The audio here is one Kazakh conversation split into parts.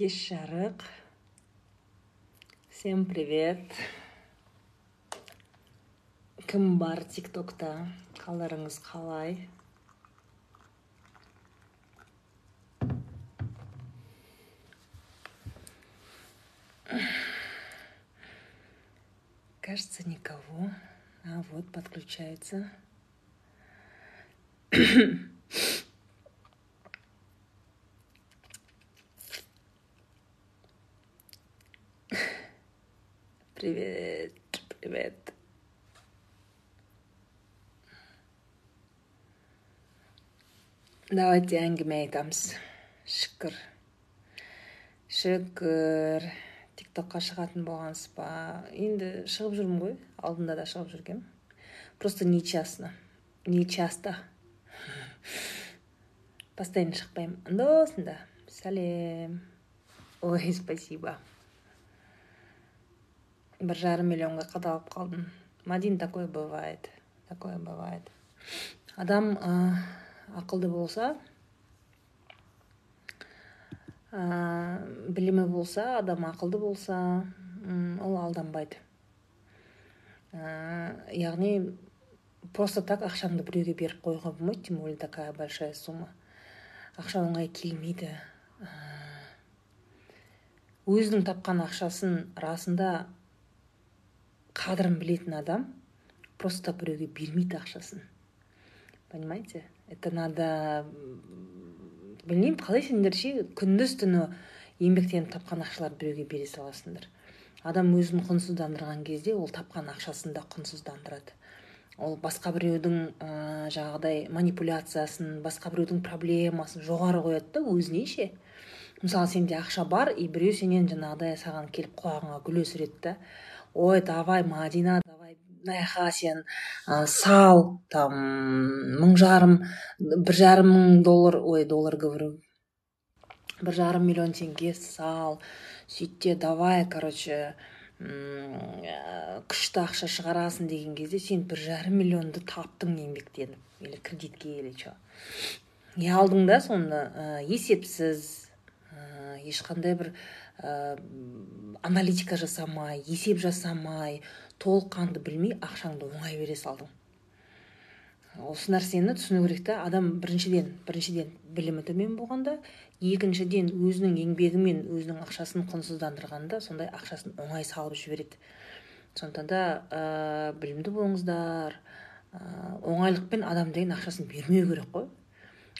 кеш жарық всем привет. Кім бар тик токта қалдарыңыз қалай? Кажется никого. А вот подключается. Привет привет. Давайте әңгіме айтамыз шүкір. Шүкір. Тик токқа шығатын болғансыз ба? Енді шығып жүрмін ғой. Алдында да шығып жүргем. Просто нечастно нечасто постоянно шықпаймын. Анда сәлем. Ой спасибо. Бір жарым миллионға қадалып қалдым. Мадин такое бывает такое бывает. Адам ақылды болса білімі болса адам ақылды болса ол алданбайды. Яғни просто так ақшаңды біреуге беріп қоюға болмайды тем более такая большая сумма. Ақша оңай келмейді. Өзінің тапқан ақшасын расында қадірін білетін адам просто біреуге бермейді ақшасын. Понимаете? Это надо білмеймін қалай сендер ше? Күндіз түні еңбектеніп тапқан ақшаларды біреуге бере саласыңдар. Адам өзін құнсыздандырған кезде ол тапқан ақшасын да құнсыздандырады. Ол басқа біреудің ә, жаңағыдай манипуляциясын басқа біреудің проблемасын жоғары қояды да өзіне ше? Мысалы сенде ақша бар и біреу сенен жаңағыдай саған келіп құлағыңа гүл өсіреді да ой давай мадина мынақа сен ә, сал там мың жарым бір жарым мың доллар ой доллар говорю. Бір жарым миллион теңге сал сөйтте давай короче күшті ақша шығарасың деген кезде сен бір жарым миллионды таптың еңбектеніп или кредитке или че. Не алдың да соны ә, есепсіз ә, ешқандай бір ә, аналитика жасамай есеп жасамай толыққанды білмей ақшаңды оңай бере салдың. Осы нәрсені түсіну керек та адам біріншіден біріншіден білімі төмен болғанда екіншіден өзінің еңбегімен өзінің ақшасын құнсыздандырғанда сондай ақшасын оңай салып жібереді. Сондықтан да ә, білімді болыңыздар. Ә, оңайлықпен адам деген ақшасын бермеу керек қой.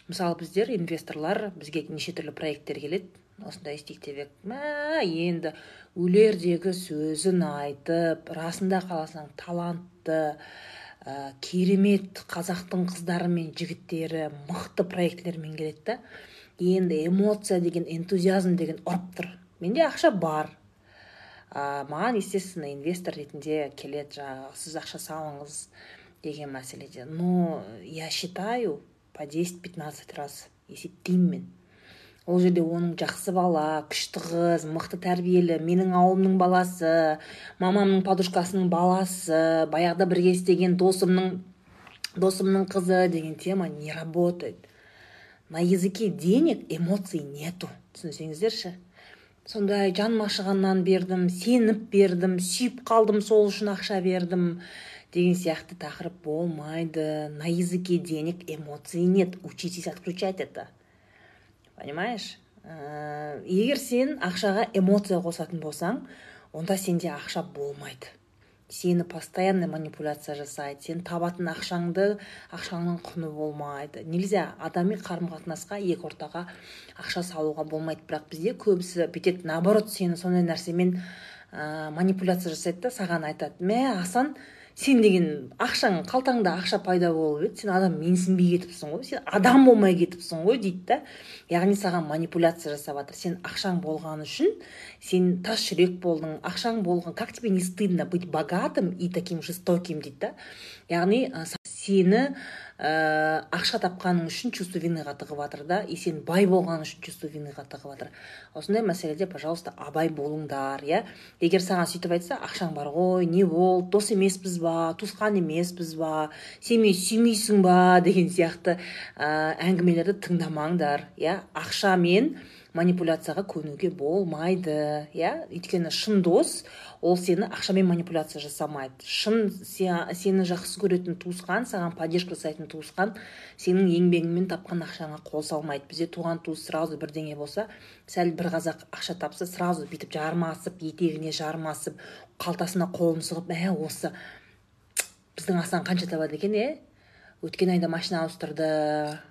Мысалы біздер инвесторлар бізге неше түрлі проекттер келеді. Осындай істейік деп мә енді өлердегі сөзін айтып расында қаласаң талантты ә, керемет қазақтың қыздары мен жігіттері мықты проектілермен келеді да. Енді эмоция деген энтузиазм деген ұрып тұр. Менде ақша бар. Ә, маған естественно инвестор ретінде келеді жаңағы сіз ақша салыңыз деген мәселеде. Но я считаю по 10-15 раз есептеймін мен. Ол жерде оның жақсы бала күшті қыз мықты тәрбиелі менің ауылымның баласы мамамның подружкасының баласы баяғыда бірге істеген досымның досымның қызы деген тема не работает. На языке денег эмоций нету. Түсінсеңіздерші? Сондай жаным ашығаннан бердім сеніп бердім сүйіп қалдым сол үшін ақша бердім деген сияқты тақырып болмайды. На языке денег эмоций нет. Учитесь отключать это. Понимаешь? Ә, егер сен ақшаға эмоция қосатын болсаң онда сенде ақша болмайды. Сені постоянно манипуляция жасайды сен табатын ақшаңды ақшаңның құны болмайды. Нельзя адами қарым қатынасқа екі ортаға ақша салуға болмайды. Бірақ бізде көбісі бүйтеді наоборот сені сондай нәрсемен ә, манипуляция жасайды да саған айтады мә асан сен деген ақшаң қалтаңда ақша пайда болып еді. Сен адам менсінбей кетіпсің ғой. Сен адам болмай кетіпсің ғой дейді да. Яғни саған манипуляция жасап жатыр. Сен ақшаң болған үшін сен тас жүрек болдың. Ақшаң болған как тебе не стыдно быть богатым и таким жестоким дейді да. Яғни сені ә, ақша тапқаның үшін чувство виныға тығып жатыр да и сен бай болған үшін чувство виныға тығып жатыр осындай мәселеде пожалуйста абай болыңдар иә. Егер саған сөйтіп айтса ақшаң бар ғой не болды дос емеспіз ба туысқан емеспіз ба сен мені сүймейсің ба? деген сияқты ә, әңгімелерді тыңдамаңдар иә. Ақшамен манипуляцияға көнуге болмайды иә? Өйткені шын дос ол сені ақшамен манипуляция жасамайды. Шын сені жақсы көретін туысқан саған поддержка жасайтын туысқан сенің еңбегіңмен тапқан ақшаңа қол салмайды. Бізде туған туыс сразу бірдеңе болса сәл бір қазақ ақша тапса сразу бүйтіп жармасып етегіне жармасып қалтасына қолын сұғып мә осы біздің асан қанша табады екен иә өткен айда машина ауыстырды.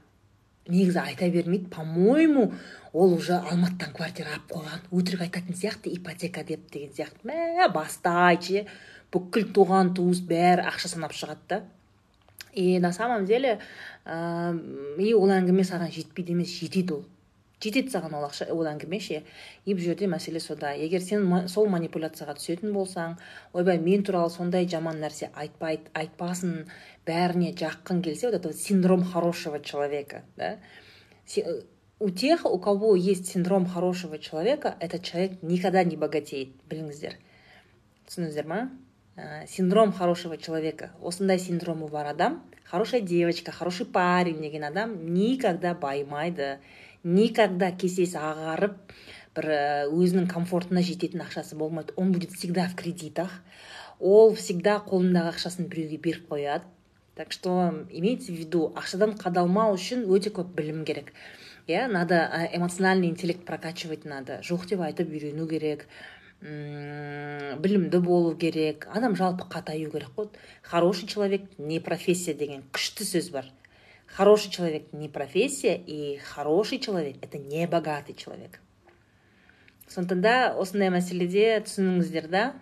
Негізі айта бермейді по моему ол уже алматыдан квартира алып қойған өтірік айтатын сияқты ипотека деп деген сияқты. Мә бастайды бүкіл туған туыс бәрі ақша санап шығады да. И на самом деле и ол әңгіме саған жетпейді емес жетеді ол. Жетеді саған ол ақша ол әңгіме ше и бұл жерде мәселе сода егер сен сол манипуляцияға түсетін болсаң ойбай мен туралы сондай жаман нәрсе айтпайды айтпасын бәріне жаққың келсе вот это синдром хорошего человека да? Э, у тех у кого есть синдром хорошего человека этот человек никогда не богатеет. Біліңіздер түсіндіңіздер ма синдром хорошего человека. Осындай синдромы бар адам хорошая девочка хороший парень деген адам никогда баймайды никогда кесесі ағарып бір өзінің комфортына жететін ақшасы болмайды. Он будет всегда в кредитах. Ол всегда қолындағы ақшасын біреуге беріп қояды. Так что имейте в виду ақшадан қадалмау үшін өте көп білім керек. Иә надо эмоциональный интеллект прокачивать надо. Жоқ деп айтып үйрену керек. Білімді болу керек. Адам жалпы қатаю керек қой. Хороший человек не профессия деген күшті сөз бар. Хороший человек не профессия, и хороший человек – это не богатый человек. сондықтан да осындай мәселеде түсініңіздер да?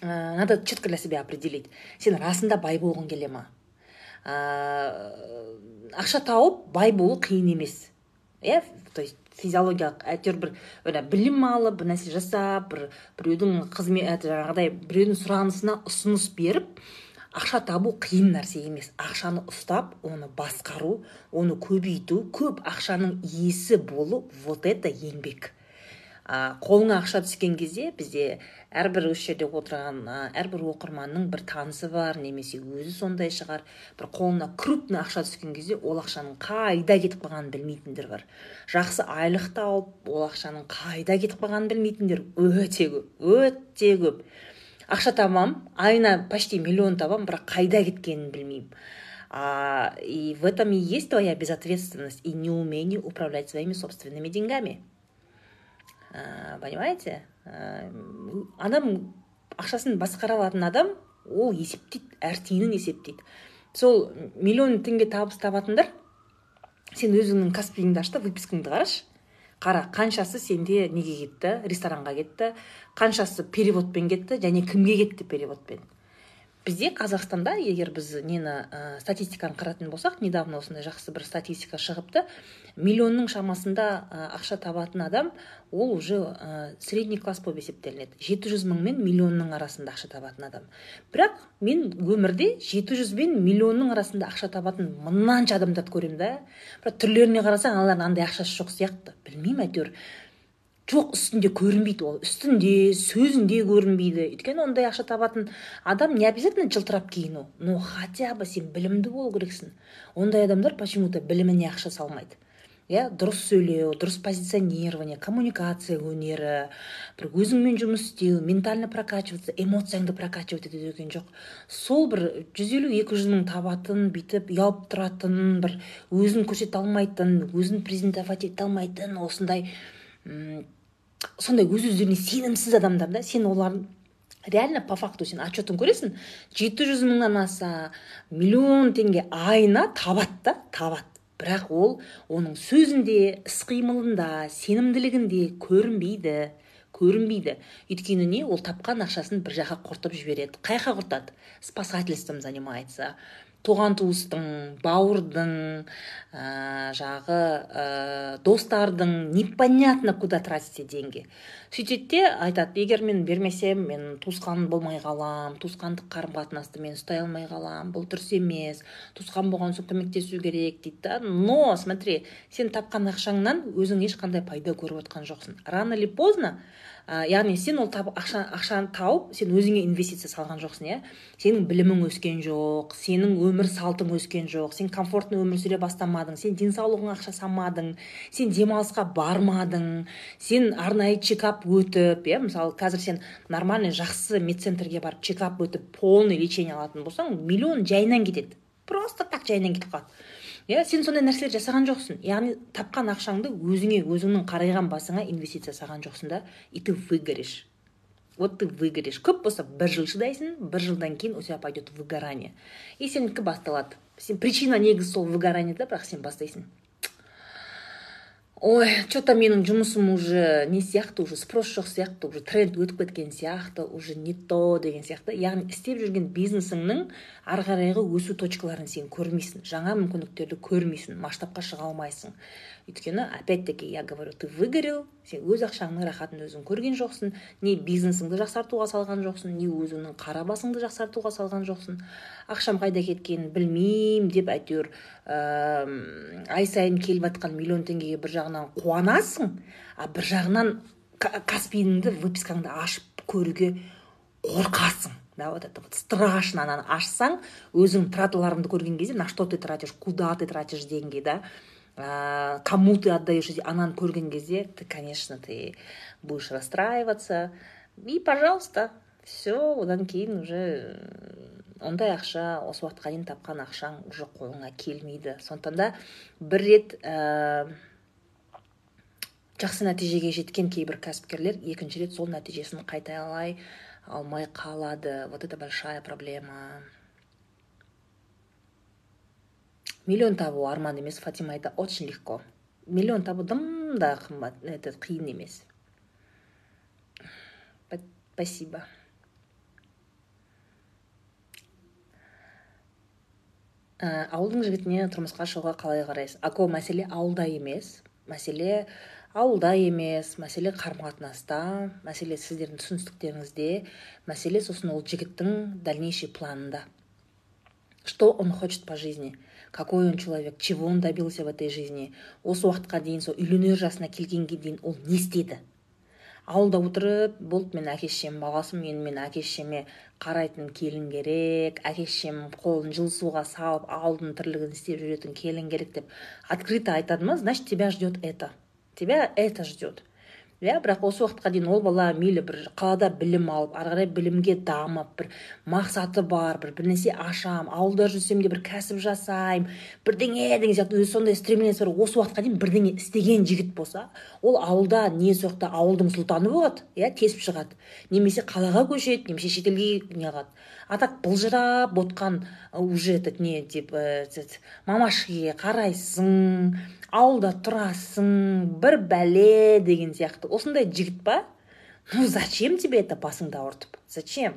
Надо четко для себя определить. Сен расында бай болғың келе ма? Ә, ақша тауып бай болу қиын емес иә то есть физиологиялық әйтеуір бір білім алып бір нәрсе жасап бір біреудің қызмет жаңағыдай біреудің сұранысына ұсыныс беріп ақша табу қиын нәрсе емес. Ақшаны ұстап оны басқару оны көбейту көп ақшаның иесі болу вот это еңбек. Ә, қолыңа ақша түскен кезде бізде әрбір осы жерде отырған әрбір оқырманның бір танысы бар немесе өзі сондай шығар. Бір қолына крупный ақша түскен кезде ол ақшаның қайда кетіп қалғанын білмейтіндер бар. Жақсы айлық тауып ол ақшаның қайда кетіп қалғанын білмейтіндер өте көп өте көп. Ақша табам айына почти миллион табам бірақ қайда кеткенін білмеймін. А, и в этом и есть твоя безответственность и неумение управлять своими собственными деньгами. А, понимаете? А, адам ақшасын басқара алатын адам ол есептейді әр тиынын есептейді. Сол миллион теңге табыс табатындар сен өзіңнің каспиіңді аш та выпискаңды қарашы. Қара қаншасы сенде неге кетті? Ресторанға кетті. Қаншасы переводпен кетті және кімге кетті переводпен? Бізде қазақстанда егер біз нені ә, статистиканы қаратын болсақ недавно осындай жақсы бір статистика шығыпты. Миллионның шамасында ақша табатын адам ол уже ә, средний класс болып есептелінеді. Жеті жүз мың мен миллионның арасында ақша табатын адам. Бірақ мен өмірде жеті жүз бен миллионның арасында ақша табатын мынанша адамдарды көремін да. Бірақ түрлеріне қарасаң аналардың андай ақшасы жоқ сияқты. Білмеймін әйтеуір. Жоқ үстінде көрінбейді ол. Үстінде сөзінде көрінбейді. Өйткені ондай ақша табатын адам не обязательно жылтырап киіну но хотя бы сен білімді болу керексің. Ондай адамдар почему то біліміне ақша салмайды. Иә дұрыс сөйлеу дұрыс позиционирование коммуникация өнері бір өзіңмен жұмыс істеу ментально прокачиваться эмоцияңды прокачивать ету деген жоқ. Сол бір жүз елу екі жүз мың табатын бүйтіп ұялып тұратын бір өзін көрсете алмайтын өзін презентовать ете алмайтын осындай сондай өз өздеріне сенімсіз адамдар да сен олардың реально по факту сен отчетын көресің жеті жүз мыңнан аса миллион теңге айына табады да табады. Бірақ ол оның сөзінде іс қимылында сенімділігінде көрінбейді көрінбейді. Өйткені не ол тапқан ақшасын бір жаққа құртып жібереді қай жаққа құртады? Спасательством занимается. Туған туыстың бауырдың ә, жағы ә, достардың непонятно куда тратите деньги. Сөйтеді де айтады егер мен бермесем мен туысқан болмай қалам туысқандық қарым қатынасты мен ұстай алмай қалам бұл дұрыс емес туысқан болған соң көмектесу керек дейді да. Но смотри сен тапқан ақшаңнан өзің ешқандай пайда көріп отқан жоқсың. Рано или поздно ә, яғни сен ол тап, ақша, ақшаны тауып сен өзіңе инвестиция салған жоқсың иә? Сенің білімің өскен жоқ сенің өмір салтың өскен жоқ сен комфортный өмір сүре бастамадың сен денсаулығыңа ақша салмадың сен демалысқа бармадың сен арнайы чекап өтіп иә? Мысалы қазір сен нормальный жақсы медцентрге барып чекап өтіп полный лечение алатын болсаң миллион жайынан кетеді. Просто так жайынан кетіп қалады. Иә сен сондай нәрселер жасаған жоқсың. Яғни тапқан ақшаңды өзіңе өзіңнің қарайған басыңа инвестиция жасаған жоқсың да и ты выгоришь. Вот ты выгоришь. Көп болса бір жыл шыдайсың бір жылдан кейін у тебя пойдет выгорание. И сенікі басталады. Сен причина негізі сол выгораниеда бірақ сен бастайсың. Ой че то менің жұмысым уже не сияқты уже спрос жоқ сияқты уже тренд өтіп кеткен сияқты уже не то деген сияқты. Яғни істеп жүрген бизнесіңнің ары қарайғы өсу точкаларын сен көрмейсің. Жаңа мүмкіндіктерді көрмейсің масштабқа шыға алмайсың. Өйткені опять таки я говорю ты выгорел сен өз ақшаңның рахатын өзің көрген жоқсың не бизнесіңді жақсартуға салған жоқсың не өзіңнің қара басыңды жақсартуға салған жоқсың. Ақшам қайда кеткенін білмеймін деп әйтеуір ә, ай сайын келіп жатқан миллион теңгеге бір жағынан қуанасың а бір жағынан каспийіңді выпискаңды ашып көруге қорқасың. Да вот это вот страшно ананы ашсаң өзің траталарыңды көрген кезде на что ты тратишь куда ты тратишь деньги да? Кому ты отдаешь ананы көрген кезде ты конечно ты будешь расстраиваться. И пожалуйста все одан кейін уже ондай ақша осы уақытқа дейін тапқан ақшаң уже қолыңа келмейді. Сондықтан да бір рет ә, жақсы нәтижеге жеткен кейбір кәсіпкерлер екінші рет сол нәтижесін қайталай алмай қалады. Вот это большая проблема. Миллион табу арман емес фатима айтады очень легко. Миллион табу дым да қымбат это қиын емес спасибо. Ә, ауылдың жігітіне тұрмысқа шығуға қалай қарайсыз? Ако мәселе ауылда емес мәселе ауылда емес мәселе қарым қатынаста мәселе сіздердің түсіністіктеріңізде мәселе сосын ол жігіттің дальнейший планында. Что он хочет по жизни? Какой он человек чего он добился в этой жизни. Осы уақытқа дейін сол үйленер жасына келгенге дейін ол не істеді? Ауылда отырып болды мен әке шешем баласымын енді мен әке шешеме қарайтын келін керек әке шешем қолын жылы суға салып ауылдың тірлігін істеп жүретін келін керек деп открыто айтады ма? Значит тебя ждет это. Тебя это ждет. Иә бірақ осы уақытқа дейін ол бала мейлі бір қалада білім алып ары қарай білімге дамып бір мақсаты бар бір бірнәрсе ашам ауылда жүрсем де бір кәсіп жасаймын бірдеңе деген сияқты өзі сондай стремлениесі бар. Осы уақытқа дейін бірдеңе істеген жігіт болса ол ауылда не соқты ауылдың сұлтаны болады иә тесіп шығады. Немесе қалаға көшеді немесе шетелге не қылады а так былжырап отқан уже этот не деп мамашкеге қарайсың ауылда тұрасың бір бәле деген сияқты. Осындай жігіт па? Ну зачем тебе это басыңды ауыртып? Зачем?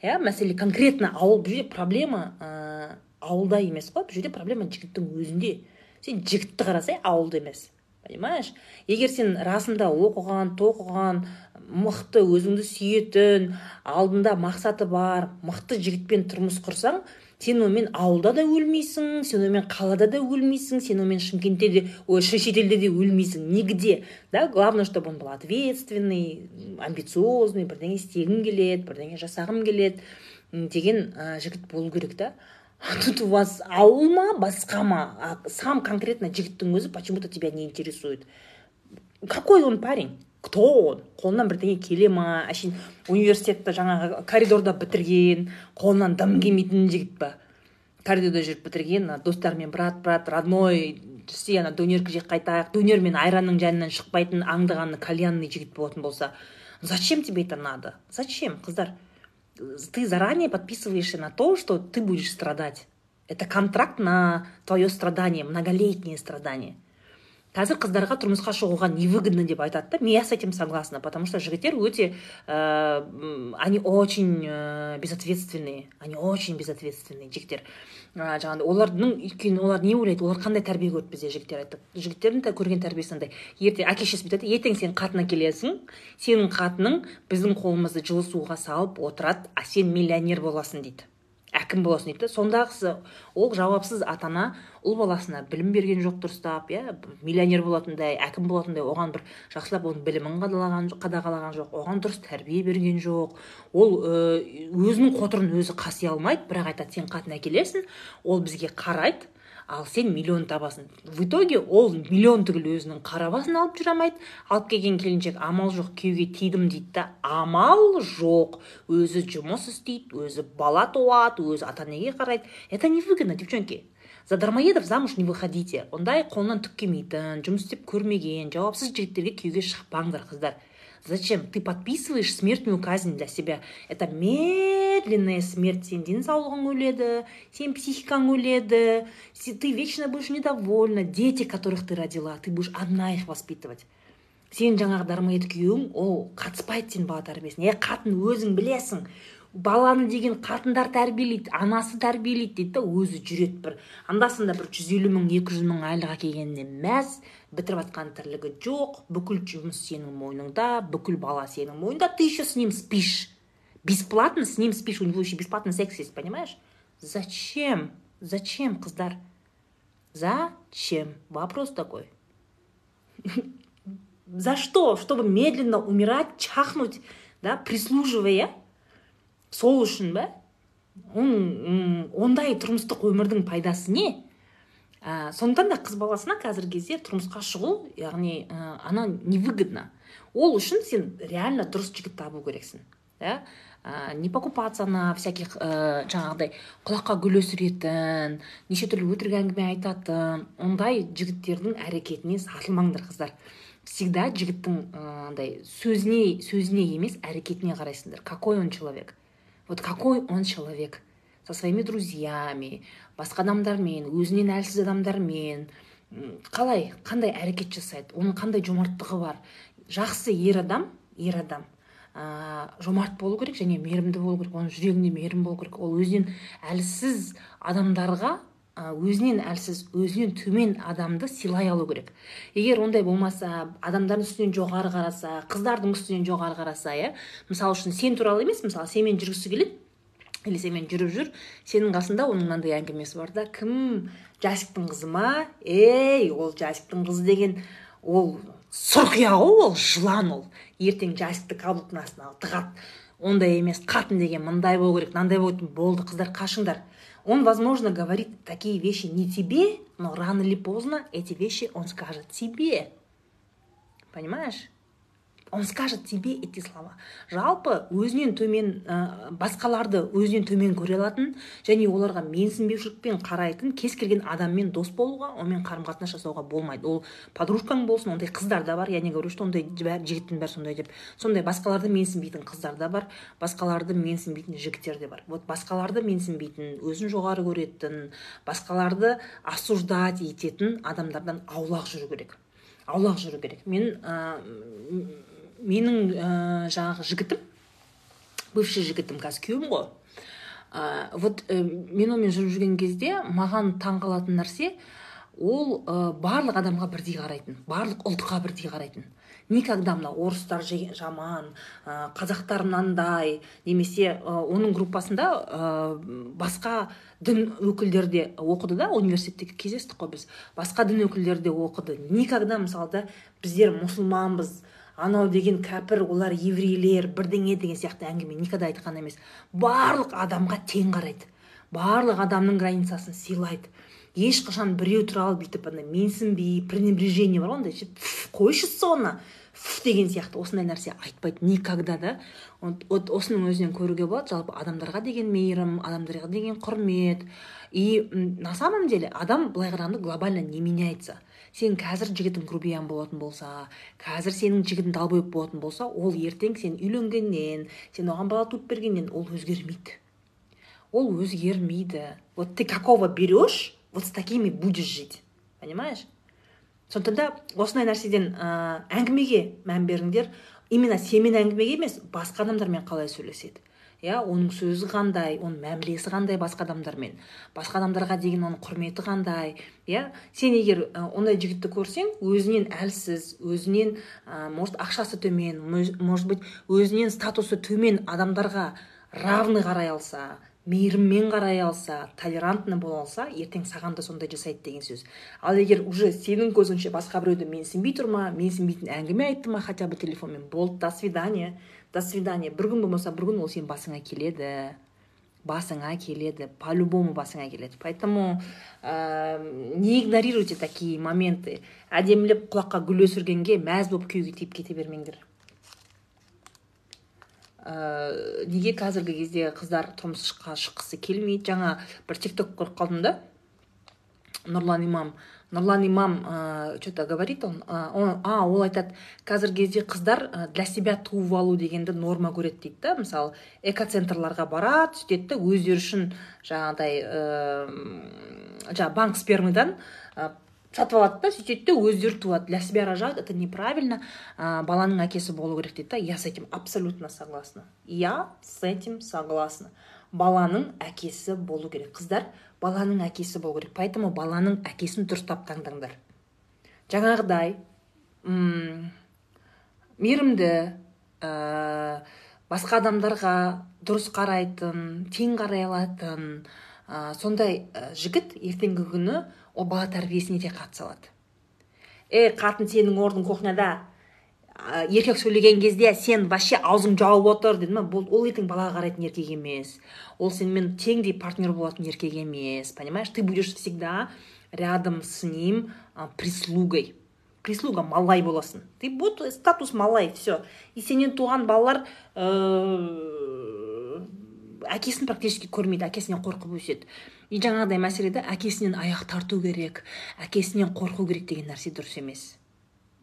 Иә мәселе конкретно ауыл бұл жерде проблема ә, ауылда емес қой бұл жерде проблема жігіттің өзінде. Сен жігітті қарасай ауылда емес. Понимаешь? Егер сен расында оқыған тоқыған мықты өзіңді сүйетін алдында мақсаты бар мықты жігітпен тұрмыс құрсаң сен онымен ауылда да өлмейсің сен онымен қалада да өлмейсің сен онымен шымкентте де ой шетелде де өлмейсің. Нигде. Да? Главное чтобы он был ответственный амбициозный бірдеңе істегім келеді бірдеңе жасағым келеді деген ә, жігіт болу керек та. Тут у вас ауыл ма басқа ма сам конкретно жігіттің өзі почему то тебя не интересует. Какой он парень? Кто он? Қолынан бірдеңе келе ма? Әшейін университетті жаңағы коридорда бітірген қолынан дым келмейтін жігіт па? Коридорда жүріп бітірген достарымен брат брат родной все ана дөнерді жеп қайтайық. Дөнер мен айранның жанынан шықпайтын аңдығаны кальянный жігіт болатын болса зачем тебе это надо? Зачем қыздар? Ты заранее подписываешься на то что ты будешь страдать. Это контракт на твое страдание многолетнее страдание қазір қыздарға тұрмысқа шығуға невыгодно деп айтады да я с этим согласна потому что жігіттер өте ә, они очень ә, безответственные они очень безответственные жігіттер. Ә, жаңағыдай олардың өйткені олар не ойлайды олар қандай тәрбие көрді бізде жігіттер айтады. Жігіттердің көрген тәрбиесі мындай ертең әке шешесі бүйтеді ертең сен қатына келесің сенің қатының біздің қолымызды жылы суға салып отырады а сен миллионер боласың дейді. Әкім боласың дейді да сондағысы ол жауапсыз ата ана ұл баласына білім берген жоқ дұрыстап иә миллионер болатындай әкім болатындай оған бір жақсылап оның білімін қадағалаған, қадағалаған жоқ оған дұрыс тәрбие берген жоқ. Ол өзінің қотырын өзі қаси алмайды бірақ айтады сен қатын әкелесің ол бізге қарайды. Ал сен миллион табасың. В итоге ол миллион түгіл өзінің қара басын алып жүре алмайды. Алып келген келіншек амал жоқ күйеуге тидім дейді да. Амал жоқ. Өзі жұмыс істейді өзі бала туады өзі ата енеге қарайды. Это невыгодно девчонки. За дармоедов замуж не выходите. Ондай қолынан түк келмейтін жұмыс істеп көрмеген жауапсыз жігіттерге күйеуге шықпаңдар қыздар. Зачем? Ты подписываешь смертную казнь для себя. Это медленная смерть. Сен денсаулығың өледі, сен психикаң өледі, ты вечно будешь недовольна. Дети, которых ты родила, ты будешь одна их воспитывать. Сен жаңағы дармайды күйеуің ол қатыспайды сен бала тәрбиесіне е қатын өзің білесің баланы деген қатындар тәрбиелейді анасы тәрбиелейді дейді да өзі жүреді бір. Анда санда бір жүз елу мың екі жүз мың айлық әкелгеніне мәз бітіріп жатқан тірлігі жоқ. Бүкіл жұмыс сенің мойныңда бүкіл бала сенің мойныңда. Ты еще с ним спишь. Бесплатно с ним спишь. У него еще бесплатный секс есть понимаешь? Зачем? Зачем қыздар? Зачем? Вопрос такой. За что? Чтобы медленно умирать чахнуть да прислуживая? Сол үшін ба ондай тұрмыстық өмірдің пайдасы не? Ә, сондықтан да қыз баласына қазіргі кезде тұрмысқа шығу яғни ә, ана невыгодно. Ол үшін сен реально дұрыс жігіт табу керексің да? Ә, не покупаться на всяких ә, жаңағыдай құлаққа гүл өсіретін неше түрлі өтірік әңгіме айтатын ондай жігіттердің әрекетіне сатылмаңдар қыздар. Всегда жігіттің андай сөзіне сөзіне емес әрекетіне қарайсыңдар. Какой он человек? Вот какой он человек? Со своими друзьями басқа адамдармен өзінен әлсіз адамдармен. Қалай қандай әрекет жасайды? Оның қандай жомарттығы бар? Жақсы ер адам ер адам. Ә, жомарт болу керек және мейірімді болу керек оның жүрегінде мейірім болу керек. Ол өзінен әлсіз адамдарға өзінен әлсіз өзінен төмен адамды сыйлай алу керек. Егер ондай болмаса адамдардың үстінен жоғары қараса қыздардың үстінен жоғары қараса иә мысалы үшін сен туралы емес мысалы сенімен жүргісі келеді или сенімен жүріп жүр сенің қасында оның мынандай әңгімесі бар да кім жасиктің қызы ма? Ей ол жасиктің қызы деген ол сұрқия ғой ол жылан ол. Ертең жасикті каблуктың астына тығады ондай емес қатын деген мындай болу керек мынандай болды қыздар қашыңдар. Он, возможно, говорит такие вещи не тебе, но рано или поздно эти вещи он скажет тебе. Понимаешь? Он скажет тебе эти слова. Жалпы өзінен төмен ә, басқаларды өзінен төмен көре алатын және оларға менсінбеушілікпен қарайтын кез келген адаммен дос болуға онымен қарым қатынас жасауға болмайды. Ол подружкаң болсын ондай қыздар да бар. Я не говорю что ондай жігіттің бәрі сондай деп. Сондай басқаларды менсінбейтін қыздар да бар басқаларды менсінбейтін жігіттер де бар. Вот басқаларды менсінбейтін өзін жоғары көретін басқаларды осуждать ететін адамдардан аулақ жүру керек. Аулақ жүру керек. Мен менің ә, жаңағы жігітім бывший жігітім қазір күйеуім ғой. Ә, вот ә, мен онымен жүріп жүрген кезде маған таңқалатын нәрсе ол ә, барлық адамға бірдей қарайтын барлық ұлтқа бірдей қарайтын. Никогда мына орыстар жаман ә, қазақтар мынандай немесе ә, оның группасында ә, басқа дін өкілдері де оқыды да университетте кездестік қой біз. Басқа дін өкілдері де оқыды. Никогда мысалы да біздер мұсылманбыз анау деген кәпір олар еврейлер бірдеңе деген сияқты әңгіме никогда айтқан емес. Барлық адамға тең қарайды. Барлық адамның границасын сыйлайды. Ешқашан біреу туралы бүйтіп андай менсінбей пренебрежение бар ғой андай қойшы соны деген сияқты осындай нәрсе айтпайды никогда да. Вот осының өзінен көруге болады. Жалпы адамдарға деген мейірім адамдарға деген құрмет. И на самом деле адам былай қарағанда глобально не меняется. Сен қазір жігітің грубиян болатын болса қазір сенің жігітің далбоеб болатын болса ол ертең сен үйленгеннен сен оған бала туып бергеннен ол өзгермейді. Ол өзгермейді. Вот ты какого берешь вот с такими будешь жить. Понимаешь? Сондықтан да осындай нәрседен ә, әңгімеге мән беріңдер. Именно сенімен әңгімеге емес басқа адамдармен қалай сөйлеседі. Иә оның сөзі қандай оның мәмілесі қандай басқа адамдармен. Басқа адамдарға деген оның құрметі қандай иә. Сен егер ондай жігітті көрсең өзінен әлсіз өзінен ә, может ақшасы төмен может быть өзінен статусы төмен адамдарға равный қарай алса мейіріммен қарай алса толерантный бола алса ертең саған да сондай жасайды деген сөз. Ал егер уже сенің көзіңше басқа біреуді менсінбей тұр ма менсінбейтін әңгіме айтты ма хотя бы телефонмен болды до свидания. До свидания. Бір күн болмаса бір күн ол сенің басыңа келеді. Басыңа келеді. По любому басыңа келеді. Поэтому ә, не игнорируйте такие моменты. Әдемілеп құлаққа гүл өсіргенге мәз болып күйеуге тиіп кете бермеңдер. Ә, неге қазіргі кезде қыздар тұрмысқа шыққысы келмейді? Жаңа бір тик ток көріп қалдым да. Нұрлан имам нұрлан имам ә, что то говорит он, ә, он а ол айтады қазіргі кезде қыздар ә, для себя туып алу дегенді норма көреді дейді да мысалы экоцентрларға барады сөйтеді өздері үшін жаңағыдай ә, жаңағы банк спермадан сатып алады да сөйтеді де өздері туады. Для себя рожают это неправильно ә, баланың әкесі болу керек дейді да. Я с этим абсолютно согласна. Я с этим согласна. Баланың әкесі болу керек. Қыздар баланың әкесі болу керек. Поэтому баланың әкесін дұрыстап таңдаңдар жаңағыдай мейірімді ә, басқа адамдарға дұрыс қарайтын тең қарай алатын ә, сондай ә, жігіт ертеңгі күні ол бала тәрбиесіне де қатыса алады. Ей қатын сенің орның кухняда еркек сөйлеген кезде сен вообще аузың жауып отыр деді ма бұл ол ертең балаға қарайтын еркек емес. Ол сенімен теңдей партнер болатын еркек емес понимаешь? Ты будешь всегда рядом с ним прислугой. Прислуга малай боласың. Ты вот статус малай все и сенен туған балалар әкесін практически көрмейді әкесінен қорқып өседі. И жаңағыдай мәселеде әкесінен аяқ тарту керек әкесінен қорқу керек деген нәрсе дұрыс емес.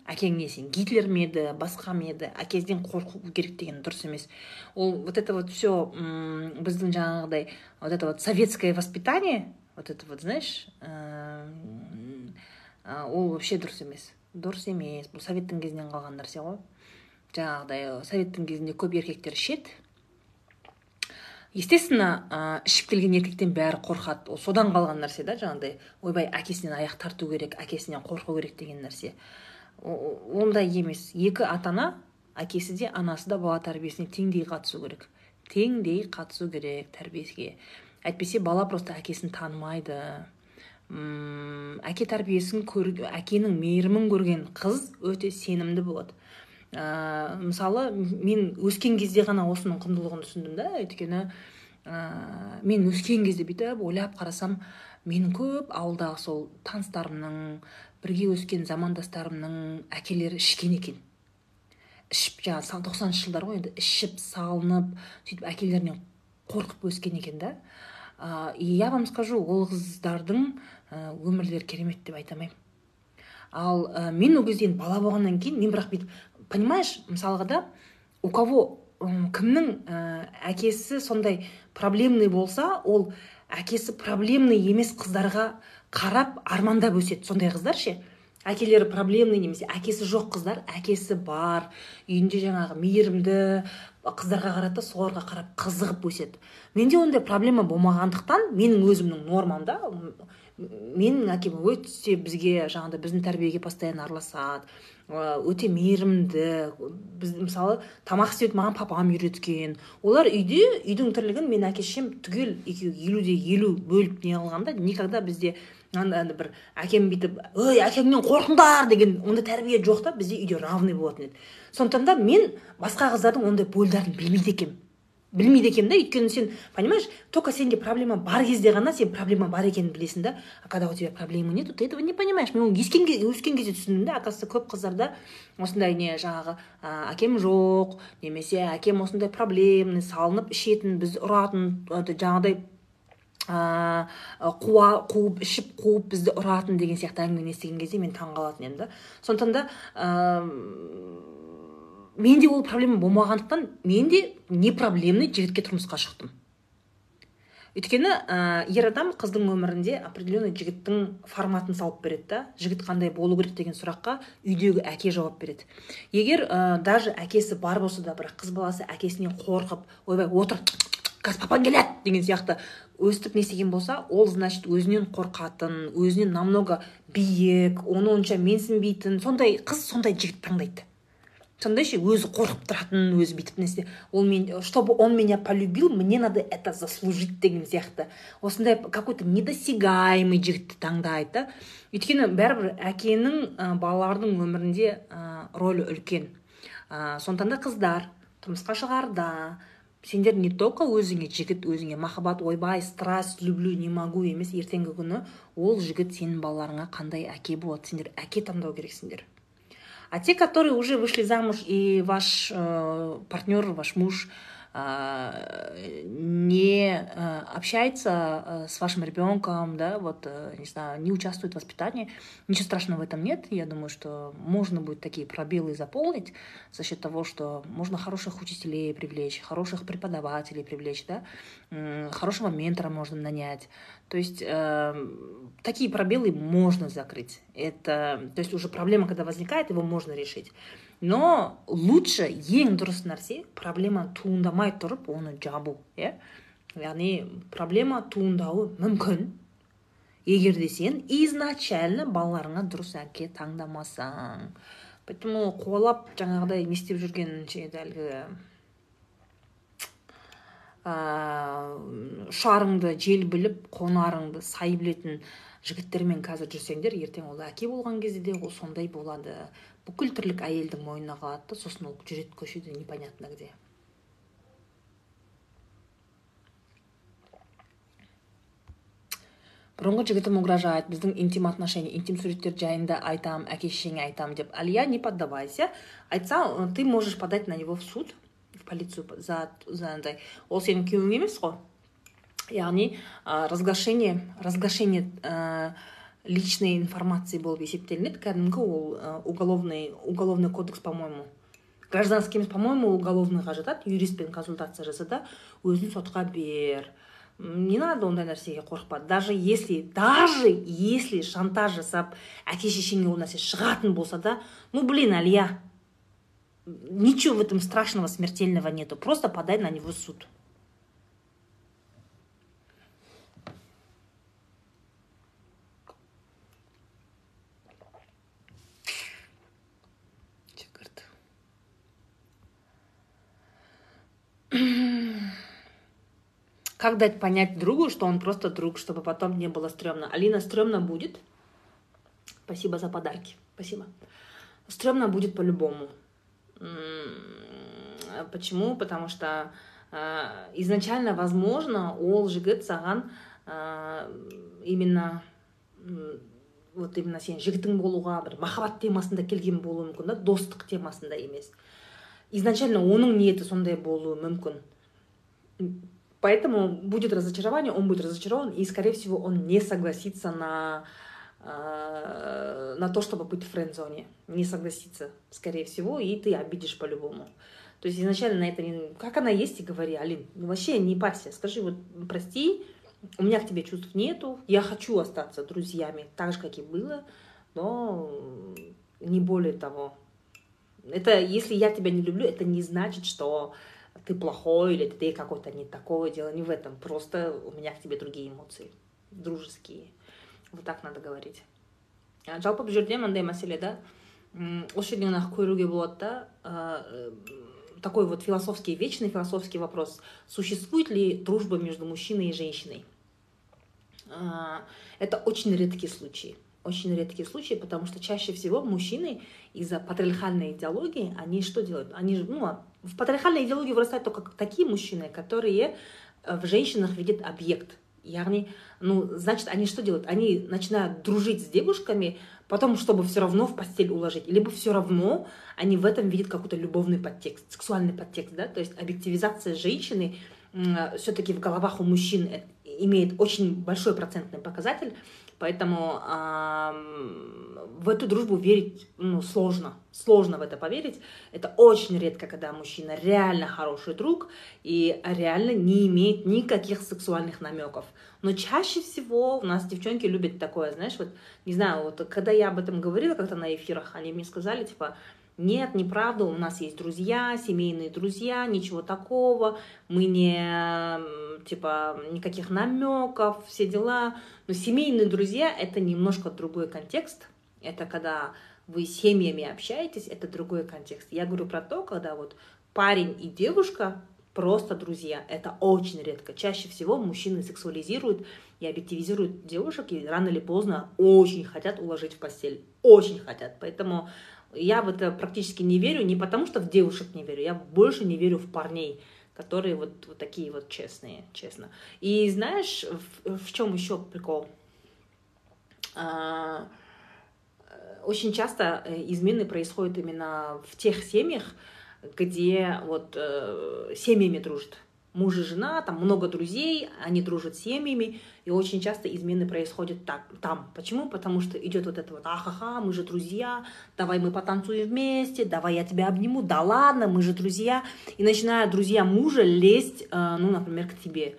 Әкең не сен гитлер ме еді басқа ма еді әкесінен қорқу керек деген дұрыс емес. Ол вот это вот все біздің жаңағыдай вот это вот советское воспитание вот это вот знаешь ол вообще дұрыс емес. Дұрыс емес. Бұл советтің кезінен қалған нәрсе ғой. Жаңағыдай советтің кезінде көп еркектер ішеді. Естественно ішіп келген еркектен бәрі қорқады. Ол содан қалған нәрсе да жаңағыдай ойбай әкесінен аяқ тарту керек әкесінен қорқу керек деген нәрсе. Ондай емес. Екі ата ана әкесі де анасы да бала тәрбиесіне теңдей қатысу керек. Теңдей қатысу керек тәрбиеге әйтпесе бала просто әкесін танымайды. М әке тәрбиесін көр, әкенің мейірімін көрген қыз өте сенімді болады. Ә, мысалы мен өскен кезде ғана осының құндылығын түсіндім да. Өйткені ә, мен өскен кезде бүйтіп ойлап қарасам менің көп ауылдағы сол таныстарымның бірге өскен замандастарымның әкелері ішкен екен. Ішіп жаңағы тоқсаныншы жылдар ғой енді ішіп салынып сөйтіп әкелерінен қорқып өскен екен да. Ә, я вам скажу ол қыздардың өмірлері керемет деп айта алмаймын. Ал ә, мен ол кезде бала болғаннан кейін мен бірақ бүйтіп понимаешь мысалға да у кого кімнің ә, әкесі сондай проблемный болса ол әкесі проблемный емес қыздарға қарап армандап өседі. Сондай қыздар ше әкелері проблемный немесе әкесі жоқ қыздар әкесі бар үйінде жаңағы мейірімді қыздарға қарады да соларға қарап қызығып өседі. Менде ондай проблема болмағандықтан менің өзімнің нормамда менің әкем өте бізге жаңағыдай біздің тәрбиеге постоянно араласады өте мейірімді. Біз мысалы тамақ істеуді маған папам үйреткен. Олар үйде үйдің тірлігін мен әке шешем түгел екеуі елу де елу бөліп не қылған да никогда бізде бір әкем бүйтіп ей әкеңнен қорқыңдар! деген ондай тәрбие жоқ та бізде үйде равный болатын еді. Сондықтан да мен басқа қыздардың ондай бойдарын білмейді екенмін. Білмейді екенмін да. Өйткені сен понимаешь только сенде проблема бар кезде ғана сен проблема бар екенін білесің да. А когда у тебя проблемы нету ты этого не понимаешь. Мен оны өскен, өскен кезде түсіндім да. Оказывается көп қыздарда осындай не жаңағы ә, әкем жоқ немесе әкем осындай проблемный салынып ішетін біз ұратын жаңағыдай ә, қуа қуып ішіп қуып бізді ұратын деген сияқты әңгімені естіген кезде мен таңқалатын едім да. Сондықтан да менде ол проблема болмағандықтан мен де не проблемный жігітке тұрмысқа шықтым. Өйткені ә, ер адам қыздың өмірінде определенный жігіттің форматын салып береді да. Жігіт қандай болу керек деген сұраққа үйдегі әке жауап береді. Егер ә, даже әкесі бар болса да бірақ қыз баласы әкесінен қорқып ойбай отыр қазір папаң келеді деген сияқты өстіп не істеген болса ол значит өзінен қорқатын өзінен намного биік оны онша менсінбейтін сондай қыз сондай жігіт таңдайды. Сондай ше өзі қорқып тұратын өзі бүйтіп нәрсе. Ол мен чтобы он меня полюбил мне надо это заслужить деген сияқты. Осындай какой то недосягаемый жігітті таңдайды да. Өйткені бәрібір әкенің ә, балалардың өмірінде ә, рөлі үлкен. Ә, сондықтан да қыздар тұрмысқа шығарда сендер не только өзіңе жігіт өзіңе махаббат ойбай страсть люблю не могу емес ертеңгі күні ол жігіт сенің балаларыңа қандай әке болады? Сендер әке таңдау керексіңдер. А те, которые уже вышли замуж, и ваш э, партнер, ваш муж э, не э, общается э, с вашим ребенком, да, вот, э, не знаю, не участвует в воспитании, ничего страшного в этом нет. Я думаю, что можно будет такие пробелы заполнить за счет того, что можно хороших учителей привлечь, хороших преподавателей привлечь, да, хорошего ментора можно нанять. То есть э, такие пробелы можно закрыть. Это, то есть уже проблема, когда возникает, его можно решить. Но лучше ең дұрыс нәрсе проблема туындамай тұрып оны жабу иә яғни проблема туындауы мүмкін егер де сен изначально балаларыңа дұрыс әке таңдамасаң поэтому қуалап жаңағыдай не істеп жүрген әлгі ұшарыңды жел біліп қонарыңды сай білетін жігіттермен қазір жүрсеңдер ертең ол әке болған кезде де ол сондай болады. Бүкіл тірлік әйелдің мойнына қалады да сосын ол жүреді көшеде непонятно где. Бұрынғы жігітім угрожает біздің интим отношения интим суреттер жайында айтам әке шешеңе айтам деп. Алия не поддавайся. Айтса ты можешь подать на него в суд. Полицию за за ол сенің күйеуің емес қой яғни ә, разглашение разглашение ә, личной информации болып есептелінеді кәдімгі ол ә, уголовный уголовный кодекс по моему гражданский емес по моему уголовныйға жатады юристпен консультация жаса да өзін сотқа бер. Не надо ондай нәрсеге қорықпа даже если даже если шантаж жасап әке шешеңе ол нәрсе шығатын болса да ну блин алия. Ничего в этом страшного, смертельного нету. Просто подай на него суд. Как дать понять другу, что он просто друг, чтобы потом не было стрёмно? Алина, стрёмно будет. Спасибо за подарки. Спасибо. Стрёмно будет по-любому. Почему? Потому что изначально, возможно, ол жігіт саған именно вот именно сен жігітің болуға бір махаббат темасында келген болуы мүмкін да достық темасында емес изначально оның ниеті сондай болуы мүмкін поэтому будет разочарование он будет разочарован и скорее всего он не согласится на на то, чтобы быть в френд-зоне. Не согласится, скорее всего, и ты обидишь по-любому. То есть изначально на это не... Как она есть, и говори, Алин, ну вообще не парься. Скажи, вот, прости, у меня к тебе чувств нету, я хочу остаться друзьями, так же, как и было, но не более того. Это, если я тебя не люблю, это не значит, что ты плохой или ты какой-то не такой. Дело не в этом. Просто у меня к тебе другие эмоции, дружеские вот так надо говорить. Жалпы бұл жерде мындай мәселе да? Осы жерден ақ көруге болады да э, такой вот философский вечный философский вопрос. Существует ли дружба между мужчиной и женщиной? Это очень редкие случаи. Очень редкие случаи, потому что чаще всего мужчины из-за патриархальной идеологии, они что делают? Они, ну, в патриархальной идеологии вырастают только такие мужчины, которые в женщинах видят объект, яғни ну значит они что делают? Они начинают дружить с девушками потом чтобы все равно в постель уложить. Либо все равно они в этом видят какой-то любовный подтекст сексуальный подтекст да? То есть объективизация женщины все-таки в головах у мужчин э, имеет очень большой процентный показатель Поэтому э, в эту дружбу верить ну, сложно. Сложно в это поверить. Это очень редко, когда мужчина реально хороший друг и реально не имеет никаких сексуальных намеков. Но чаще всего у нас девчонки любят такое, знаешь, вот, не знаю, вот когда я об этом говорила как-то на эфирах, они мне сказали, типа, нет, неправда, у нас есть друзья, семейные друзья, ничего такого, мы не, типа, никаких намеков, все дела. Но семейные друзья — это немножко другой контекст. Это когда вы семьями общаетесь, это другой контекст. Я говорю про то, когда вот парень и девушка просто друзья. Это очень редко. Чаще всего мужчины сексуализируют и объективизируют девушек, и рано или поздно очень хотят уложить в постель. Очень хотят. Поэтому я в это практически не верю, не потому что в девушек не верю, я больше не верю в парней, которые вот, вот такие вот честные, честно. И знаешь, в, в чем еще прикол? А, очень часто э, измены происходят именно в тех семьях, где вот э, семьями дружат. Муж и жена, там много друзей, они дружат с семьями, и очень часто измены происходят так, там. Почему? Потому что идет вот это вот, ахаха, мы же друзья, давай мы потанцуем вместе, давай я тебя обниму, да ладно, мы же друзья. И начинают друзья мужа лезть, э, ну, например, к тебе.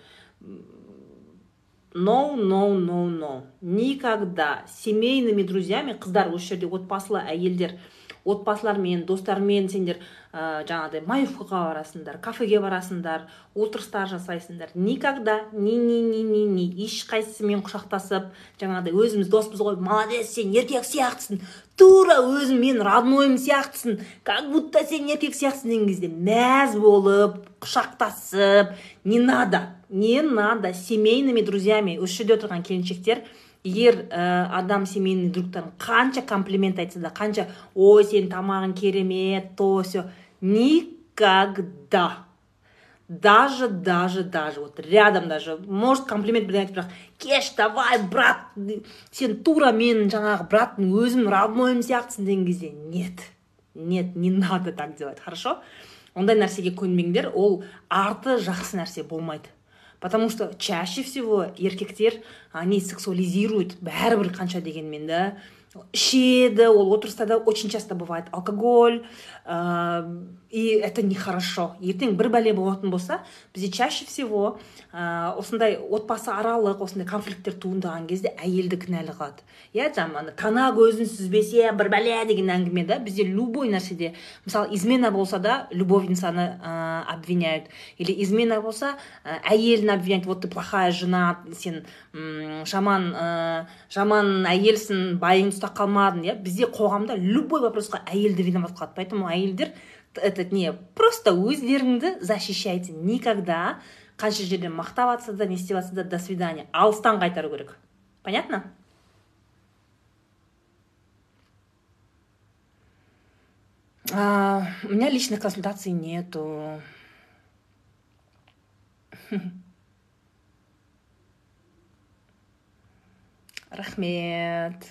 No, no, no, no. Никогда семейными друзьями, қыздар осы жерде отбасылы әйелдер отбасылармен достармен сендер ә, жаңағыдай маевкаға барасыңдар кафеге барасыңдар отырыстар жасайсыңдар. Никогда ни ни ни ни ни ешқайсысымен құшақтасып жаңағыдай өзіміз доспыз ғой молодец сен еркек сияқтысың тура өзім мен роднойым сияқтысың как будто сен еркек сияқтысың деген кезде мәз болып құшақтасып не надо не надо семейными друзьями осы жерде отырған келіншектер егер ә, адам семейный другтарын қанша комплимент айтса да қанша ой сенің тамағың керемет то все никогда. Даже даже даже. Вот рядом даже. Может комплимент білдірген бірақ кеш давай брат сен тура менің жаңағы братым өзім роднойым сияқтысың деген кезде. Нет нет не надо так делать. Хорошо? Ондай нәрсеге көнбеңдер. Ол арты жақсы нәрсе болмайды. Потому что чаще всего еркектер они сексуализируют бәрібір қанша дегенмен да. Ішеді ол отырыстарда очень часто бывает алкоголь ә, и это нехорошо. Ертең бір бәле болатын болса бізде чаще всего ә, осындай отбасы аралық осындай конфликттер туындаған кезде әйелді кінәлі қылады. Иә жаңағы тана көзін сүзбесе бір бәле деген әңгіме да? Бізде любой нәрседе мысалы измена болса да любовницаны ә, обвиняют. Или измена болса ә, әйелін обвиняют вот ты плохая жена сен жаман ә, жаман әйелсің байыңды ұстап қалмадың иә? Бізде қоғамда любой вопросқа әйелді виноват қылады. Поэтому әйелдер этот не просто өздеріңді защищайте никогда. Қанша жерден мақтап жатса да не істеп жатса да до свидания. Алыстан қайтару керек. Понятно? А, у меня личных консультаций нету. Рахмет.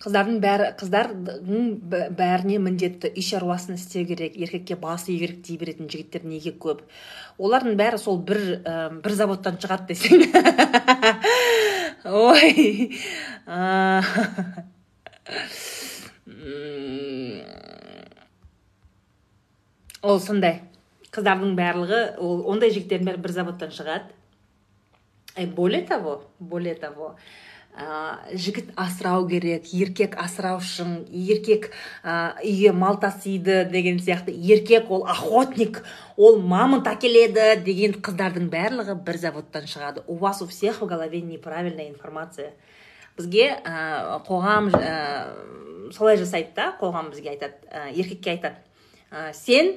Қыздардың бәрі қыздардың бәріне міндетті үй шаруасын істеу керек еркекке бас ию керек дей беретін жігіттер неге көп? Олардың бәрі сол бір ә, бір заводтан шығады десең. Ой. Ол сондай. Қыздардың барлығы ол ондай жігіттердің бәрі бір заводтан шығады. Более того более того. Ә, жігіт асырау керек еркек асыраушың еркек ә, үйге мал тасиды деген сияқты. Еркек ол охотник ол мамонт әкеледі деген қыздардың барлығы бір заводтан шығады. У вас у всех в голове неправильная информация. Бізге ә, қоғам ә, солай жасайды да қоғам бізге айтады ә, еркекке айтады. Ә, сен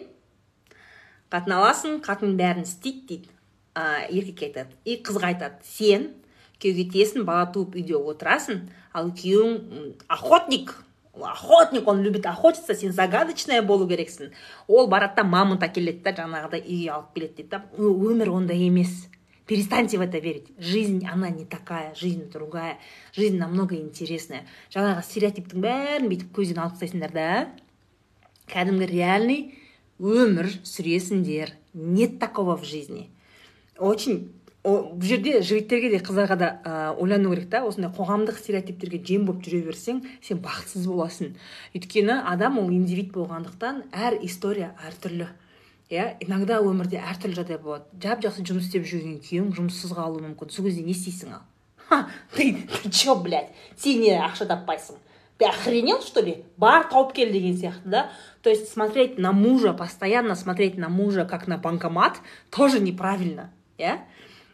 қатын аласың қатын бәрін істейді дейді. Ә, еркекке айтады. И қызға айтады. Сен күйеуге тиесің бала туып үйде отырасың ал күйеуің охотник охотник он любит охотиться сен загадочная болу керексің. Ол барады да мамонт әкеледі да жаңағыдай үйге алып келеді дейді да. Өмір ондай емес. Перестаньте в это верить. Жизнь она не такая жизнь другая жизнь намного интересная. Жаңағы стереотиптің бәрін бүйтіп көзден алып тастайсыңдар да. Кәдімгі реальный өмір сүресіңдер. Нет такого в жизни. Очень бұл жерде жігіттерге де қыздарға да ә, ойлану керек та. Осындай қоғамдық стереотиптерге жем болып жүре берсең сен бақытсыз боласың. Өйткені адам ол индивид болғандықтан әр история әртүрлі. Иә иногда өмірде әртүрлі жағдай болады. Жап жақсы жұмыс істеп жүрген күйеуің жұмыссыз қалуы мүмкін. Сол кезде не істейсің ал ты ты че блядь? Сен не ақша таппайсың. Ты охренел что ли? Бар тауып кел деген сияқты да? То есть смотреть на мужа постоянно смотреть на мужа как на банкомат тоже неправильно иә?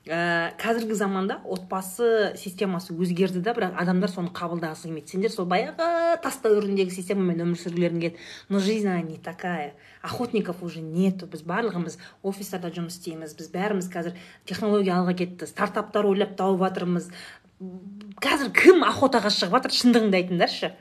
Ә, қазіргі заманда отбасы системасы өзгерді да бірақ адамдар соны қабылдағысы келмейді. Сендер сол баяғы тас дәуіріндегі системамен өмір сүргілерің келеді но жизнь она не такая. Охотников уже нету. Біз барлығымыз офистарда жұмыс істейміз. Біз бәріміз қазір технология алға кетті. Стартаптар ойлап тауып жатырмыз. Қазір кім охотаға шығып жатыр? Шындығыңды айтыңдаршы.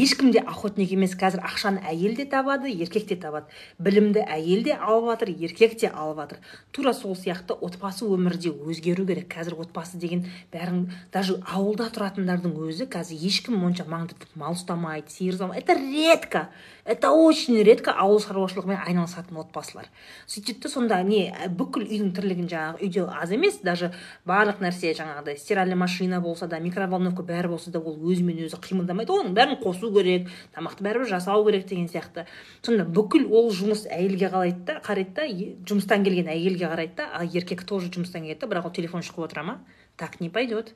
Ешкім де охотник емес. Қазір ақшаны әйел де табады еркек те табады. Білімді әйел де алып жатыр еркек те алып жатыр. Тура сол сияқты отбасы өмірі де өзгеру керек. Қазір отбасы деген бәрін даже ауылда тұратындардың өзі қазір ешкім онша маңдытып мал ұстамайды сиыр ұстамайды. Это редко. Это очень редко ауыл шаруашылығымен айналысатын отбасылар. Сөйтеді да сонда не бүкіл үйдің тірлігін жаңағы үйде аз емес даже барлық нәрсе жаңағыдай стиральный машина болса да микроволновка бәрі болса да ол өзімен өзі қимылдамайды. Оның бәрін қосу керек тамақты бәрібір жасау керек деген сияқты. Сонда бүкіл ол жұмыс әйелге қалайды да қарайды да жұмыстан келген әйелге қарайды да а еркек тоже жұмыстан келеді да бірақ ол телефон шұқып отыра ма? Так не пойдет.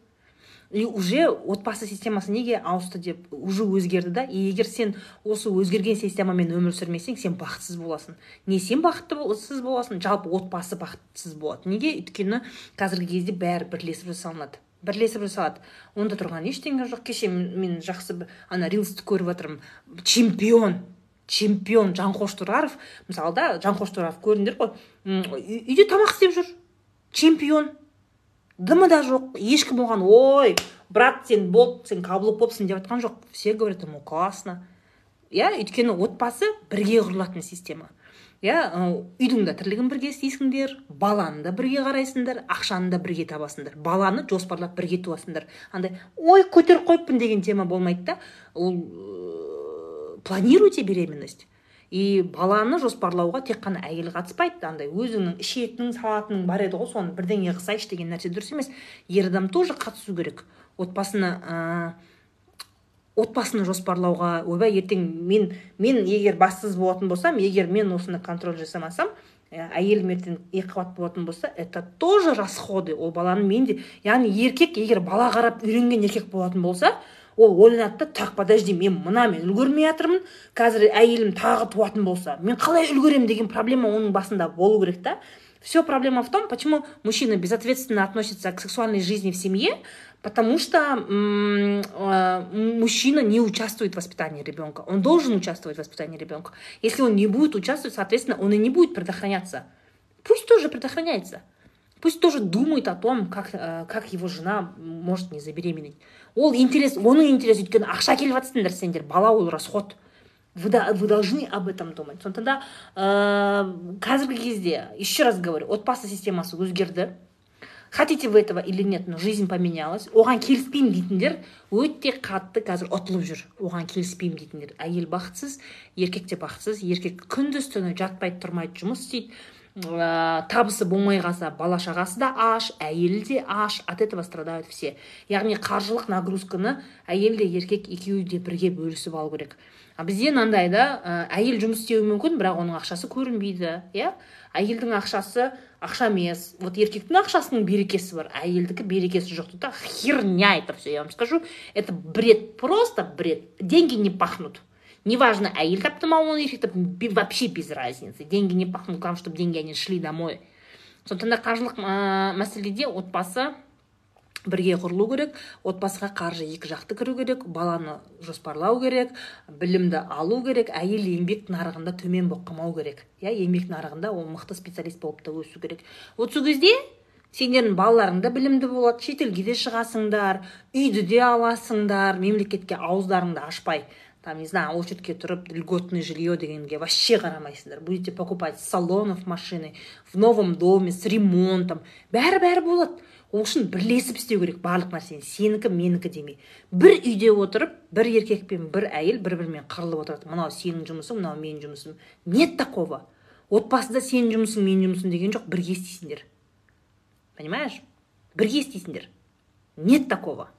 И уже отбасы системасы неге ауысты деп уже өзгерді да? И егер сен осы өзгерген системамен өмір сүрмесең сен бақытсыз боласың. Не сен бақыттысыз боласың жалпы отбасы бақытсыз болады. Неге? Өйткені қазіргі кезде бәрі бірлесіп жасалынады. Бірлесіп жасалады. Онда тұрған ештеңе жоқ. Кеше мен жақсы ана рилсті көріп жатырмын чемпион чемпион жанқош тұраров. Мысалы да жанқош тұраров көрдіңдер ғой. Үйде тамақ істеп жүр. Чемпион. Дымы да жоқ ешкім оған ой брат сен болды сен каблук болыпсың деп жатқан жоқ. Все говорят ему классно иә өйткені отбасы бірге құрылатын система. Иә үйдің да тірлігін бірге істейсіңдер баланы да бірге қарайсыңдар ақшаны да бірге табасыңдар. Баланы жоспарлап бірге туасыңдар. Андай ой көтеріп қойыппын деген тема болмайды да. Ол ә, планируйте беременность. И баланы жоспарлауға тек қана әйел қатыспайды андай. Өзіңнің ішетінің салатының бар еді ғой соны бірдеңе қылсайшы деген нәрсе дұрыс емес. Ер адам тоже қатысу керек. Отбасына отбасыны жоспарлауға. Ойбай ертең мен мен егер бассыз болатын болсам егер мен осыны контроль жасамасам ә, әйелім ертең екіқабат болатын болса это тоже расходы. Ол баланы мен де яғни еркек егер бала қарап үйренген еркек болатын болса ол ойланады да так подожди мен мына мен үлгермей жатырмын қазір әйелім тағы туатын болса мен қалай үлгеремін деген проблема оның басында болу керек та все проблема в том почему мужчина безответственно относится к сексуальной жизни в семье Потому что э, мужчина не участвует в воспитании ребенка. Он должен участвовать в воспитании ребенка. Если он не будет участвовать, соответственно, он и не будет предохраняться. Пусть тоже предохраняется. Пусть тоже думает о том, как, э, как его жена может не забеременеть. Ол интерес, оның интерес өйткені ақша келіп жатсыңдар сендер бала ол расход вы, вы должны об этом думать. Сондықтан да ә, қазіргі кезде еще раз говорю отбасы системасы өзгерді. Хотите вы этого или нет но жизнь поменялась. Оған келіспеймін дейтіндер өте қатты қазір ұтылып жүр. Оған келіспеймін дейтіндер. Әйел бақытсыз еркек те бақытсыз еркек күндіз түні жатпайды тұрмайды жұмыс істейді. Ә, табысы болмай қалса бала шағасы да аш әйелі де аш от этого страдают все. Яғни қаржылық нагрузканы әйел де еркек екеуі де бірге бөлісіп алу керек. А бізде мынандай да ә, әйел жұмыс істеуі мүмкін бірақ оның ақшасы көрінбейді иә? Әйелдің ақшасы ақша емес. Вот еркектің ақшасының берекесі бар әйелдікі берекесі жоқ. Да херня это все я вам скажу. Это бред просто бред. Деньги не пахнут. Неважно әйел тапты ма оны еркек тапты вообще без разницы. Деньги не пахнут главное чтобы деньги они шли домой. Сондықтан да қаржылық мәселеде отбасы бірге құрылу керек отбасыға қаржы екі жақты кіру керек баланы жоспарлау керек білімді алу керек әйел еңбек нарығында төмен болып қалмау керек. Иә еңбек нарығында ол мықты специалист болып та өсу керек. Вот сол кезде сендердің балаларың да білімді болады шетелге де шығасыңдар үйді де аласыңдар мемлекетке ауыздарыңды ашпай. Там не знаю очередьке тұрып льготное жилье дегенге вообще қарамайсыңдар будете покупать салонов машины в новом доме с ремонтом. Бәрі бәрі болады. Ол үшін бірлесіп істеу керек. Барлық нәрсені. Сенікі менікі демей. Бір үйде отырып бір еркек пен бір әйел бір бірімен қырылып отырады. Мынау сенің жұмысың мынау менің жұмысым. Нет такого. Отбасыда сенің жұмысың менің жұмысым деген жоқ. Бірге істейсіңдер. Понимаешь? Бірге істейсіңдер. Нет такого.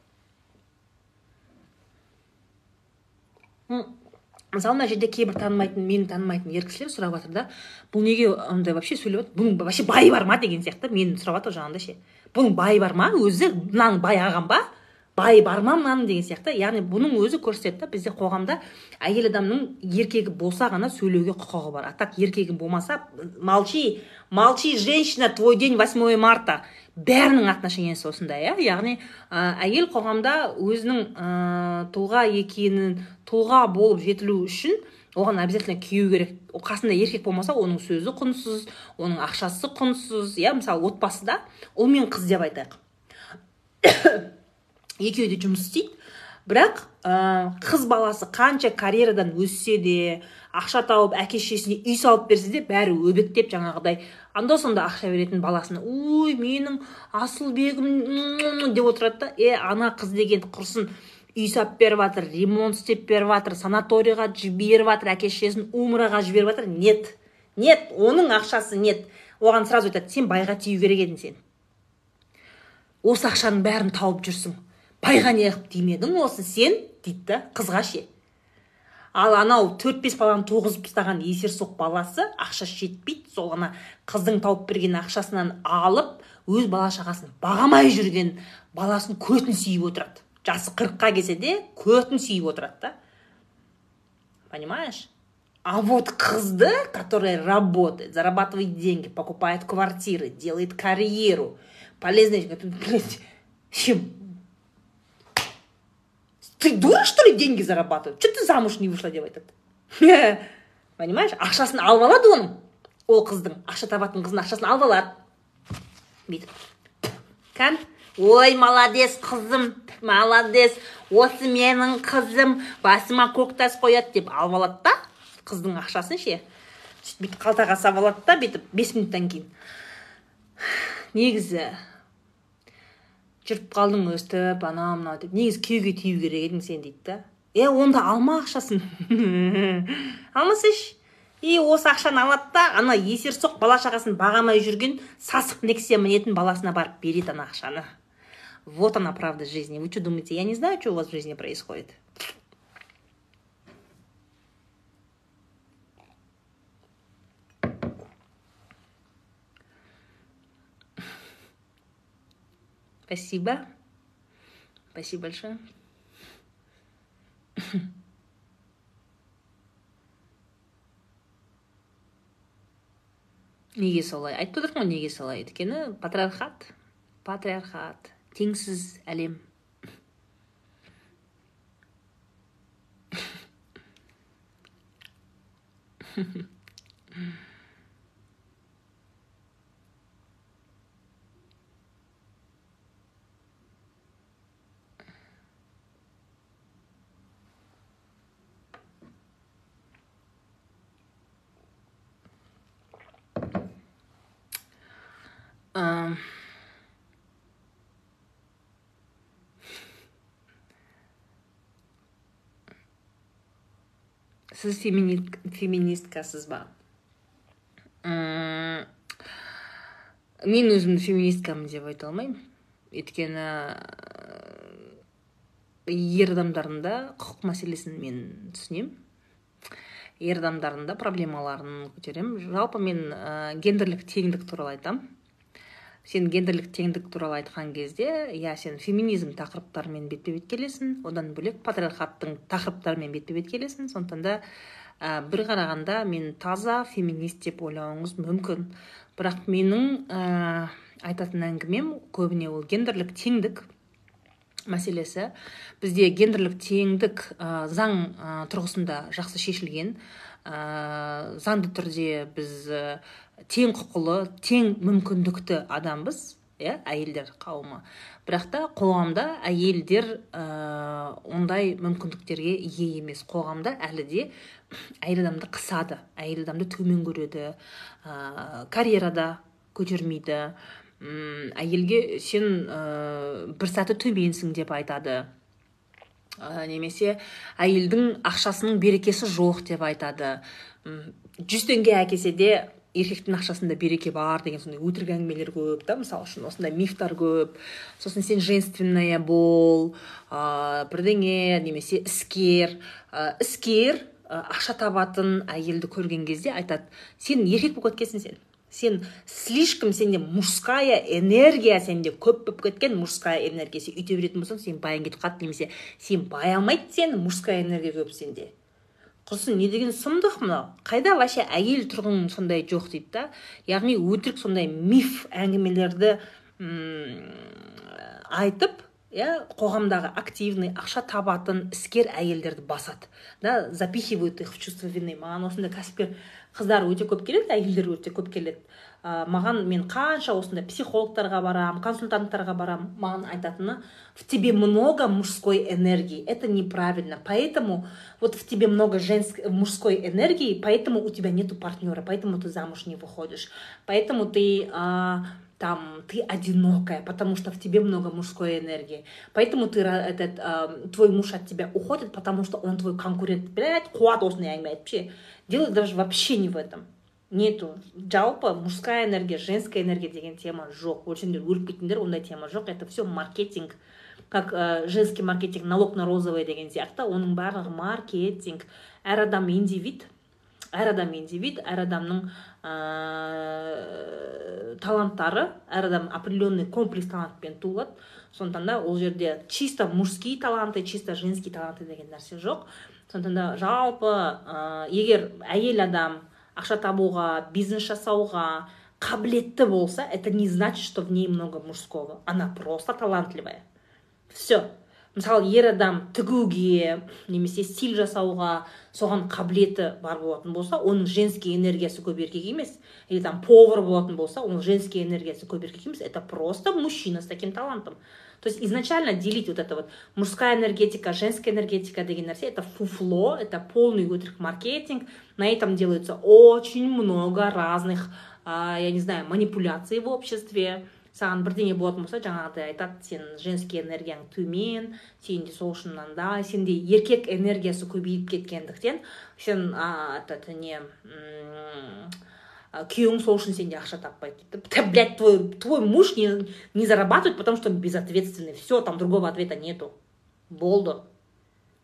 Мысалы мына жерде кейбір танымайтын мені танымайтын ер кісілер сұрап жатыр да бұл неге андай вообще сөйлеп жатыр бұның вообще байы бар ма? деген сияқты мені сұрап жатыр жаңағыдай ше. Бұның байы бар ма? Өзі мынаның бай ағам ба? Байы бар ма мынаның деген сияқты. Яғни бұның өзі көрсетеді да бізде қоғамда әйел адамның еркегі болса ғана сөйлеуге құқығы бар. А так еркегі болмаса молчи молчи женщина твой день 8 марта бәрінің отношениесі осындай иә? Яғни ә, әйел қоғамда өзінің ә, тұлға екенін тұлға болып жетілу үшін оған обязательно күйеу керек. Қасында еркек болмаса оның сөзі құнсыз оның ақшасы құнсыз иә? Мысалы отбасыда ұл мен қыз деп айтайық. Екеуі де жұмыс істейді. Бірақ ә, қыз баласы қанша карьерадан өссе де ақша тауып әке шешесіне үй салып берсе де бәрі өбектеп жаңағыдай. Анда санда ақша беретін баласына ой менің асылбегім деп отырады да е ана қыз деген құрсын үй салып беріп жатыр ремонт істеп беріп жатыр санаторийға жіберіп жатыр әке шешесін умраға жіберіп жатыр нет нет оның ақшасы нет. Оған сразу айтады сен байға тию керек едің сен осы ақшаның бәрін тауып жүрсің байға не қылып тимедің осы сен? дейді да қызға ше ал анау төрт бес баланы туғызып тастаған есерсоқ баласы ақша жетпейді. Сол ана қыздың тауып берген ақшасынан алып өз бала шағасын бағамай жүрген баласын көтін сүйіп отырады. Жасы қырыққа келсе де көтін сүйіп отырады да. Понимаешь? А вот қызды которая работает зарабатывает деньги покупает квартиры делает карьеру полезная ты дура что ли деньги зарабатывать что ты замуж не вышла деп айтады понимаешь? Ақшасын алып алады оның ол қыздың ақша табатын қыздың ақшасын алып алады бүйтіп кән ой молодец қызым молодец. Осы менің қызым. Басыма көк тас қояды деп алып алады да қыздың ақшасын ше сөйтіп бүйтіп қалтаға салып алады да бүйтіп бес минуттан кейін. Негізі жүріп қалдың өстіп анау мынау деп. Негізі күйеуге тию керек едің сен дейді да. Е онда алма ақшасын алмасайшы и осы ақшаны алады да ана есерсоқ бала шағасын бағамай жүрген сасық нексия мінетін баласына барып береді ана ақшаны. Вот она правда жизни. Вы что думаете я не знаю что у вас в жизни происходит? Спасибо. Спасибо большое. неге солай айтып отырмын ғой неге солай өйткені патриархат. Патриархат. Теңсіз әлем. сіз феминисткасыз ба мен өзімді феминисткамын деп айта алмаймын өйткені ер адамдардың да құқық мәселесін мен түсінемін ер адамдардың да проблемаларын көтеремін жалпы мен ә, гендерлік теңдік туралы айтамын сен гендерлік теңдік туралы айтқан кезде иә сен феминизм тақырыптарымен бетпе бет келесің одан бөлек патриархаттың тақырыптарымен бетпе бет келесің. Сондықтан да ә, бір қарағанда мен таза феминист деп ойлауыңыз мүмкін. Бірақ менің ә, айтатын әңгімем көбіне ол гендерлік теңдік мәселесі. Бізде гендерлік теңдік ә, заң ә, тұрғысында жақсы шешілген. Ә, заңды түрде біз тең құқылы тең мүмкіндікті адамбыз иә әйелдер қауымы. Бірақ та қоғамда әйелдер ә, ондай мүмкіндіктерге ие емес. Қоғамда әлі де әйел адамды қысады әйел адамды төмен көреді ә, карьерада көтермейді. Әйелге сен ә, бір саты төменсің деп айтады. Ә, немесе әйелдің ақшасының берекесі жоқ деп айтады. Жүз теңге әкелсе де еркектің ақшасында береке бар деген сондай өтірік әңгімелер көп та мысалы үшін осындай мифтар көп. Сосын сен женственная бол ә, бірдеңе немесе іскер. Ә, іскер ә, ақша табатын әйелді көрген кезде айтады сен еркек болып кеткенсің сен. Сен слишком сенде мужская энергия сенде көп болып кеткен мужская энергия. Сен үйте беретін болсаң сен байың кетіп қалады немесе сен бай алмайды сені мужская энергия көп сенде. Құрсын не деген сұмдық мынау? Қайда вообще әйел тұрғын сондай жоқ дейді да? Яғни өтірік сондай миф әңгімелерді айтып иә қоғамдағы активный ақша табатын іскер әйелдерді басады. Да запихивают их в чувство вины. Маған осындай кәсіпкер қыздар өте көп келеді әйелдер өте көп келеді ә, маған мен қанша осындай психологтарға барам консультанттарға барам маған айтатыны в тебе много мужской энергии это неправильно поэтому вот в тебе много женской мужской энергии поэтому у тебя нету партнера поэтому ты замуж не выходишь поэтому ты а, там ты одинокая, потому что в тебе много мужской энергии. Поэтому ты этот твой муж от тебя уходит, потому что он твой конкурент. Блять, қуат осындай әңгіме вообще. Дело даже вообще не в этом. Нету. Жалпы мужская энергия, женская энергия деген тема жоқ. Өлшемдер өліп кеткендер ондай тема жоқ. Это все маркетинг. Как э, женский маркетинг, налог на розовый деген сияқты. Оның барлығы маркетинг. Әр адам индивид, әр адам индивид әр адамның ә, таланттары әр адам определенный комплекс талантпен туылады сондықтан да ол жерде чисто мужские таланты чисто женский таланты деген нәрсе жоқ сондықтан да жалпы ә, егер әйел адам ақша табуға бизнес жасауға қабілетті болса это не значит что в ней много мужского. Она просто талантливая. Все мысалы ер адам тігуге немесе стиль жасауға соған қабілеті бар болатын болса оның женский энергиясы көп еркек емес или там повар болатын болса оның женский энергиясы көп еркек емес это просто мужчина с таким талантом. То есть изначально делить вот это вот мужская энергетика женская энергетика деген нәрсе это фуфло это полный өтірік маркетинг. На этом делается очень много разных я не знаю манипуляций в обществе. Саған бірдеңе болатын болса жаңағыдай айтады сен женский энергияң төмен сенде сол үшін мынандай сенде еркек энергиясы көбейіп кеткендіктен сен а, этот не күйеуің сол үшін сенде ақша таппайды дейді блядь твой твой муж не, не зарабатывает потому что он безответственный все там другого ответа нету болды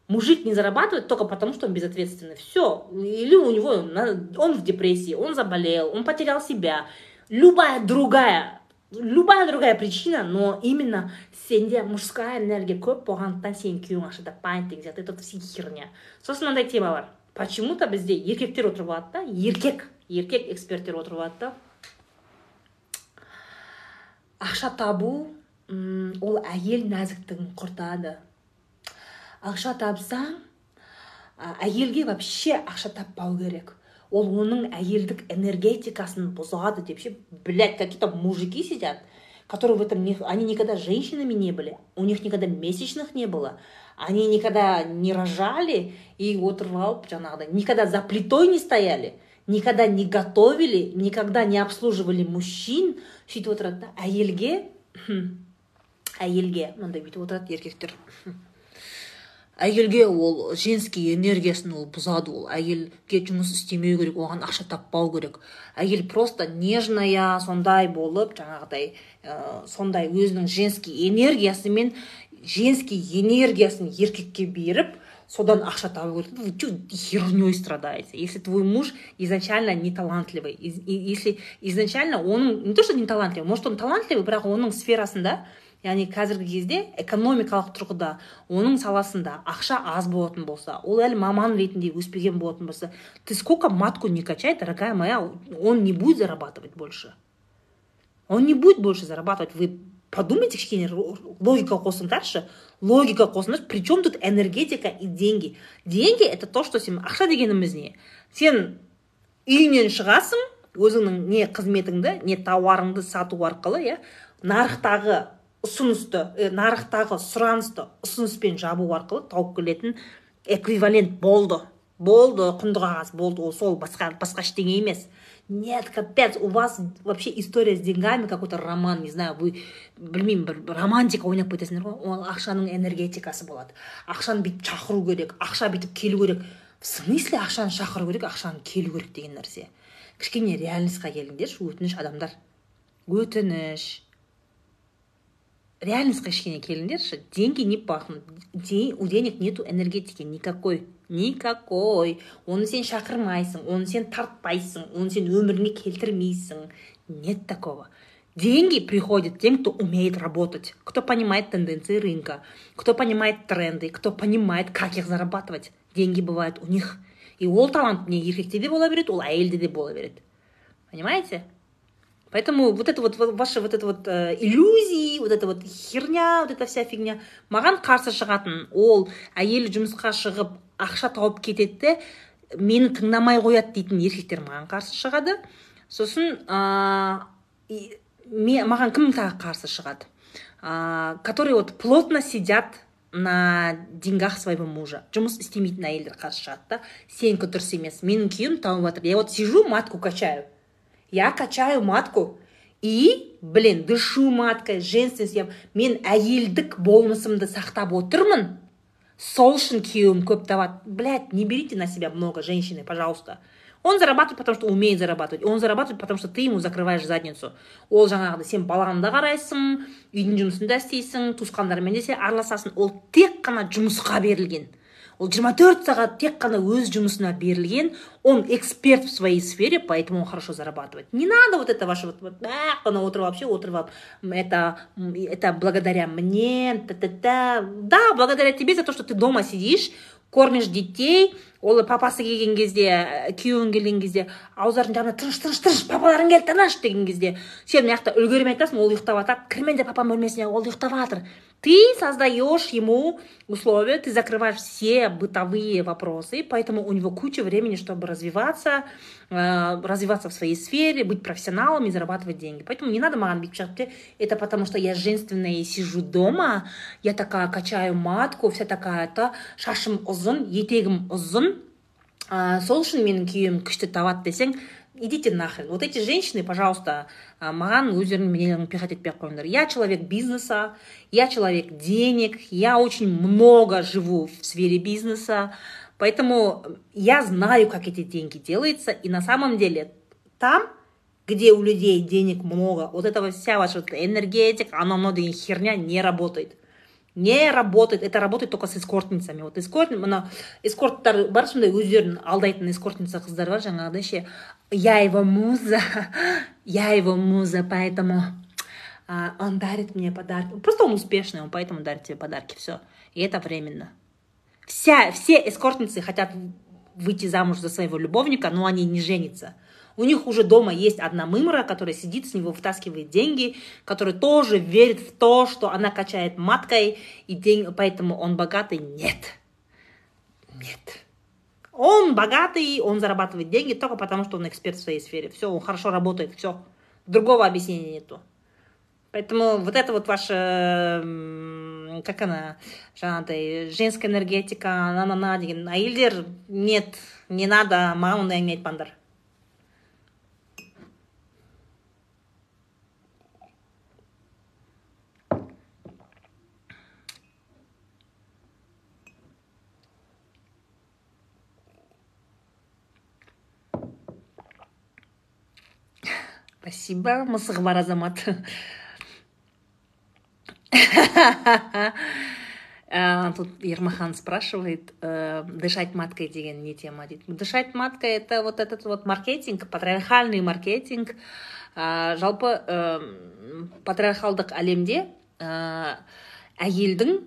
мужик не зарабатывает только потому, что он безответственный. Все. Или у него он в депрессии, он заболел, он потерял себя. Любая другая любая другая причина но именно сенде мужская энергия көп болғандықтан сенің күйеуің ақша таппайды деген сияқты это все херня сосын мынандай тема бар почему то бізде еркектер отырып алады да еркек Еркек эксперттер отырып алады да. Ақша табу ол әйел нәзіктігін құртады. Ақша тапсаң әйелге вообще ақша таппау керек. Ол оның әйелдік энергетикасын бұзады деп ше блять какие то мужики сидят которые в этом не, они никогда женщинами не были у них никогда месячных не было они никогда не рожали и отырып алып жаңағыдай никогда за плитой не стояли. Никогда не готовили никогда не обслуживали мужчин. Сөйтіп отырады да. Әйелге әйелге мынандай бүйтіп отырады еркектер әйелге ол женский энергиясын ол бұзады ол. Әйелге жұмыс істемеу керек оған ақша таппау керек. Әйел просто нежная сондай болып жаңағыдай ә, сондай өзінің женский энергиясымен женский энергиясын еркекке беріп содан ақша табу керек вы че херней страдаете? Если твой муж изначально не талантливый если изначально оның не то что не талантливый может он талантливый бірақ оның сферасында яғни қазіргі кезде экономикалық тұрғыда оның саласында ақша аз болатын болса ол әлі маман ретінде өспеген болатын болса ты сколько матку не качай дорогая моя он не будет зарабатывать больше. Он не будет больше зарабатывать. Вы подумайте кішкене логика қосыңдаршы логика қосыңдаршы при чем тут энергетика и деньги. Деньги это то что сен ақша дегеніміз не сен үйіңнен шығасың өзіңнің не қызметіңді не тауарыңды сату арқылы иә нарықтағы ұсынысты нарықтағы сұранысты ұсыныспен жабу арқылы тауып келетін эквивалент болды. Болды құнды қағаз болды. Ол сол басқа басқа ештеңе емес. Нет капец у вас вообще история с деньгами какой то роман не знаю вы білмеймін бір романтика ойнап кетесіңдер ғой ол ақшаның энергетикасы болады. Ақшаны бүйтіп шақыру керек ақша бүйтіп келу керек. В смысле ақшаны шақыру керек ақшаны келу керек деген нәрсе? Кішкене реальностьқа келіңдерші өтініш адамдар. Өтініш. Реальностьқа кішкене келіңдерші деньги не пахнут у денег нету энергетики никакой. Никакой. Оны сен шақырмайсың оны сен тартпайсың оны сен өміріңе келтірмейсің. Нет такого. Деньги приходят тем кто умеет работать кто понимает тенденции рынка кто понимает тренды кто понимает как их зарабатывать. Деньги бывают у них. И ол талант не еркекте де бола береді ол әйелде де бола береді понимаете? Поэтому вот это вот ваши вот это вот ә, иллюзии вот это вот херня вот эта вся фигня. Маған қарсы шығатын ол әйелі жұмысқа шығып ақша тауып кетеді де мені тыңдамай қояды дейтін еркектер маған қарсы шығады. Сосын ә, маған кім тағы қарсы шығады? Ә, которые вот плотно сидят на деньгах своего мужа. Жұмыс істемейтін әйелдер қарсы шығады да. Сенікі дұрыс емес менің күйеуім тауып жатыр. Я вот сижу матку качаю. Я качаю матку. И блин дышу маткой женственность. Мен әйелдік болмысымды сақтап отырмын. Сол үшін күйеуім көп табады блядь не берите на себя много женщины пожалуйста. Он зарабатывает потому что умеет зарабатывать. Он зарабатывает потому что ты ему закрываешь задницу. Ол жаңағыдай сен балаңды да қарайсың үйдің жұмысын да істейсің туысқандармен де сен араласасың. Ол тек қана жұмысқа берілген. Ол 24 сағат тек қана өз жұмысына берілген он эксперт в своей сфере поэтому он хорошо зарабатывает. Не надо вот это ваше вот, вот ана отырып вообще отырып алып это это благодаря мне та та та да благодаря тебе за то что ты дома сидишь кормишь детей. Ол папасы келген кезде күйеуің келген кезде ауыздарын жабына тыныш тыныш тыныш папаларың келді тыныш деген кезде. Сен мына жақта үлгермей айтасың ол ұйықтап жатады кірмеңдер папам бөлмесіне ол ұйықтап жатыр ты создаешь ему условия ты закрываешь все бытовые вопросы поэтому у него куча времени чтобы развиваться э, развиваться в своей сфере быть профессионалом и зарабатывать деньги поэтому не надо маған бүйтіп это потому что я женственная и сижу дома я такая качаю матку вся такая то шашым ұзын етегім ұзын ә, сол үшін менің күйеуім күшті табады десең идите нахрен вот эти женщины пожалуйста маған өздерінің мнениелерін пихать етпей ақ қойыңдар я человек бизнеса я человек денег я очень много живу в сфере бизнеса поэтому я знаю как эти деньги делаются и на самом деле там где у людей денег много вот этого вся ваша энергетика оно мынау деген херня не работает не работает. Это работает только с эскортницами. Вот эскорт мына эскорттар бар сондай өздерін алдайтын эскортница қыздар бар. Жаңағыдай ше я его муза я его муза поэтому а, он дарит мне подарки. Просто он успешный он поэтому дарит тебе подарки. Все и это временно. Вся все эскортницы хотят выйти замуж за своего любовника но они не женятся у них уже дома есть одна мымра, которая сидит с него, вытаскивает деньги, которая тоже верит в то, что она качает маткой, и день, поэтому он богатый. Нет. Нет. Он богатый, он зарабатывает деньги только потому, что он эксперт в своей сфере. Все, он хорошо работает, все. Другого объяснения нету. Поэтому вот это вот ваша как она жаңағыдай женская энергетика ана мына деген әйелдер нет не надо маған ондай әңгіме спасибо мысығы бар азамат. Тут ермахан спрашивает э, дышать маткой деген не тема. Дейді дышать маткой это вот этот вот маркетинг патриархальный маркетинг. Жалпы патриархалдық әлемде әйелдің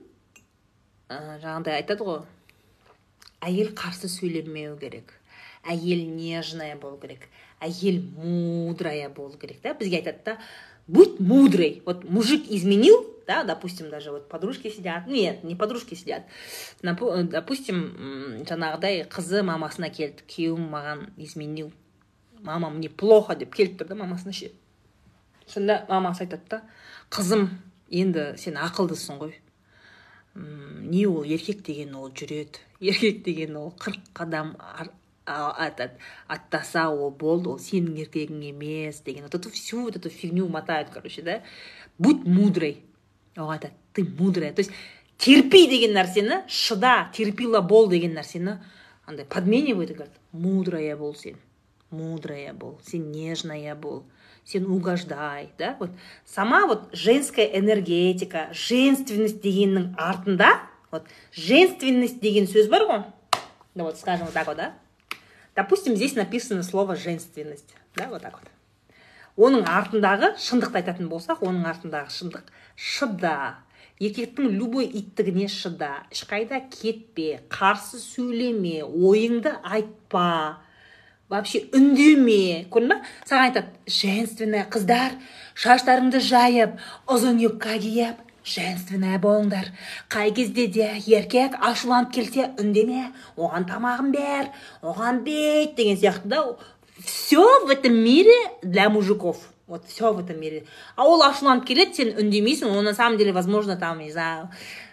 жаңағыдай айтады ғой әйел қарсы сөйлемеу керек әйел нежная болу керек әйел мудрая болу керек да? Бізге айтады да будь мудрый. Вот мужик изменил да допустим даже вот подружки сидят. Нет не подружки сидят. Допустим жаңағыдай қызы мамасына келді күйеуім маған изменил. Мама мне плохо деп келіп тұр да мамасына ше сонда мамасы айтады да қызым енді сен ақылдысың ғой. Не ол еркек деген ол жүреді еркек деген ол қырық қадам аттаса ол болды ол сенің еркегің емес деген вот эту всю вот эту фигню мотают короче да. Будь мудрой оған айтады ты мудрая. То есть терпи деген нәрсені шыда терпила бол деген нәрсені андай подменивает говорит мудрая бол сен мудрая бол сен нежная бол сен угождай да. Вот сама вот женская энергетика женственность дегеннің артында вот женственность деген сөз бар ғой. Ну вот скажем вот так вот да. Допустим здесь написано слово женственность да вот так вот. Оның артындағы шындықты айтатын болсақ оның артындағы шындық шыда еркектің любой иттігіне шыда ешқайда кетпе қарсы сөйлеме ойыңды айтпа вообще үндеме. Көрдің ба? Саған айтады женственная қыздар шаштарыңды жайып ұзын юбка киіп женственная болыңдар. Қай кезде де еркек ашуланып келсе үндеме оған тамағын бер оған бүйт деген сияқты да все в этом мире для мужиков. Вот все в этом мире. А ол ашуланып келеді сен үндемейсің он на самом деле возможно там не знаю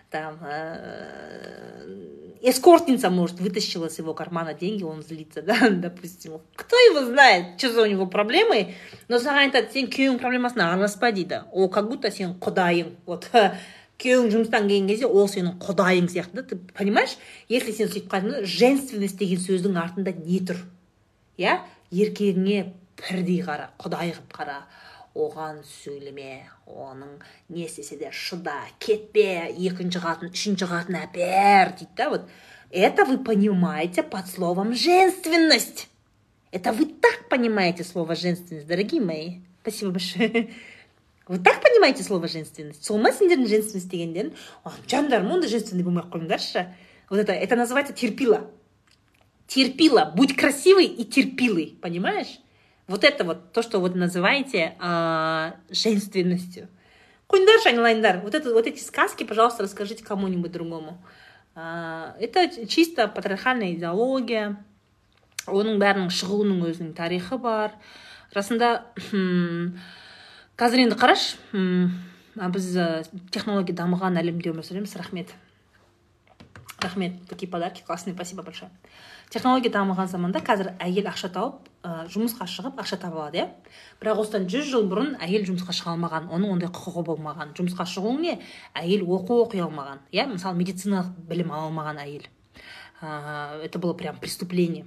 там э, эскортница может вытащила с его кармана деньги он злится да допустим. Кто его знает что за у него проблемы? Но саған айтады сен күйеуіңнің проблемасына араласпа дейді ол как будто сен құдайың вот күйеуің жұмыстан келген кезде ол сенің құдайың сияқты да ты понимаешь? Если сен сөйтіп қарасаң женственность деген сөздің артында не тұр иә? Еркегіңе пірдей қара құдай қара. Оған сөйлеме оның не істесе де шыда кетпе екінші қатын үшінші қатын әпер дейді да вот. Это вы понимаете под словом женственность это вы так понимаете слово женственность дорогие мои. Спасибо большое. Вы так понимаете слово женственность сол ма сендердің женственность дегендерің жандарым ондай женственный болмай ақ қойыңдаршы. Вот это это называется терпила. Терпила. Будь красивый и терпилый понимаешь? Вот это вот то что вы называете э, женственностью. Қойыңдаршы айналайындар вот это вот эти сказки пожалуйста расскажите кому-нибудь другому. Ә, это чисто патриархальная идеология. Оның бәрінің шығуының өзінің тарихы бар. Расында қазір енді қарашы біз технология дамыған әлемде өмір сүреміз рахмет. Рахмет такие подарки классные спасибо большое. Технология дамыған заманда қазір әйел ақша тауып ә, жұмысқа шығып ақша таба алады иә? Бірақ осыдан жүз жыл бұрын әйел жұмысқа шыға алмаған оның ондай құқығы болмаған. Жұмысқа шығу не? Әйел оқу оқи алмаған иә? Мысалы медициналық білім ала алмаған әйел. Ә, это было прям преступление.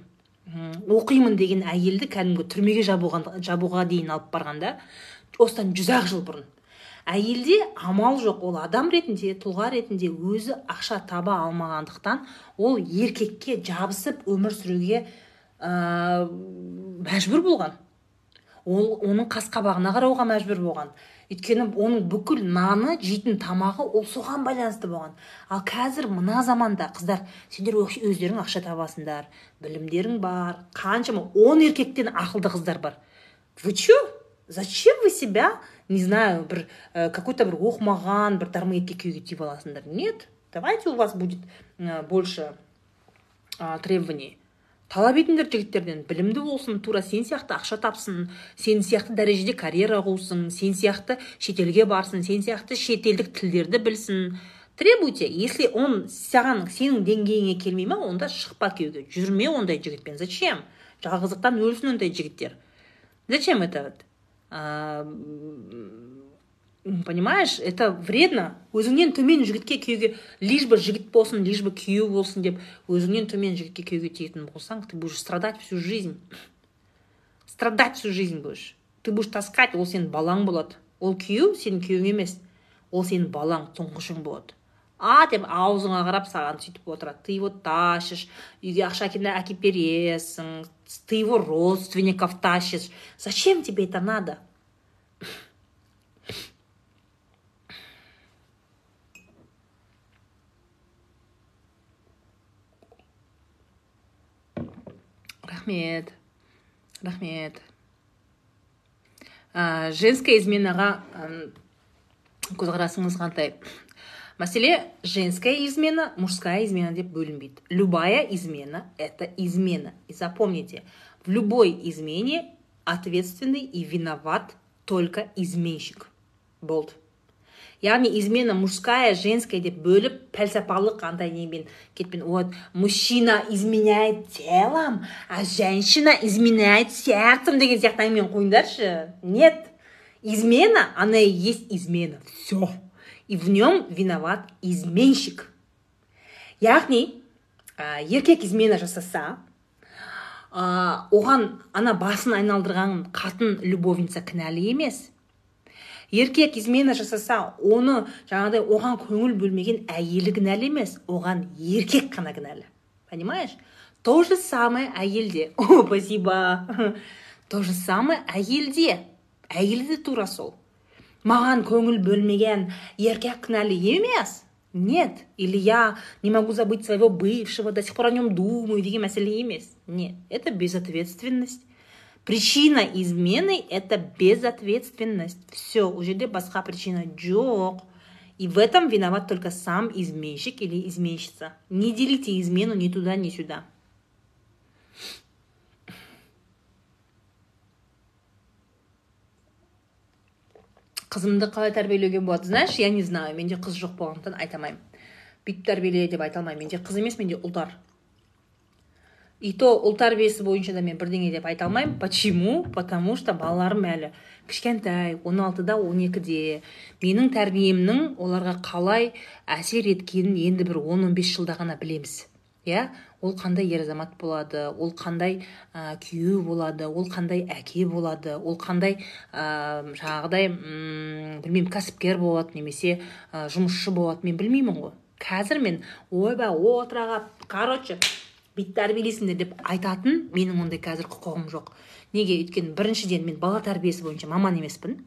Оқимын деген әйелді кәдімгі түрмеге жабуға дейін алып барған да? Осыдан жүз ақ жыл бұрын. Әйелде амал жоқ. Ол адам ретінде тұлға ретінде өзі ақша таба алмағандықтан ол еркекке жабысып өмір сүруге ә, мәжбүр болған. Ол оның қас қабағына қарауға мәжбүр болған. Өйткені оның бүкіл наны жейтін тамағы ол соған байланысты болған. Ал қазір мына заманда қыздар сендер өздерің ақша табасыңдар білімдерің бар қаншама он еркектен ақылды қыздар бар. Вы че зачем вы себя не знаю бір ә, какой то бір оқымаған бір дармоедке күйеуге тиіп аласыңдар? Нет. Давайте у вас будет ә, больше ә, требований. Талап етіңдер жігіттерден. Білімді болсын тура сен сияқты ақша тапсын сен сияқты дәрежеде карьера қусын сен сияқты шетелге барсын сен сияқты шетелдік тілдерді білсін. Требуйте если он саған сенің деңгейіңе келмей ма онда шықпа күйеуге. Жүрме ондай жігітпен. Зачем? Жалғыздықтан өлсін ондай жігіттер. Зачем это понимаешь это вредно. Өзіңнен төмен жігітке күйеуге лишь бы жігіт болсын лишь бы күйеу болсын деп өзіңнен төмен жігітке күйеуге тиетін болсаң ты будешь страдать всю жизнь страдать всю жизнь будешь ты будешь таскать ол сенің балаң болады ол күйеу сенің күйеуің емес ол сенің балаң тұңғышың болады а деп аузыңа қарап саған сөйтіп отырады. Ты его тащишь үйге ақша әкеліп бересің ты его родственников тащишь зачем тебе это надо? Рахмет. Рахмет. Ә, женская изменаға көзқарасыңыз қандай? Мәселе женская измена мужская измена деп бөлінбейді. Любая измена это измена. И запомните в любой измене ответственный и виноват только изменщик. Болды яғни измена мужская женская деп бөліп пәлсапалық андай немен кетпен. Вот мужчина изменяет телом а женщина изменяет сердцем деген сияқты әңгімені қойыңдаршы. Нет. Измена она и есть измена. Все и в нем виноват изменщик. Яғни ә, еркек измена жасаса ә, оған ана басын айналдырған қатын любовница кінәлі емес. Еркек измена жасаса оны жаңағыдай оған көңіл бөлмеген әйелі кінәлі емес оған еркек қана кінәлі. Понимаешь? То же самое әйелде. О спасибо. То же самое әйелде. Әйелде тура сол. Маған көңіл бөлмеген еркек кінәлі емес. Нет. Или я не могу забыть своего бывшего до сих пор о нем думаю деген мәселе емес. Нет. Это безответственность. Причина измены это безответственность. Все ол жерде басқа причина жоқ и в этом виноват только сам изменщик или изменщица. Не делите измену ни туда ни сюда. Қызымды қалай тәрбиелеуге болады? Знаешь я не знаю менде қыз жоқ болғандықтан айта алмаймын. Бүйтіп тәрбиеле деп айта алмаймын. Менде қыз емес менде ұлдар. И то ұл тәрбиесі бойынша да мен бірдеңе деп айта алмаймын. Почему? Потому что балаларым әлі кішкентай 16-да 12-де менің тәрбиемнің оларға қалай әсер еткенін енді бір 10-15 жылда ғана білеміз. Иә? Ол қандай ер азамат болады ол қандай ә, күйеу болады ол қандай әке болады ол қандай ә, жаңағыдай білмеймін кәсіпкер болады немесе ә, жұмысшы болады. Мен білмеймін ғой. Қазір мен ойбай отыра қалып короче бүйтіп тәрбиелейсіңдер деп айтатын менің ондай қазір құқығым жоқ. Неге? Өйткені біріншіден мен бала тәрбиесі бойынша маман емеспін.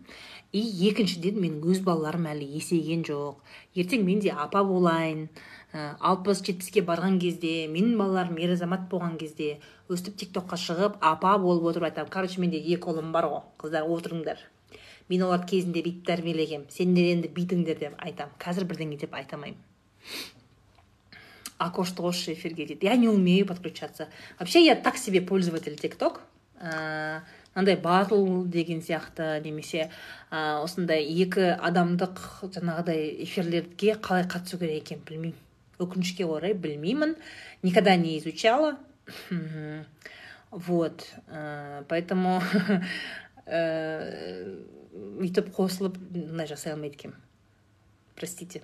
И екіншіден менің өз балаларым әлі есейген жоқ. Ертең мен де апа болайын. Алпыс жетпіске барған кезде менің балаларым ер азамат болған кезде өстіп тик токқа шығып апа болып отырып айтамын короче менде екі ұлым бар ғой қыздар отырыңдар мен оларды кезінде бүйтіп тәрбиелегенмін сендер енді бүйтіңдер деп айтамын. Қазір бірдеңе деп айта алмаймын. Окошты қосшы эфирге дейді я не умею подключаться. Вообще я так себе пользователь тик ток мынандай батл деген сияқты немесе ә, осындай екі адамдық жаңағыдай эфирлерге қалай қатысу керек екенін білмеймін. Өкінішке орай білмеймін. Никогда не изучала. Вот. Поэтому өйтіп қосылып мындай жасай алмайды екенмін. Простите.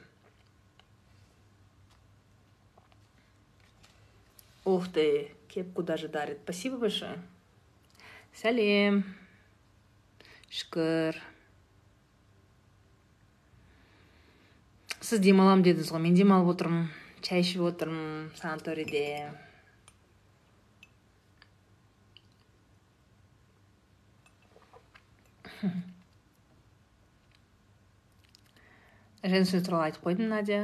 Ух ты кепку даже дарит. Спасибо большое. Сәлем шүкір сіз демаламын дедіңіз ғой мен демалып отырмын чай ішіп отырмын санаторийде женщина туралы айтып қойдым надя?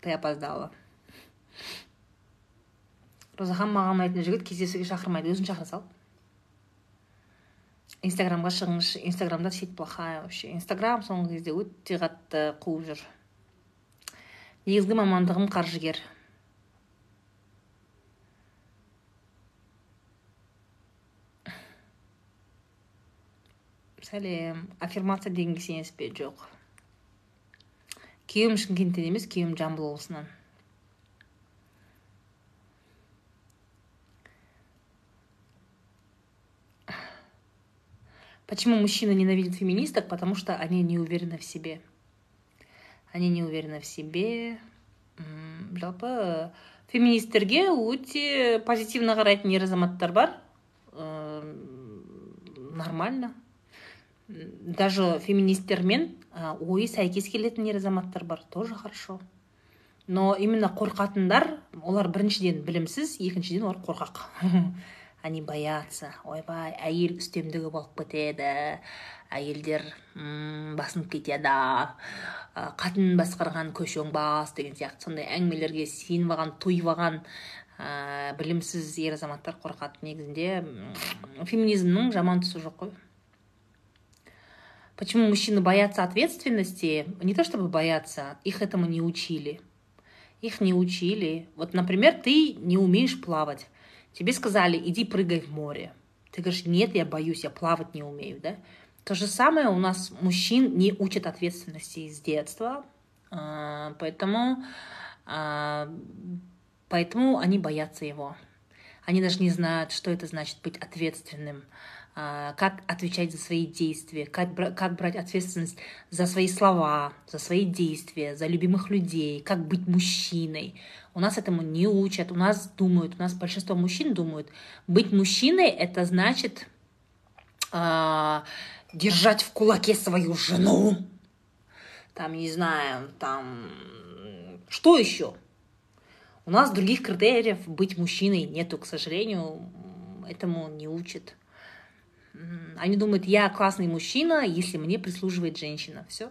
Ты опоздала. Розахан маған ұнайтын жігіт кездесуге шақырмайды. Өзің шақыра сал. Инстаграмға шығыңызшы. Инстаграмда сеть плохая вообще. Инстаграм соңғы кезде өте қатты қуып жүр. Негізгі мамандығым қаржыгер. Сәлем. Аффирмация дегенге сенесіз бе? Жоқ. Күйеуім шымкенттен емес күйеуім жамбыл облысынан. Почему мужчины ненавидят феминисток? Потому что они не уверены в себе. Они не уверены в себе. жалпы феминистерге өте позитивно қарайтын ер азаматтар бар нормально даже феминистермен ойы сәйкес келетін ер азаматтар бар тоже хорошо но именно қорқатындар олар біріншіден білімсіз екіншіден олар қорқақ они боятся. Ойбай әйел үстемдігі болып кетеді әйелдер басынып кетеді. Қатын басқарған көш оңбас деген сияқты. Сондай әңгімелерге сеніп алған тойып алған ә, білімсіз ер азаматтар қорқады негізінде. Феминизмнің жаман тұсы жоқ қой. Почему мужчины боятся ответственности? Не то чтобы боятся их этому не учили. Их не учили. Вот например ты не умеешь плавать. Тебе сказали, иди прыгай в море. Ты говоришь, нет, я боюсь, я плавать не умею, да? То же самое у нас мужчин не учат ответственности с детства, а, поэтому, а, поэтому они боятся его. Они даже не знают, что это значит быть ответственным, а, как отвечать за свои действия, как, как брать ответственность за свои слова, за свои действия, за любимых людей, как быть мужчиной. У нас этому не учат, у нас думают, у нас большинство мужчин думают, быть мужчиной это значит э, держать в кулаке свою жену, там, не знаю, там, что еще? У нас других критериев быть мужчиной нету, к сожалению, этому не учат. Они думают, я классный мужчина, если мне прислуживает женщина. Все.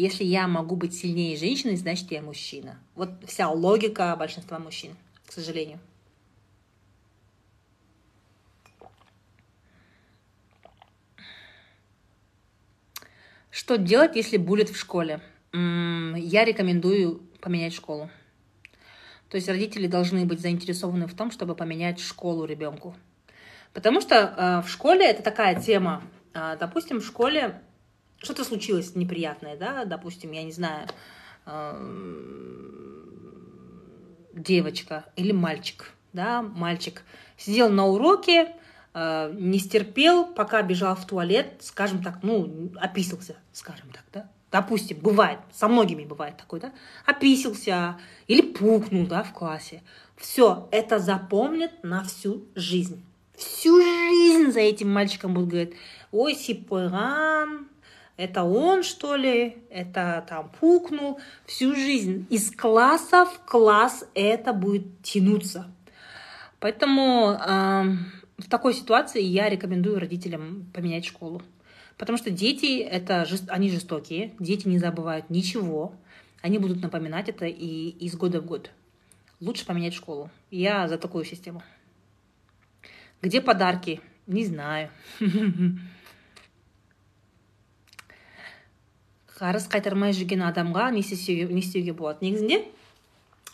Если я могу быть сильнее женщины значит я мужчина вот вся логика большинства мужчин к сожалению Что делать, если булят в школе? Я рекомендую поменять школу. То есть родители должны быть заинтересованы в том, чтобы поменять школу ребенку. Потому что э, в школе это такая тема. Э, допустим, в школе что-то случилось неприятное, да, допустим, я не знаю, э, девочка или мальчик, да, мальчик сидел на уроке, Э, не стерпел, пока бежал в туалет, скажем так, ну, описался, скажем так, да, допустим, бывает, со многими бывает такой, да, описался или пукнул, да, в классе. Все, это запомнит на всю жизнь. Всю жизнь за этим мальчиком будут говорить, ой, сипойган, это он, что ли, это там пукнул. Всю жизнь из класса в класс это будет тянуться. Поэтому э, в такой ситуации я рекомендую родителям поменять школу. Потому что дети, это, они жестокие, дети не забывают ничего, они будут напоминать это и из года в год. Лучше поменять школу. Я за такую систему. Где подарки? Не знаю. қарыз қайтармай жүрген адамға не істеуге болады. Негізінде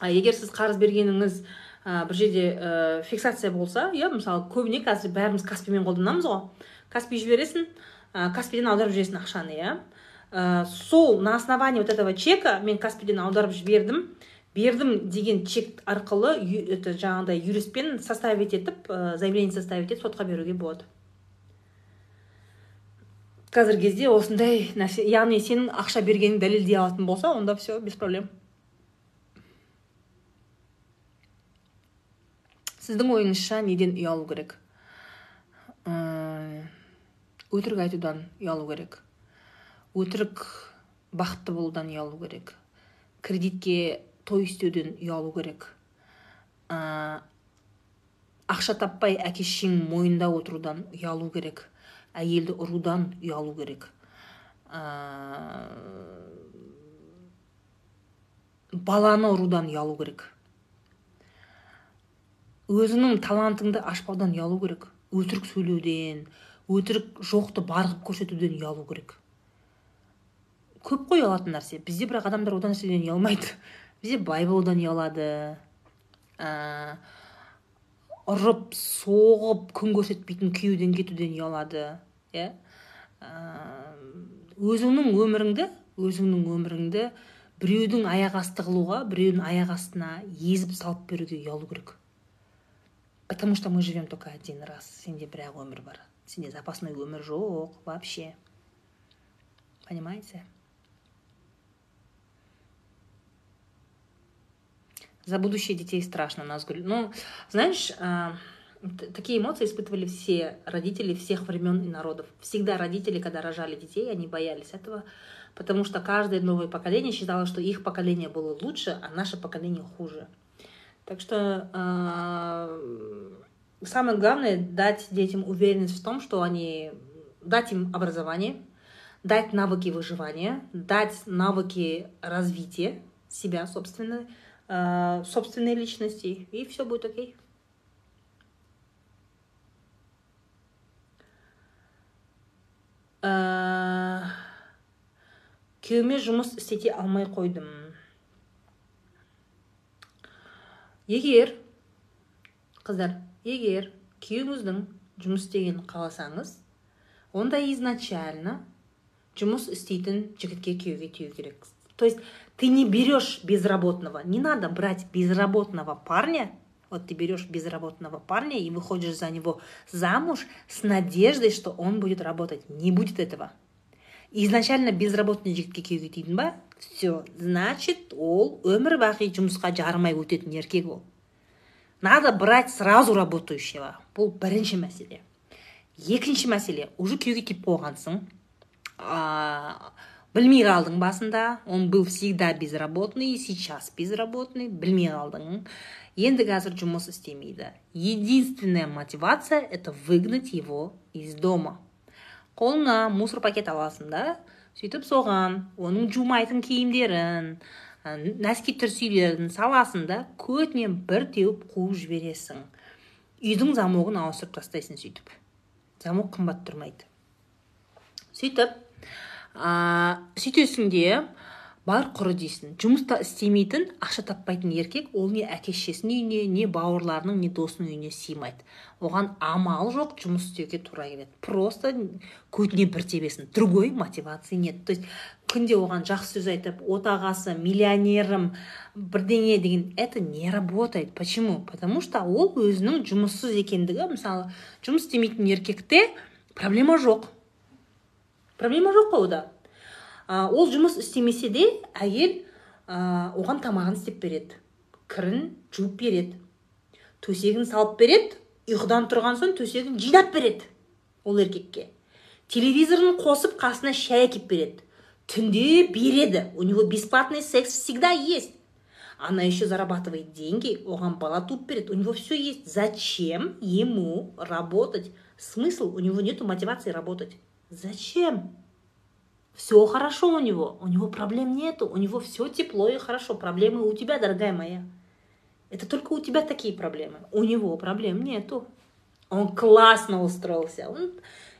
егер сіз қарыз бергеніңіз ә, бір жерде ә, фиксация болса иә мысалы көбіне қазір бәріміз каспимен қолданамыз ғой. Каспи жібересің ә, каспиден аударып жібересің ақшаны иә. Ә, сол на основании вот этого чека мен каспиден аударып жібердім. Бердім деген чек арқылы это жаңағыдай юристпен составить етіп ә, заявление составить етіп сотқа беруге болады. Қазіргі кезде осындай нәрсе яғни сенің ақша бергеніңді дәлелдей алатын болса онда все без проблем. Сіздің ойыңызша неден ұялу керек? Өтірік айтудан ұялу керек. Өтірік бақытты болудан ұялу керек. Кредитке той істеуден ұялу керек. Ақша таппай әке шешең мойнында отырудан ұялу керек. Әйелді ұрудан ұялу керек. Ә, баланы ұрудан ұялу керек. Өзіңнің талантыңды ашпаудан ұялу керек. Өтірік сөйлеуден өтірік жоқты бар қылып көрсетуден ұялу керек. Көп қой ұялатын нәрсе. Бізде бірақ адамдар одан нәрседен ұялмайды бізде бай болудан ұялады ә, ұрып соғып күн көрсетпейтін күйеуден кетуден ұялады иә. Өзіңнің өміріңді өзіңнің өміріңді біреудің аяқ асты қылуға біреудің аяқ астына езіп салып беруге ұялу керек. Потому что мы живем только один раз сенде бір ақ өмір бар. Сенде запасной өмір жоқ вообще. Понимаете? За будущее детей страшно назгуль ну знаешь такие эмоции испытывали все родители всех времен и народов всегда родители когда рожали детей они боялись этого потому что каждое новое поколение считало что их поколение было лучше а наше поколение хуже так что э, самое главное дать детям уверенность в том, что они дать им образование, дать навыки выживания, дать навыки развития себя собственной, э, собственной личности, и все будет окей. Күйеуіме жұмыс істете алмай қойдым. Егер қыздар егер күйеуіңіздің жұмыс істегенін қаласаңыз онда изначально жұмыс істейтін жігітке күйеуге тию керек то есть ты не берешь безработного. Не надо брать безработного парня вот ты берешь безработного парня и выходишь за него замуж с надеждой что он будет работать. Не будет этого. Изначально безработный жігітке күйеуге тидің ба все значит ол өмір бақи жұмысқа жарымай өтетін еркек ол. Надо брать сразу работающего. Бұл бірінші мәселе. Екінші мәселе. Уже күйеуге тиіп қойғансың білмей қалдың басында. Он был всегда безработный сейчас безработный. Білмей қалдың. Енді қазір жұмыс істемейді. Единственная мотивация это выгнать его из дома. Қолыңа мусор пакет аласың да сөйтіп соған оның жумайтын киімдерін нәски түрсилерін саласың да көтінен бір теуіп қуып жібересің. Үйдің замогын ауыстырып тастайсың сөйтіп. Замок қымбат тұрмайды. Сөйтіп ә, сөйтесің де бар құры дейсің. Жұмыста істемейтін ақша таппайтын еркек ол не әке шешесінің үйіне не бауырларының не досының үйіне сыймайды. Оған амал жоқ жұмыс істеуге тура келеді. Просто көтіне бір тебесін. Другой мотивации нет. То есть күнде оған жақсы сөз айтып отағасы миллионерім бірдеңе деген это не работает. Почему? Потому что ол өзінің жұмыссыз екендігі. Мысалы жұмыс істемейтін еркекте проблема жоқ. Проблема жоқ қой ода ол жұмыс істемесе де әйел оған тамағын істеп береді. Кірін жуып береді. Төсегін салып береді. Ұйқыдан тұрған соң төсегін жинап береді ол еркекке. Телевизорын қосып қасына шай әкеліп береді. Түнде береді. У него бесплатный секс всегда есть. Она еще зарабатывает деньги оған бала туып береді. У него все есть. Зачем ему работать? Смысл? У него нету мотивации работать. Зачем все хорошо у него, у него проблем нету, у него все тепло и хорошо. Проблемы у тебя, дорогая моя. Это только у тебя такие проблемы. У него проблем нету. Он классно устроился. Он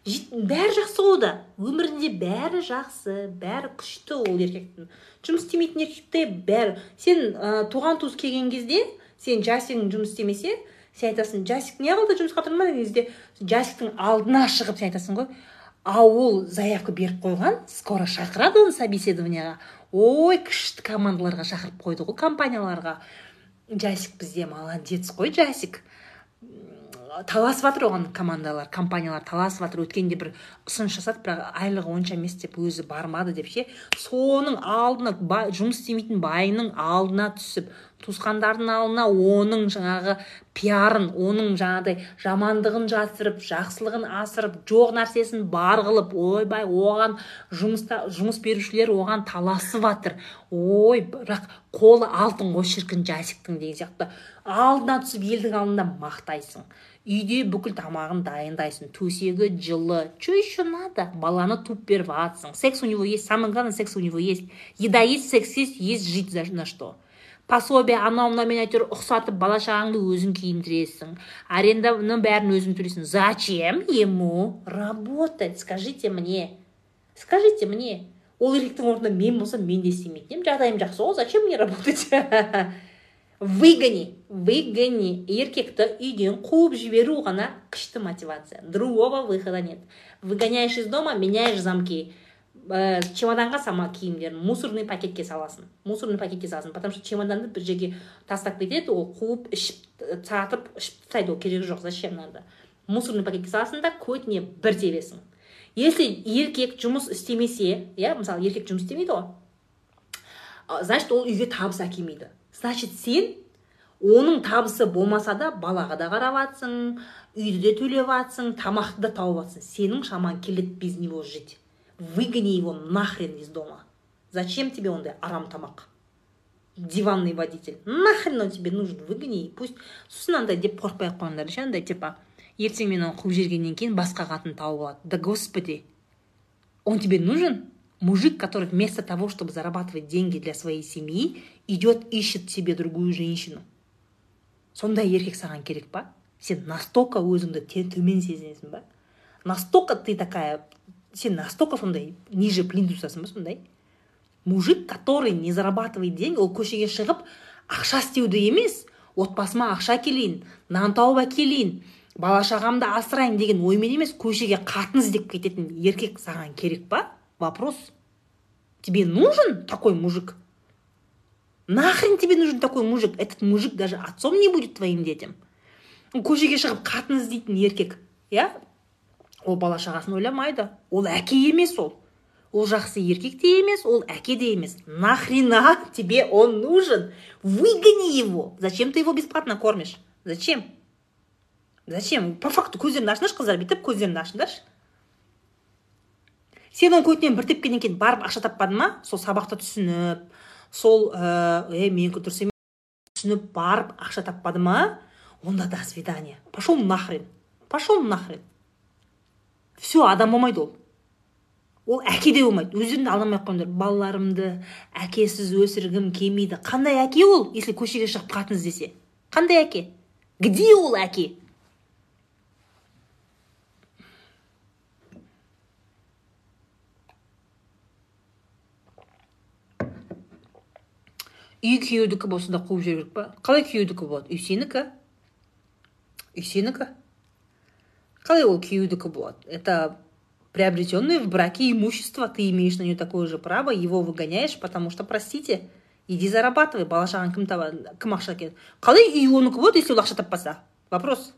бәрі жақсы ода өмірінде бәрі жақсы бәрі күшті ол еркектің жұмыс істемейтін еркекте бәрі сен туған туыс келген кезде сен жасигің жұмыс істемесе сен айтасың жасик неғылды жұмысқа тұрмады деген кезде жасиктің алдына шығып сен айтасың ғой а ол заявка беріп қойған скоро шақырады оны собеседованияға ой күшті командаларға шақырып қойды ғой компанияларға. Жасик бізде молодец қой жасик. Таласып жатыр оған командалар компаниялар таласып жатыр. Өткенде бір ұсыныс жасады бірақ айлығы онша емес деп өзі бармады деп ше. Соның алдына жұмыс істемейтін байының алдына түсіп туысқандардың алдына оның жаңағы пиарын оның жаңағыдай жамандығын жасырып жақсылығын асырып жоқ нәрсесін бар қылып ойбай оған жұмыста жұмыс берушілер оған таласып жатыр ой бірақ қолы алтын ғой шіркін жасиктің деген сияқты. Алдына түсіп елдің алдында мақтайсың. Үйде бүкіл тамағын дайындайсың. Төсегі жылы. Че еще надо? Баланы туып беріп жатсың секс у него есть. Самое главное секс у него есть. Еда есть секс есть есть жить на что. Пособие анау мынаумен әйтеуір ұқсатып бала шағаңды өзің киіндіресің аренданы бәрін өзің төлейсің. Зачем ему работать скажите мне? Скажите мне. Ол еркектің орнында мен болсам мен де істемейтін едім. Жағдайым жақсы. Ғой зачем мне работать? Выгони выгони. Еркекті үйден қуып жіберу ғана күшті мотивация. Другого выхода нет. Выгоняешь из дома меняешь замки. Ә, чемоданға сама киімдерін мусорный пакетке саласың. Мусорный пакетке саласың потому что чемоданды бір жерге тастап кетеді ол қуып ішіп сатып ішіп тастайды ол керегі жоқ. Зачем надо? Мусорный пакетке саласың да көтіне бір тебесің. Если еркек жұмыс істемесе иә мысалы еркек жұмыс істемейді ғой значит ол үйге табыс әкелмейді. Значит сен оның табысы болмаса да балаға да қарап жатсың үйді де төлеп жатсың тамақты да тауып жатсың сенің шамаң келеді без него жить. Выгони его нахрен из дома. Зачем тебе ондай арам тамақ диванный водитель. Нахрен он тебе нужен? Выгони пусть. Сосын андай деп қорықпай ақ қойыңдар ше андай типа ертең мен оны қуып жібергеннен кейін басқа қатын тауып алады. Да господи он тебе нужен? Мужик который вместо того чтобы зарабатывать деньги для своей семьи идет ищет себе другую женщину. Сондай еркек саған керек па? Сен настолько өзіңді төмен сезінесің ба? Настолько ты такая сен настолько сондай ниже плинтусасың ба сондай? Мужик который не зарабатывает деньги ол көшеге шығып ақша істеуді емес отбасыма ақша әкелейін нан тауып әкелейін бала шағамды асырайын деген оймен емес көшеге қатын іздеп кететін еркек саған керек па? Вопрос. Тебе нужен такой мужик? Нахрен тебе нужен такой мужик? Этот мужик даже отцом не будет твоим детям. Көшеге шығып қатын іздейтін еркек иә ол бала шағасын ойламайды. Ол әке емес ол. Ол жақсы еркек те емес ол әке де емес. Нахрена тебе он нужен? Выгони его. Зачем ты его бесплатно кормишь? Зачем? Зачем? По факту көздеріңді ашыңдаршы қыздар бүйтіп көздеріңді ашыңдаршы сен оның көтінен бір тепкеннен кейін барып ақша таппадың ма? Сол сабақта түсініп сол ә менікі дұрыс емес түсініп барып ақша таппады ма? Онда до свидания. Пошел нахрен. Пошел нахрен. Все адам болмайды ол. Ол әке де болмайды. Өздерін алдамай ақ қойыңдар балаларымды әкесіз өсіргім келмейді. Қандай әке ол если көшеге шығып қатын іздесе қандай әке? Где ол әке? Үй күйеудікі болса да қуып жіберу керек па? Қалай күйеудікі болады? Үй сенікі? Үй сенікі? Қалай ол күйеудікі болады это приобретенное в браке имущество, ты имеешь на нее такое же право, его выгоняешь, потому что, простите, иди зарабатывай, бала шағаң кім таба кім ақша әкеледі қалай үй онікі болады если ол ақша таппаса вопрос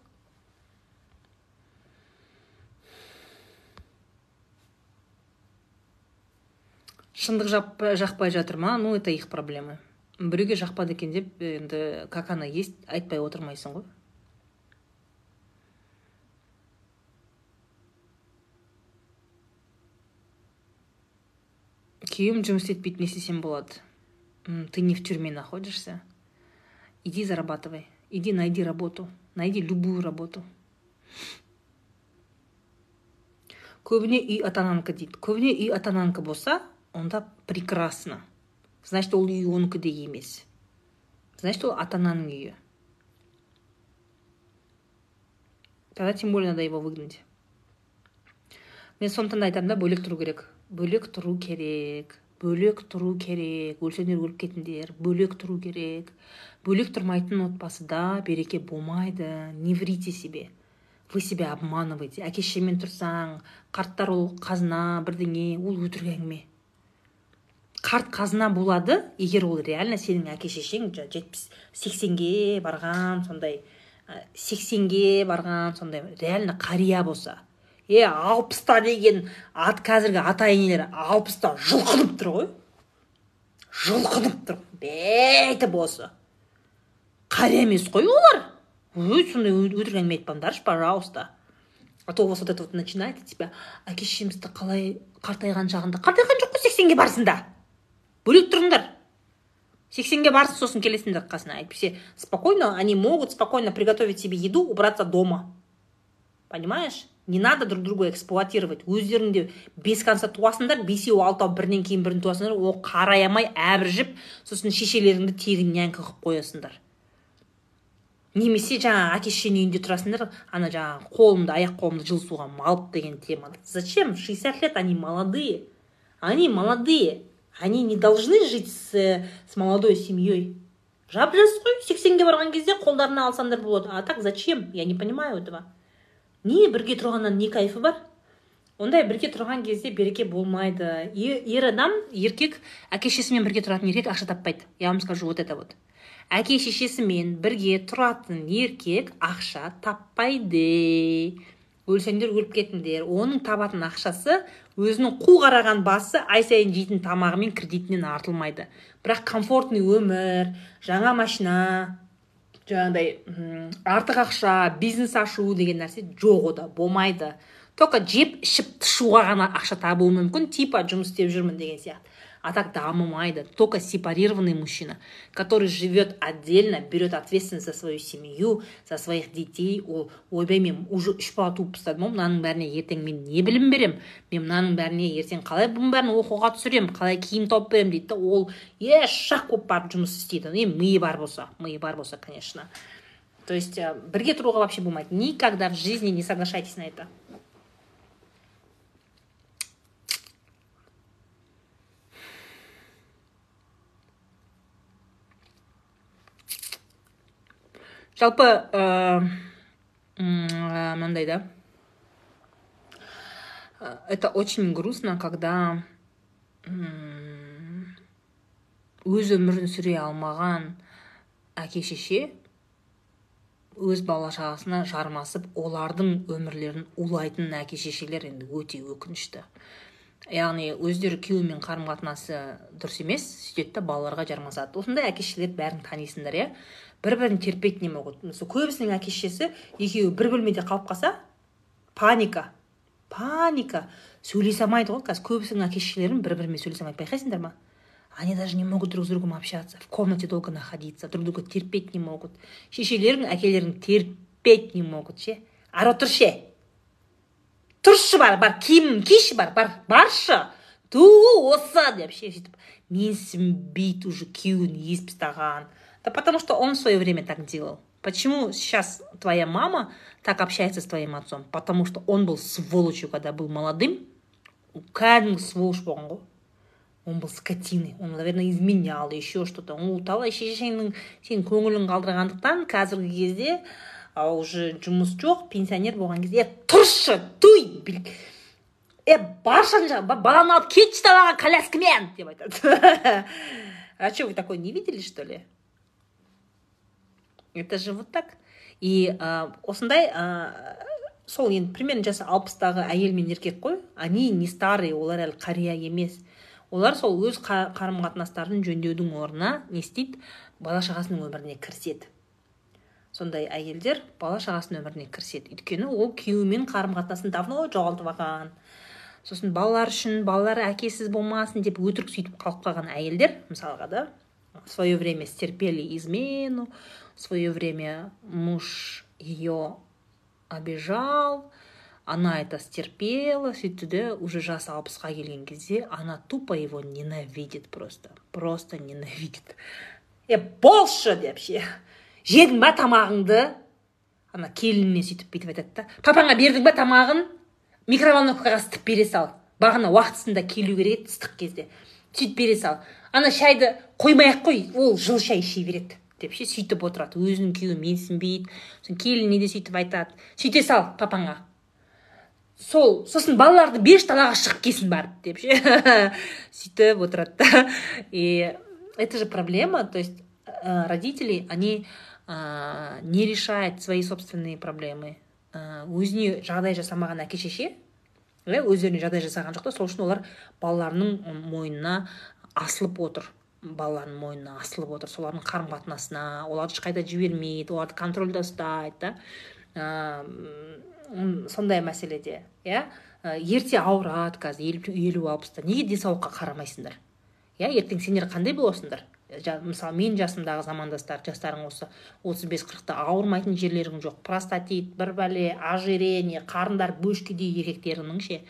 шындық жақпай жатыр ма? Ну это их проблемы. Біреуге жақпады екен деп енді как она есть айтпай отырмайсың ғой. күйеуім жұмыс істетпейді не істесем болады ты не в тюрьме находишься иди зарабатывай иди найди работу найди любую работу көбіне үй ата ананікі дейді көбіне үй ата ананікі болса онда прекрасно значит ол үй онікі де емес значит ол ата ананың үйі тогда тем более надо его выгнать мен сондықтан да айтамын да бөлек тұру керек бөлек тұру керек бөлек тұру керек өлсеңдер өліп кетіңдер бөлек тұру керек. Бөлек тұрмайтын отбасыда береке болмайды не врите себе. Вы себя обманываете. Әке шешемен тұрсаң қарттар ол қазына бірдеңе ол өтірік әңгіме. Қарт қазына болады егер ол реально сенің әке шешең жетпіс сексенге барған сондай сексенге барған сондай реально қария болса. Е алпыста деген ат қазіргі ата енелер алпыста жұлқынып тұр ғой. Жұлқынып тұр. Бүйтіп осы қария емес қой олар. Ой сондай өтірік әңгіме айтпаңдаршы пожалуйста. А то у вас вот это вот начинает тебя әке шешемізді қалай қартайған шағында қартайған жоқ қой сексенге барсын да бөлек тұрыңдар. Сексенге барсын сосын келесіңдер қасына. Әйтпесе спокойно они могут спокойно приготовить себе еду убраться дома. Понимаешь? Не надо друг друга эксплуатировать. Өздерің де бес конца туасыңдар бесеу алтау бірінен кейін бірін туасыңдар ол қараямай әбіржіп сосын шешелеріңді тегін нянька қылып қоясыңдар. Немесе жаңағы әке шешенің үйінде тұрасыңдар ана жаңағы қолымды аяқ қолымды жылы малып деген темада зачем? Шестьдесят лет они молодые. Они молодые. Они не должны жить с, с молодой семьей. Жап жас қой сексенге барған кезде қолдарына алсаңдар болады. А так зачем? Я не понимаю этого. Не бірге тұрғаннан не кайфы бар ондай бірге тұрған кезде береке болмайды ер адам еркек әке шешесімен бірге тұратын еркек ақша таппайды я вам скажу вот это вот әке шешесімен бірге тұратын еркек ақша таппайды өлсеңдер өліп кетіңдер оның табатын ақшасы өзінің қу қараған басы ай сайын жейтін тамағы мен кредитінен артылмайды бірақ комфортный өмір жаңа машина жаңағыдай артық ақша бизнес ашу деген нәрсе жоқ ода болмайды. Только жеп ішіп тышуға ғана ақша табуы мүмкін типа жұмыс істеп жүрмін деген сияқты. А так дамымайды только сепарированный мужчина который живет отдельно берет ответственность за свою семью за своих детей. Ол ойбай мен уже үш бала туып тастадым ғой мынаның бәріне ертең мен не білім беремін мен мынаның бәріне ертең қалай бұның бәрін оқуға түсіремін қалай киім тауып беремін дейді да ол еш жақ болып барып жұмыс істейді. Е миы бар болса миы бар болса конечно. То есть э, бірге тұруға вообще болмайды. Никогда в жизни не соглашайтесь на это. Жалпы ә, мынандай да? Это очень грустно когда өз өмірін сүре алмаған әке шеше өз бала шағасына жармасып олардың өмірлерін улайтын әке шешелер енді өте өкінішті. Яғни өздері күйеуімен қарым қатынасы дұрыс емес сөйтеді да балаларға жармасады. Осындай әке шешелерді бәрін танисыңдар иә? Бір бірін терпеть не могут. Көбісінің әке шешесі екеуі бір бөлмеде қалып қалса паника. Паника. Сөйлесе алмайды ғой қазір. Көбісінің әке шешелерін бір бірімен сөйлесе алмайды. Байқайсыңдар ма? Они даже не могут друг с другом общаться. В комнате долго находиться друг друга терпеть не могут. Шешелерің әкелерің терпеть не могут ше. Ара тұр ше. Тұршы бар бар. Киімін киші бар бар. Баршы. Ту осы деп ше сөйтіп. Менсінбейді уже күйеуін езіп тастаған. Да потому что он в свое время так делал. Почему сейчас твоя мама так общается с твоим отцом? Потому что он был сволочью когда был молодым кәдімгі сволочь болған ғой он был скотиной. Он наверное изменял еще что то ол талай шешеңнің сенің көңілін қалдырғандықтан қазіргі кезде уже жұмыс жоқ пенсионер болған кезде е тұршы туй! Е баршы ана жаққа баланы алып кетші далаға коляскамен! деп айтады. А что вы такое не видели что ли? Это же вот так. И ә, осындай ә, сол енді примерно жасы алпыстағы әйел мен еркек қой они не старые олар әлі қария емес. Олар сол өз қарым қатынастарын жөндеудің орнына не істейді? Бала шағасының өміріне кіріседі. Сондай әйелдер бала шағасының өміріне кіріседі. Өйткені ол күйеуімен қарым қатынасын давно жоғалтып алған. Сосын балалар үшін балалары әкесіз болмасын деп өтірік сөйтіп қалып қалған әйелдер мысалға да в свое время стерпели измену в свое время муж ее обижал она это стерпела сөйтті де уже жасы алпысқа келген кезде она тупо его ненавидит просто просто ненавидит. Е болшы деп ше жедің ба тамағыңды ана келініне сөйтіп бүйтіп айтады да. Папаңа бердің ба тамағын? Микроволновкаға ысытып бере сал. Бағана уақытысында келу керек еді ыстық кезде. Сөйтіп бере сал. Ана шайды қоймай ақ қой ол жыл шай іше береді. Деп ше сөйтіп отырады. Өзінің күйеуі менсінбейді. Сосын келініне де сөйтіп айтады. Сөйте сал папаңа сол сосын балаларды берші далаға шығып келсін барып деп ше. Сөйтіп отырады да. И это же проблема. То есть э, родители они ә, не решают свои собственные проблемы. Ә, өзіне жағдай жасамаған әке шеше иә өздеріне жағдай жасаған жоқ та. Сол үшін олар балаларының мойнына асылып отыр. Балаларының мойнына асылып отыр солардың қарым қатынасына оларды ешқайда жібермейді оларды контрольда ұстайды да. Сондай мәселеде иә? Ерте ауырады қазір елу алпыста. Неге денсаулыққа қарамайсыңдар? Иә ертең сендер қандай боласыңдар? Мысалы мен жасымдағы замандастар жастарың осы отыз бес қырықта ауырмайтын жерлерің жоқ. Простатит бір бәле ожирение қарындар бөшкедей еркектеріңнің ше.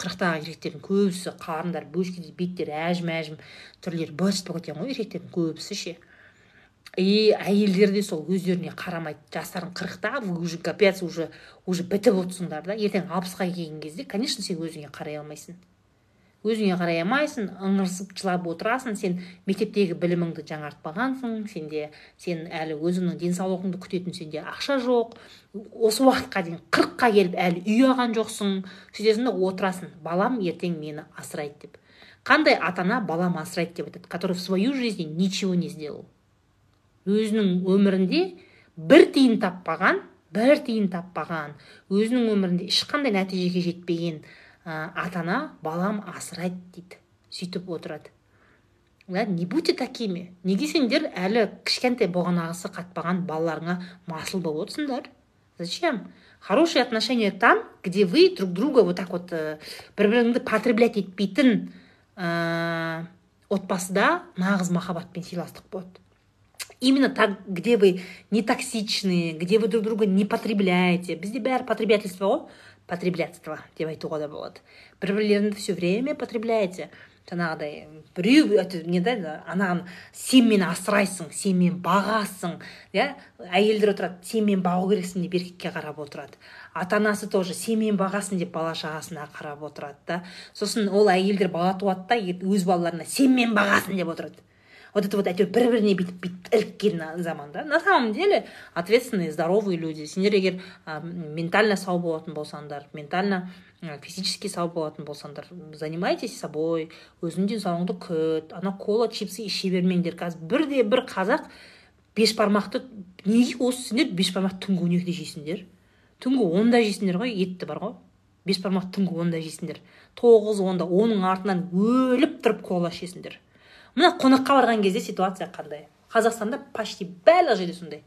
Қырықтағы еркектердің көбісі қарындар бөшкедей беттері әжім әжім түрлері быт болып кеткен ғой еркектердің көбісі ше. И әйелдер де сол өздеріне қарамайды. Жастарың қырықта уже капец уже уже бітіп отырсыңдар да. Ертең алпысқа келген кезде конечно сен өзіңе қарай алмайсың. Өзіңе қарай алмайсың ыңырсып жылап отырасың сен мектептегі біліміңді жаңартпағансың сенде сен әлі өзіңнің денсаулығыңды күтетін сенде ақша жоқ. Осы уақытқа дейін қырыққа келіп әлі үй алған жоқсың. Сөйтесің да отырасың. Балам ертең мені асырайды деп. Қандай ата ана балам асырайды деп айтады который в свою жизни ничего не сделал. Өзінің өмірінде бір тиын таппаған бір тиын таппаған. Өзінің өмірінде ешқандай нәтижеге жетпеген ә, ата ана балам асырайды дейді сөйтіп отырады. Да не будьте такими неге сендер әлі кішкентай болған ағысы қатпаған балаларыңа масыл болып отырсыңдар? Зачем? Хорошие отношения там где вы друг друга вот так вот бір біріңді потреблять етпейтін ә, отбасыда нағыз махаббат сыйластық болады именно так где вы не токсичные где вы друг друга не потребляете. Бізде бәрі потребительство ғой. Потреблятство деп айтуға да болады бір бірлеріңді все время потребляете. Жаңағыдай біреу не да анаған сен мені асырайсың сен мені бағасың иә әйелдер отырады сен мені бағу керексің деп еркекке қарап отырады. Ата анасы тоже сен мені бағасың деп бала шағасына қарап отырады да? Сосын ол әйелдер бала туады да өз балаларына сен мені бағасың деп отырады. Вот это вот әйтеуір бір біріне бүйтіп бүйтіп іліккен заман да? На самом деле ответственные здоровые люди. Сендер егер ә, ментально сау болатын болсаңдар ментально физически сау болатын болсаңдар занимайтесь собой өзіңнің денсаулығыңды күт ана кола чипсы іше бермеңдер қазір бірде бір қазақ бешбармақты неге осы сендер бешбармақты түнгі он екіде жейсіңдер түнгі онда жейсіңдер ғой етті бар ғой. Бешбармақ түнгі онда жейсіңдер тоғыз онда оның артынан өліп тұрып кола ішесіңдер мына қонаққа барған кезде ситуация қандай? Қазақстанда почти барлық жерде сондай.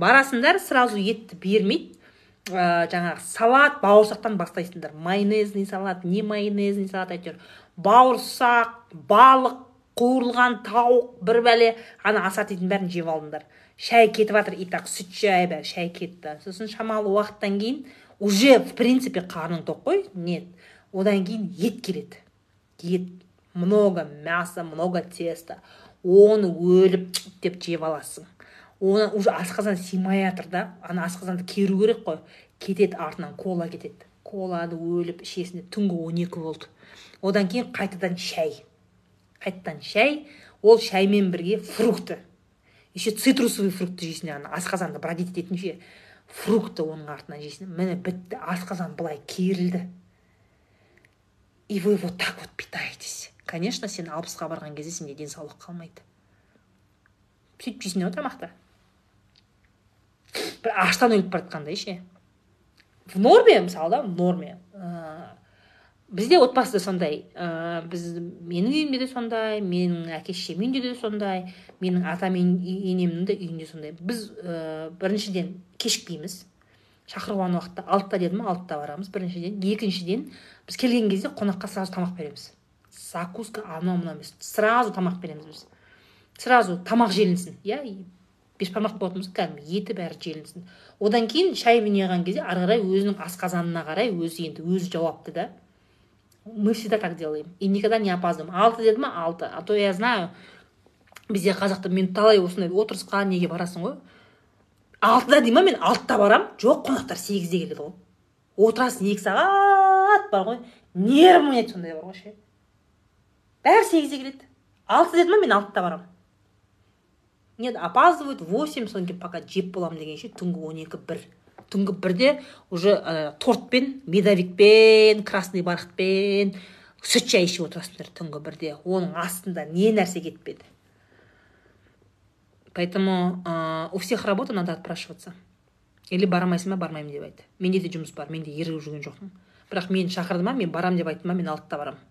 Барасыңдар сразу етті бермейді. Ә, жаңағы салат бауырсақтан бастайсыңдар. Майонезный салат не майонезный салат әйтеуір. Бауырсақ балық қуырылған тауық бір бәле. Ана ассортидің бәрін жеп алдыңдар. Шай кетіп жатыр и так сүт шай бәрі шай кетті. Сосын шамалы уақыттан кейін уже в принципе қарның тоқ қой нет. Одан кейін ет келеді. Ет. Много мяса много теста. Оны өліп деп жеп аласың. Оны уже асқазан сыймай жатыр да ана асқазанды керу керек қой. Кетеді артынан кола кетеді. Коланы өліп ішесің түнгі он екі болды. Одан кейін қайтадан шай. Қайтадан шай ол шаймен бірге фрукты. Еще цитрусовый фрукты жейсің ана асқазанды бродить ететін ше. Фрукты оның артынан жейсің. Міне бітті асқазан былай керілді. И вы вот так вот питаетесь. Конечно сен алпысқа барған кезде сенде денсаулық қалмайды. Сөйтіп жейсің ғой тамақты бір аштан өліп бара жатқандай ше. В норме мысалы да в норме. Ә, бізде отбасыда сондай. Ә, біз менің үйімде де сондай менің әке шешемнің үйінде де сондай менің атам енемнің де үйінде сондай. Біз ә, біріншіден кешікпейміз. Шақырған уақытта алтыда дедім алтыда барамыз. Біріншіден екіншіден біз келген кезде қонаққа сразу тамақ береміз. Закуска анау мынау емес сразу тамақ береміз біз. Сразу тамақ желінсін. Иә бешбармақ болатын болса кәдімгі еті бәрі желінсін. Одан кейін шай неғылған кезде ары қарай өзінің асқазанына қарай өзі енді өзі жауапты да. Мы всегда так делаем. И никогда не опаздываем. Алты деді ма алты. А то я знаю бізде қазақта мен талай осындай отырысқа неге барасың ғой? Алтыда дей ма мен? Алтыда барам. Жоқ қонақтар сегізде келеді ғой. Отырасың екі сағат бар ғой. Ойнайды сондай бар ғой ше. Бәрі сегізде келеді. Алты деді ма мен алтыда барамын. Нет опаздывают восемь содан кейін пока жеп боламын дегенше түнгі он екі бір. Түнгі бірде уже ә, тортпен медовикпен красный бархатпен сүт шай ішіп отырасыңдар түнгі бірде. Оның астында не нәрсе кетпеді. Поэтому ә, у всех работа надо отпрашиваться. Или бармайсың ба бармаймын деп айт. Менде де жұмыс бар мен де ерігіп жүрген жоқпын. Бірақ мені шақырды ма мен барам деп айтты ма мен алтыда барамын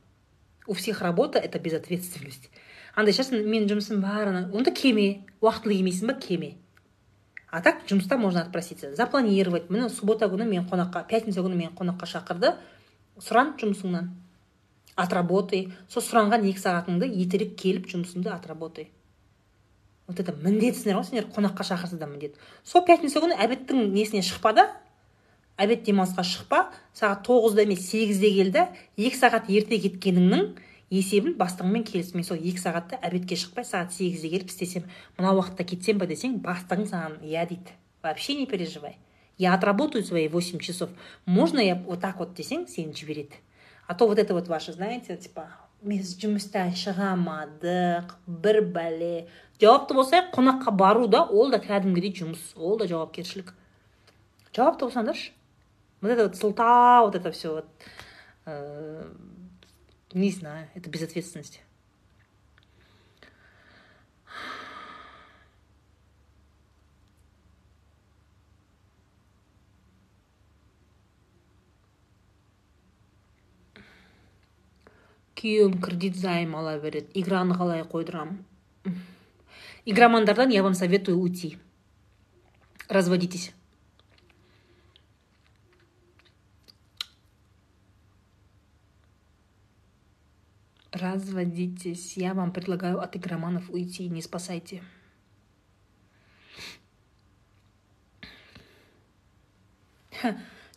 у всех работа это безответственность. Андай шығарсың менің жұмысым бар онда кеме уақытылы келмейсің ба кеме а так жұмыста можно отпроситься запланировать. Міне суббота күні мен қонаққа пятница күні мені қонаққа шақырды сұран жұмысыңнан отработай сол сұранған екі сағатыңды ертерек келіп жұмысыңды отработай вот это міндетсіңдер ғой сендер қонаққа шақырса да міндет сол пятница күні обедтің несіне шықпа да? Обед демалысқа шықпа сағат тоғызда емес сегізде кел да екі сағат ерте кеткеніңнің есебін бастығыңмен келіс мен сол екі сағатта обедке шықпай сағат сегізде келіп істесем мына уақытта кетсем ба десең бастығың саған иә дейді. Вообще не переживай. Я отработаю свои восемь часов. Можно я вот так вот десең сені жібереді. А то вот это вот ваше знаете типа біз жұмыстан шыға алмадық бір бәле жауапты болсақ қонаққа бару да ол да кәдімгідей жұмыс ол да жауапкершілік. Жауапты болсаңдаршы. Вот это вот сылтау вот это все вот э, Не знаю, это безответственность. күйеуім кредит займ ала береді. Играны қалай қойдырамын игромандардан я вам советую уйти. Разводитесь разводитесь. Я вам предлагаю от игроманов уйти, не спасайте.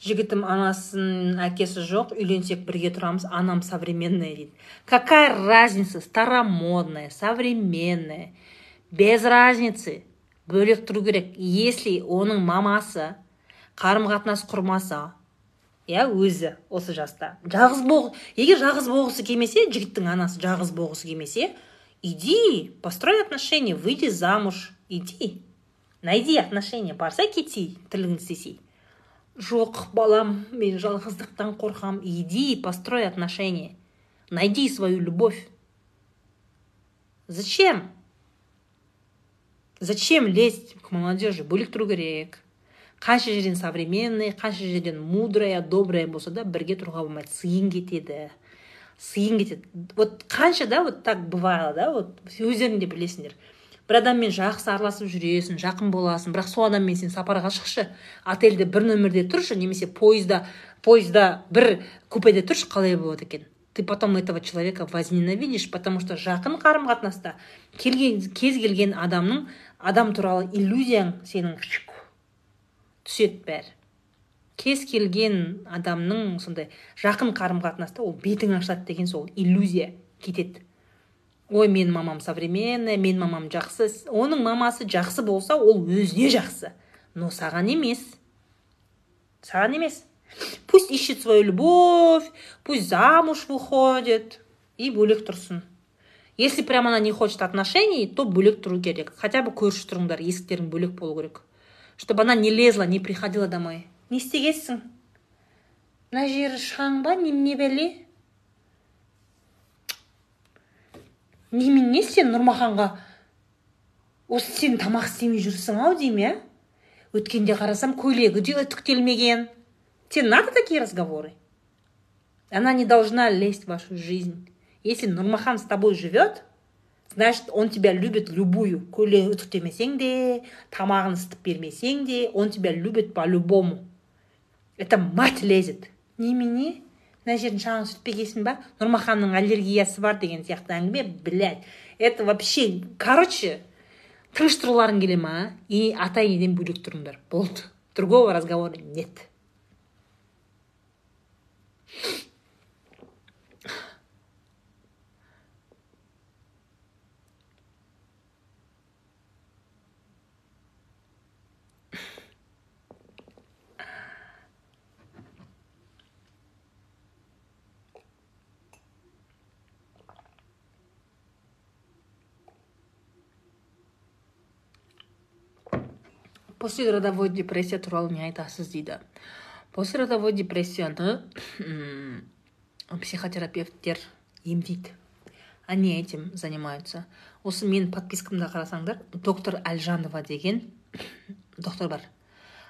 жігітім анасын әкесі жоқ үйленсек бірге тұрамыз анам современная дейді какая разница? Старомодная современная. Без разницы. Бөлек тұру керек если оның мамасы қарым қатынас құрмаса иә өзі осы жаста. Жалғыз бол егер жалғыз болғысы келмесе жігіттің анасы жалғыз болғысы келмесе иди построй отношения выйди замуж иди. Найди отношения барса кетсей тірлігін істесей. Жоқ балам мен жалғыздықтан қорқам. Иди построй отношения. Найди свою любовь. Зачем? Зачем лезть к молодежи? Бөлек тұру керек. Қанша жерден современный қанша жерден мудрая добрая болса да бірге тұруға болмайды сыйың кетеді. Сыйың кетеді. Вот қанша да вот так бывало да вот өздерің де білесіңдер. Бір адаммен жақсы араласып жүресің жақын боласың бірақ сол адаммен сен сапарға шықшы отельде бір нөмірде тұршы немесе пойызда пойызда бір купеде тұршы қалай болады екен? Ты потом этого человека возненавидишь потому что жақын қарым қатынаста келген кез келген адамның адам туралы иллюзияң сенің түседі бәрі кез келген адамның сондай жақын қарым қатынаста ол бетің ашылады деген сол иллюзия кетеді. Ой менің мамам современный менің мамам жақсы. Оның мамасы жақсы болса ол өзіне жақсы. Но саған емес. Саған емес. Пусть ищет свою любовь пусть замуж выходит и бөлек тұрсын. Если прям она не хочет отношений то бөлек тұру керек. Хотя бы көрші тұрыңдар есіктерің бөлек болу керек. Чтобы она не лезла не приходила домой. Не істегенсің мына жері шаң ба немене бәле немене сен нұрмаханға осы сен тамақ істемей жүрсің ау деймін иә өткенде қарасам көйлегі де үтіктелмеген тебе надо такие разговоры? Она не должна лезть в вашу жизнь. Если нұрмахан с тобой живет значит он тебя любит любую көйлегін үтіктемесең де тамағын ысытып бермесең де он тебя любит по любому это мать лезет. Немене? Мына жерін шаңын сүртпегенсің ба? Нұрмаханның аллергиясы бар деген сияқты әңгіме блядь. Это вообще короче тыныш тұрғыларың келе ма? И ата енеден бөлек тұрыңдар? Болды. Другого разговора нет. Послеродовой депрессия туралы не айтасыз дейді послеродовой депрессияны психотерапевттер емдейді они этим занимаются. Осы менің подпискамда қарасаңдар доктор әлжанова деген доктор бар.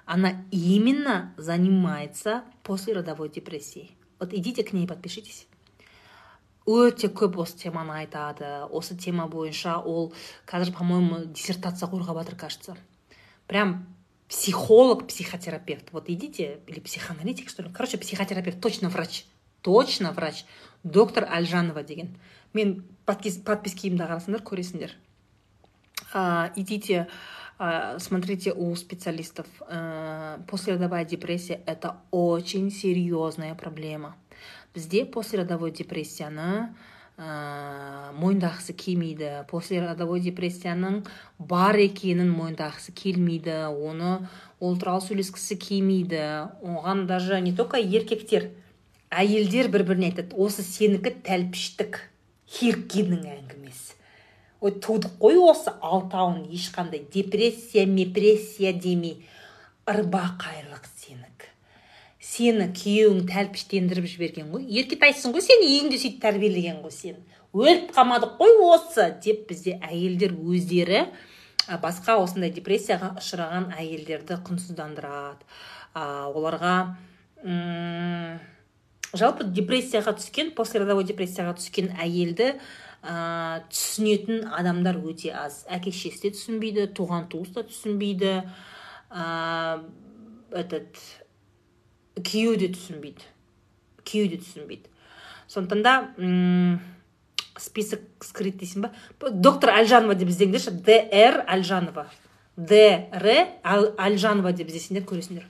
Она именно занимается послеродовой депрессией вот идите к ней подпишитесь. Өте көп осы теманы айтады. Осы тема бойынша ол қазір по моему диссертация қорғап жатыр кажется. прям психолог, психотерапевт. Вот идите, или психоаналитик, что ли. Короче, психотерапевт, точно врач. Точно врач. Доктор Альжанова деген. Мен подпискиімді қарасыңдар, көресіңдер. А, идите, а, смотрите у специалистов. А, послеродовая депрессия – это очень серьезная проблема. Бізде послеродовой депрессияны ә, мойындағысы келмейді. Послеродовой депрессияның бар екенін мойындағысы келмейді. Оны ол туралы сөйлескісі келмейді. Оған даже не только еркектер әйелдер бір біріне айтады осы сенікі тәлпіштік хиркиннің әңгімесі ой тудық қой осы алтауын ешқандай. Депрессия мепрессия демей ырбақайлық сені күйеуің тәлпіштендіріп жіберген ғой. Еркетайсың ғой сен үйіңде сөйтіп тәрбиелеген ғой сен өліп қалмадық қой осы деп бізде әйелдер өздері басқа осындай депрессияға ұшыраған әйелдерді құнсыздандырады. Ә, оларға жалпы депрессияға түскен послеродовой депрессияға түскен әйелді ә, түсінетін адамдар өте аз. Әке шешесі де түсінбейді туған туыс та түсінбейді. Ә, этот күйеуі де түсінбейді күйеуі де түсінбейді сондықтан да список скрыт дейсің ба доктор әлжанова деп іздеңдерші. Др әлжанова др әлжанова деп іздесеңдер көресіңдер.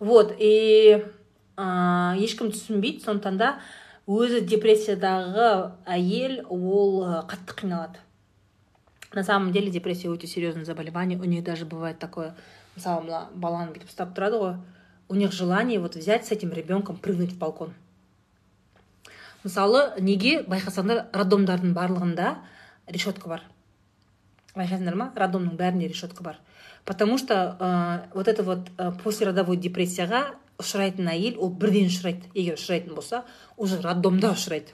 Вот и ә, ешкім түсінбейді. Сондықтан да өзі депрессиядағы әйел ол қатты қиналады. На самом деле депрессия өте серьезное заболевание. У них даже бывает такое мысалы мына баланы бүйтіп ұстап тұрады ғой. У них желание вот взять с этим ребенком прыгнуть в балкон. Мысалы неге байқасаңдар роддомдардың барлығында решетка бар? Байқайсыңдар ма? Роддомның бәрінде решетка бар. Потому что ә, вот это вот ә, послеродовой депрессияға ұшырайтын әйел ол бірден ұшырайды. Егер ұшырайтын болса уже роддомда ұшырайды.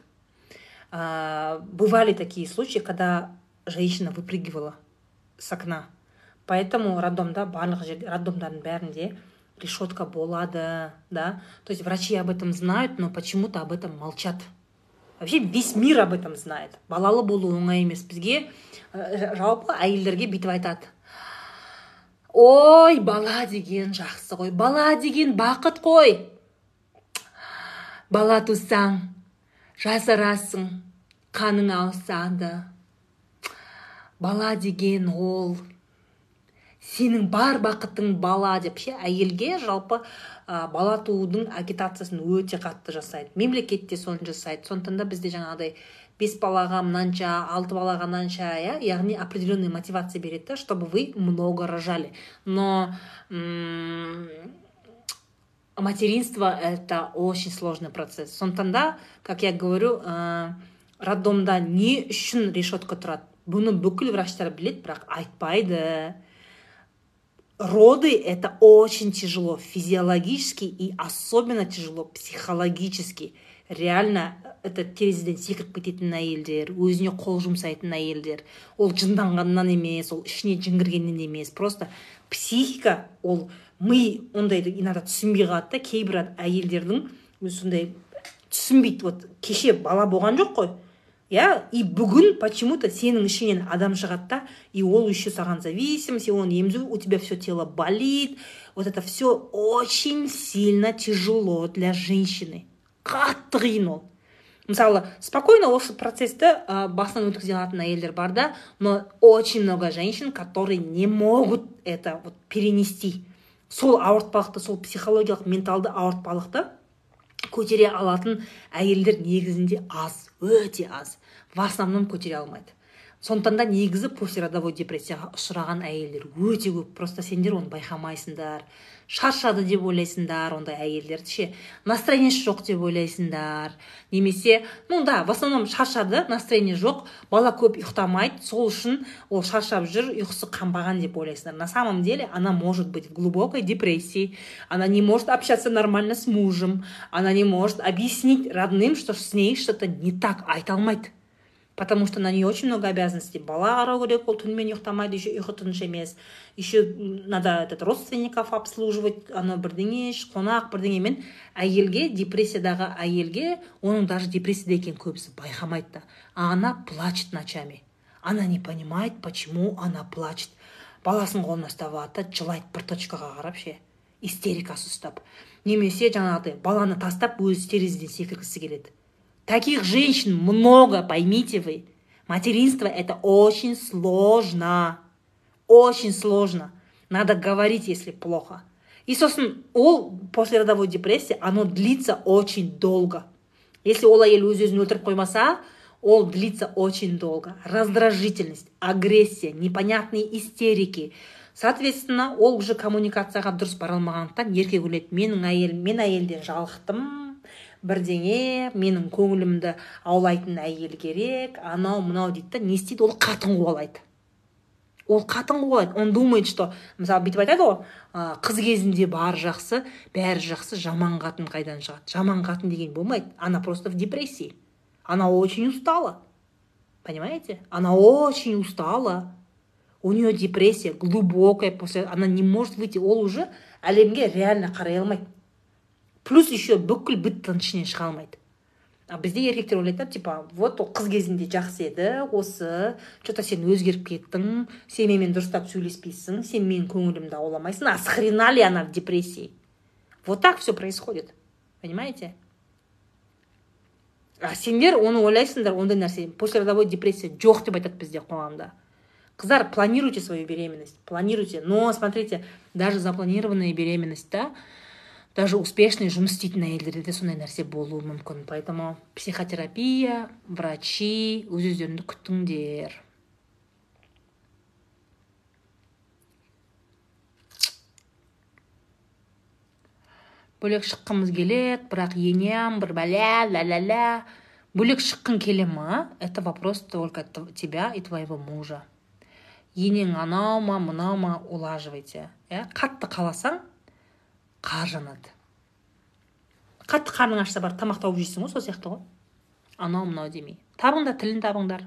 Ә, бывали такие случаи когда женщина выпрыгивала с окна. Поэтому роддомда барлық жерде роддомдардың бәрінде решетка болады, да. То есть врачи об этом знают, но почему-то об этом молчат. Вообще весь мир об этом знает. Балалы болу оңай емес. Бізге ә, жалпы әйелдерге бүйтіп айтады. Ой, бала деген жақсы ғой. Бала деген бақыт қой. Бала тусаң, жасарасың, қаның ауысады. Бала деген ол сенің бар бақытың бала деп ше әйелге жалпы ә, бала туудың агитациясын өте қатты жасайды. Мемлекет те соны жасайды. Сондықтан да бізде жаңағыдай бес балаға мынанша алты балаға мынанша иә яғни определенный мотивация береді да чтобы вы много рожали. Но материнство это очень сложный процесс. Сондықтан да как я говорю ә, роддомда не үшін решетка тұрады. Бұны бүкіл врачтар біледі бірақ айтпайды. Роды это очень тяжело физиологически и особенно тяжело психологически. Реально это терезеден секіріп кететін әйелдер өзіне қол жұмсайтын әйелдер. Ол жынданғаннан емес ол ішіне жын кіргеннен емес. Просто психика ол ми ондайды иногда түсінбей қалады да кейбір әйелдердің сондай түсінбейді вот кеше бала болған жоқ қой. Иә и бүгін почему то сенің ішіңнен адам шығады да и ол еще саған зависим сен оны емізу у тебя все тело болит вот это все очень сильно тяжело для женщины. Қатты қиын ол мысалы спокойно осы процессті ә, басынан өткізе алатын әйелдер бар да но очень много женщин которые не могут это вот перенести. Сол ауыртпалықты сол психологиялық менталды ауыртпалықты көтере алатын әйелдер негізінде аз өте аз. В основном көтере алмайды. Сондықтан да негізі послеродовой депрессияға ұшыраған әйелдер өте көп. Просто сендер оны байқамайсыңдар шаршады деп ойлайсыңдар ондай әйелдерді ше настроениесі жоқ деп ойлайсыңдар. Немесе ну да в основном шаршады настроение жоқ бала көп ұйықтамайды. Сол үшін ол шаршап жүр ұйқысы қанбаған деп ойлайсыңдар. На самом деле она может быть в глубокой депрессии. Она не может общаться нормально с мужем. Она не может объяснить родным что с ней что то не так. Айта алмайды. Потому что на нее очень много обязанностей. Бала қарау керек ол түнімен ұйықтамайды еще ұйқы тыныш емес еще надо этот родственников обслуживать. Анау бірдеңе қонақ бірдеңемен әйелге депрессиядағы әйелге оның даже депрессияда екенін көбісі байқамайды да. А она плачет ночами. Она не понимает почему она плачет. Баласын қолына ұстап алады да жылайды бір точкаға қарап ше. Истерикасы ұстап. Немесе жаңағыдай баланы тастап өзі терезеден секіргісі келеді. Таких женщин много, поймите вы. Материнство это очень сложно. Очень сложно. Надо говорить, если плохо. И, собственно, ол послеродовой депрессия, оно длится очень долго. Если ол әйел өз өзін өлтіріп қоймаса, ол длится очень долго. Раздражительность, агрессия, непонятные истерики. Соответственно, ол уже коммуникацияға дұрыс бара алмағандықтан еркек ойлайды менің әйел мен әйелден жалықтым бірдеңе менің көңілімді аулайтын әйел керек анау мынау дейді да не істейді ол қатын қуалайды. Ол қатын қуалайды он думает что мысалы бүйтіп айтады ғой қыз кезінде бары жақсы бәрі жақсы жаман қатын қайдан шығады? Жаман қатын деген болмайды она просто в депрессии. Она очень устала понимаете? Она очень устала. У нее депрессия глубокая после она не может выйти ол уже әлемге реально қарай алмайды. Плюс еще бүкіл быт ішінен шыға алмайды. А бізде еркектер ойлайды типа вот ол қыз кезінде жақсы еді осы че то сен өзгеріп кеттің сен менімен дұрыстап сөйлеспейсің сен менің көңілімді ауламайсың а с хрена ли она в депрессии? Вот так все происходит понимаете? А сендер оны ойлайсыңдар ондай нәрсе послеродовой депрессия жоқ деп айтады бізде қоғамда. Қыздар планируйте свою беременность планируйте. Но смотрите даже запланированная беременность да даже успешный жұмыс істейтін әйелдерде де сондай нәрсе болуы мүмкін поэтому психотерапия врачи өз өздеріңді күтіңдер бөлек шыққымыз келеді бірақ енем бір бәлә ля ля ля бөлек шыққың келе ма это вопрос только тебя и твоего мужа. Енең анау ма мынау ма улаживайте. Иә қатты қаласаң қар жанады қатты қарның ашса барып тамақ тауып жейсің ғой сол сияқты ғой. Анау мынау демей. Табыңдар тілін табыңдар.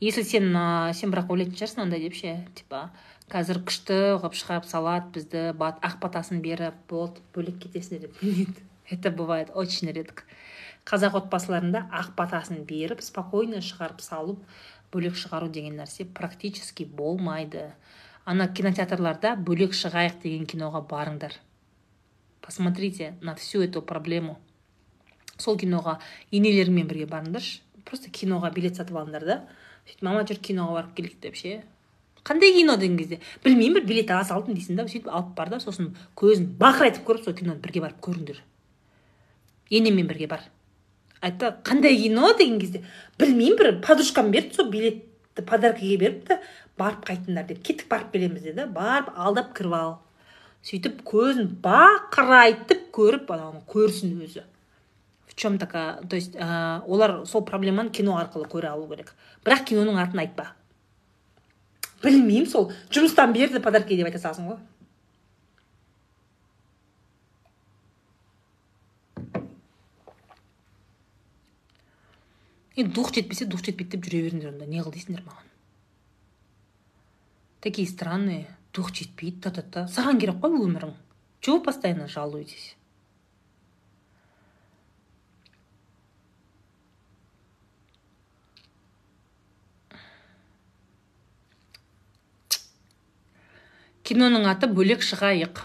Если сен сен бірақ ойлайтын шығарсың андай деп ше типа қазір күшті қылып шығарып салады бізді бат, ақ батасын беріп болды бөлек кетесіңдер деп. Нет это бывает очень редко. Қазақ отбасыларында ақ батасын беріп спокойно шығарып салып бөлек шығару деген нәрсе практически болмайды. Ана кинотеатрларда бөлек шығайық деген киноға барыңдар. Посмотрите на всю эту проблему. Сол киноға енелеріңмен бірге барыңдаршы. Просто киноға билет сатып алыңдар да. Сөйтіп мама жүр киноға барып келейік деп ше. Қандай кино деген кезде? Білмеймін бір билет ала салдым дейсің да. Сөйтіп алып бар да сосын көзін бақырайтып көріп сол киноны бірге барып көріңдер. Енеммен бірге бар. Айтты қандай кино деген кезде? Білмеймін бір подружкам берді сол билетті подаркаға беріпті барып қайтыңдар деп. Кеттік барып келеміз деді. Барып алдап кіріп ал. Сөйтіп көзін бақырайтып көріп ананы көрсін өзі. В чем такая? То есть ә, олар сол проблеманы кино арқылы көре алу керек. Бірақ киноның атын айтпа. Білмеймін сол. Жұмыстан берді подарки деп айта саласың ғой. Енді дух жетпесе дух жетпейді деп жүре беріңдер онда. Не қыл дейсіңдер маған? Такие странные. Дух жетпейді та та та саған керек қой өмірің чего постоянно жалуетесь? Киноның аты бөлек шығайық.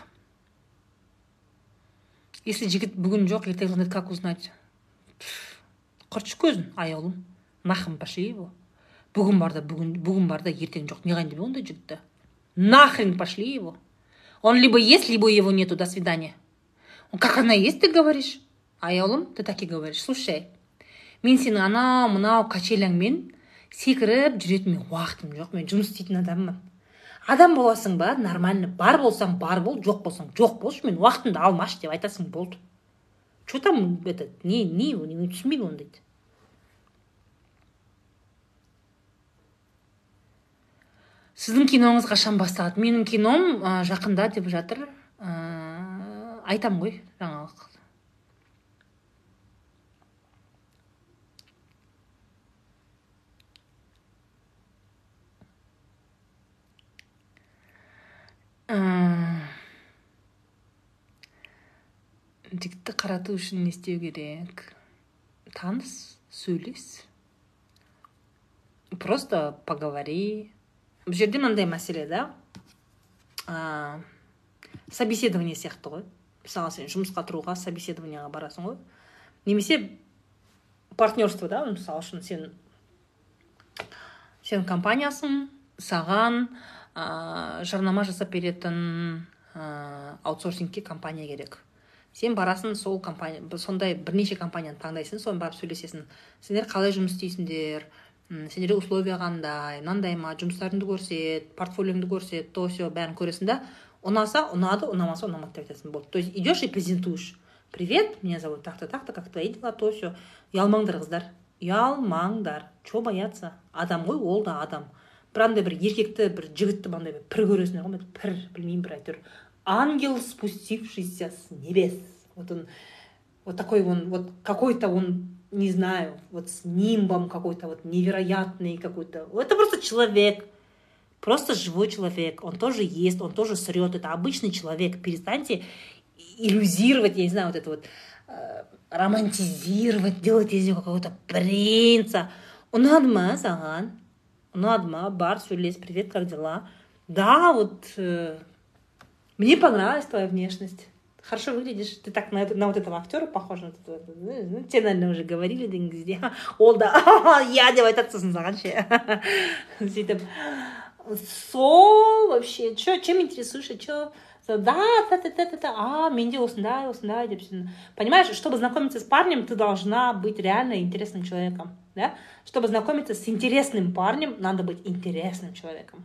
Если жігіт бүгін жоқ ертең звонит как узнать құртшы көзін аяулым. Нахрен пошли его. Бүгін бар да бүгін бүгін бар да ертең жоқ. Не қылайын деп ондай жігітті. Нахрен пошли его. Он либо есть либо его нету. До свидания. Он как она есть ты говоришь? Аяулым ты так и говоришь. Слушай мен сенің анау мынау качеляңмен секіріп жүретін мен уақытым жоқ. Мен жұмыс істейтін адаммын адам боласың ба? Нормально. Бар болсаң бар бол жоқ болсаң жоқ болшы. Мен уақытымды алмашы деп айтасың болды. Че там это не не түсінбеймін ондайды сіздің киноңыз қашан басталады. Менің кином ә, жақында деп жатыр. Ә, айтам ғой жаңалық. Жігітті қарату үшін не істеу керек? Таныс сөйлес. Просто поговори. Бұл жерде мынандай мәселе да ә, собеседование сияқты ғой мысалы сен жұмысқа тұруға собеседованияға барасың ғой немесе партнерство да мысалы үшін сен сен компаниясың саған ә, жарнама жасап беретін ә, аутсорсингке компания керек сен барасың сол компания сондай бірнеше компанияны таңдайсың соны барып сөйлесесің сендер қалай жұмыс істейсіңдер сендерде условия қандай мынандай ма жұмыстарыңды көрсет портфолиоңды көрсет то все бәрін көресің да ұнаса ұнады ұнамаса ұнамады деп айтасың болды. То есть идешь и презентуешь. Привет меня зовут так то так то как твои дела то все ұялмаңдар қыздар ұялмаңдар че бояться? Адам ғой ол да адам бір андай бір еркекті бір жігітті мынандай пір көресіңдер ғой пір білмеймін бір әйтеуір ангел спустившийся с небес вот он вот такой он вот какой-то он не знаю вот с нимбом какой-то вот невероятный какой-то. Это просто человек. Просто живой человек. Он тоже ест он тоже срет это обычный человек. Перестаньте иллюзировать я не знаю вот это вот э, романтизировать делать из него какого-то принца. Ұнады ма саған ұнады ма бар сөйлес привет как дела? Да вот э, мне понравилась твоя внешность хорошо выглядишь ты так на, на вот этого актера похож на ну, ну, тебе наверное уже говорили деген кезде ол да я деп айтатсың саған ше сөйтіп сол вообще че чем интересуешься че да да да да да а менде осындай осындай деп понимаешь чтобы знакомиться с парнем ты должна быть реально интересным человеком да? Чтобы знакомиться с интересным парнем надо быть интересным человеком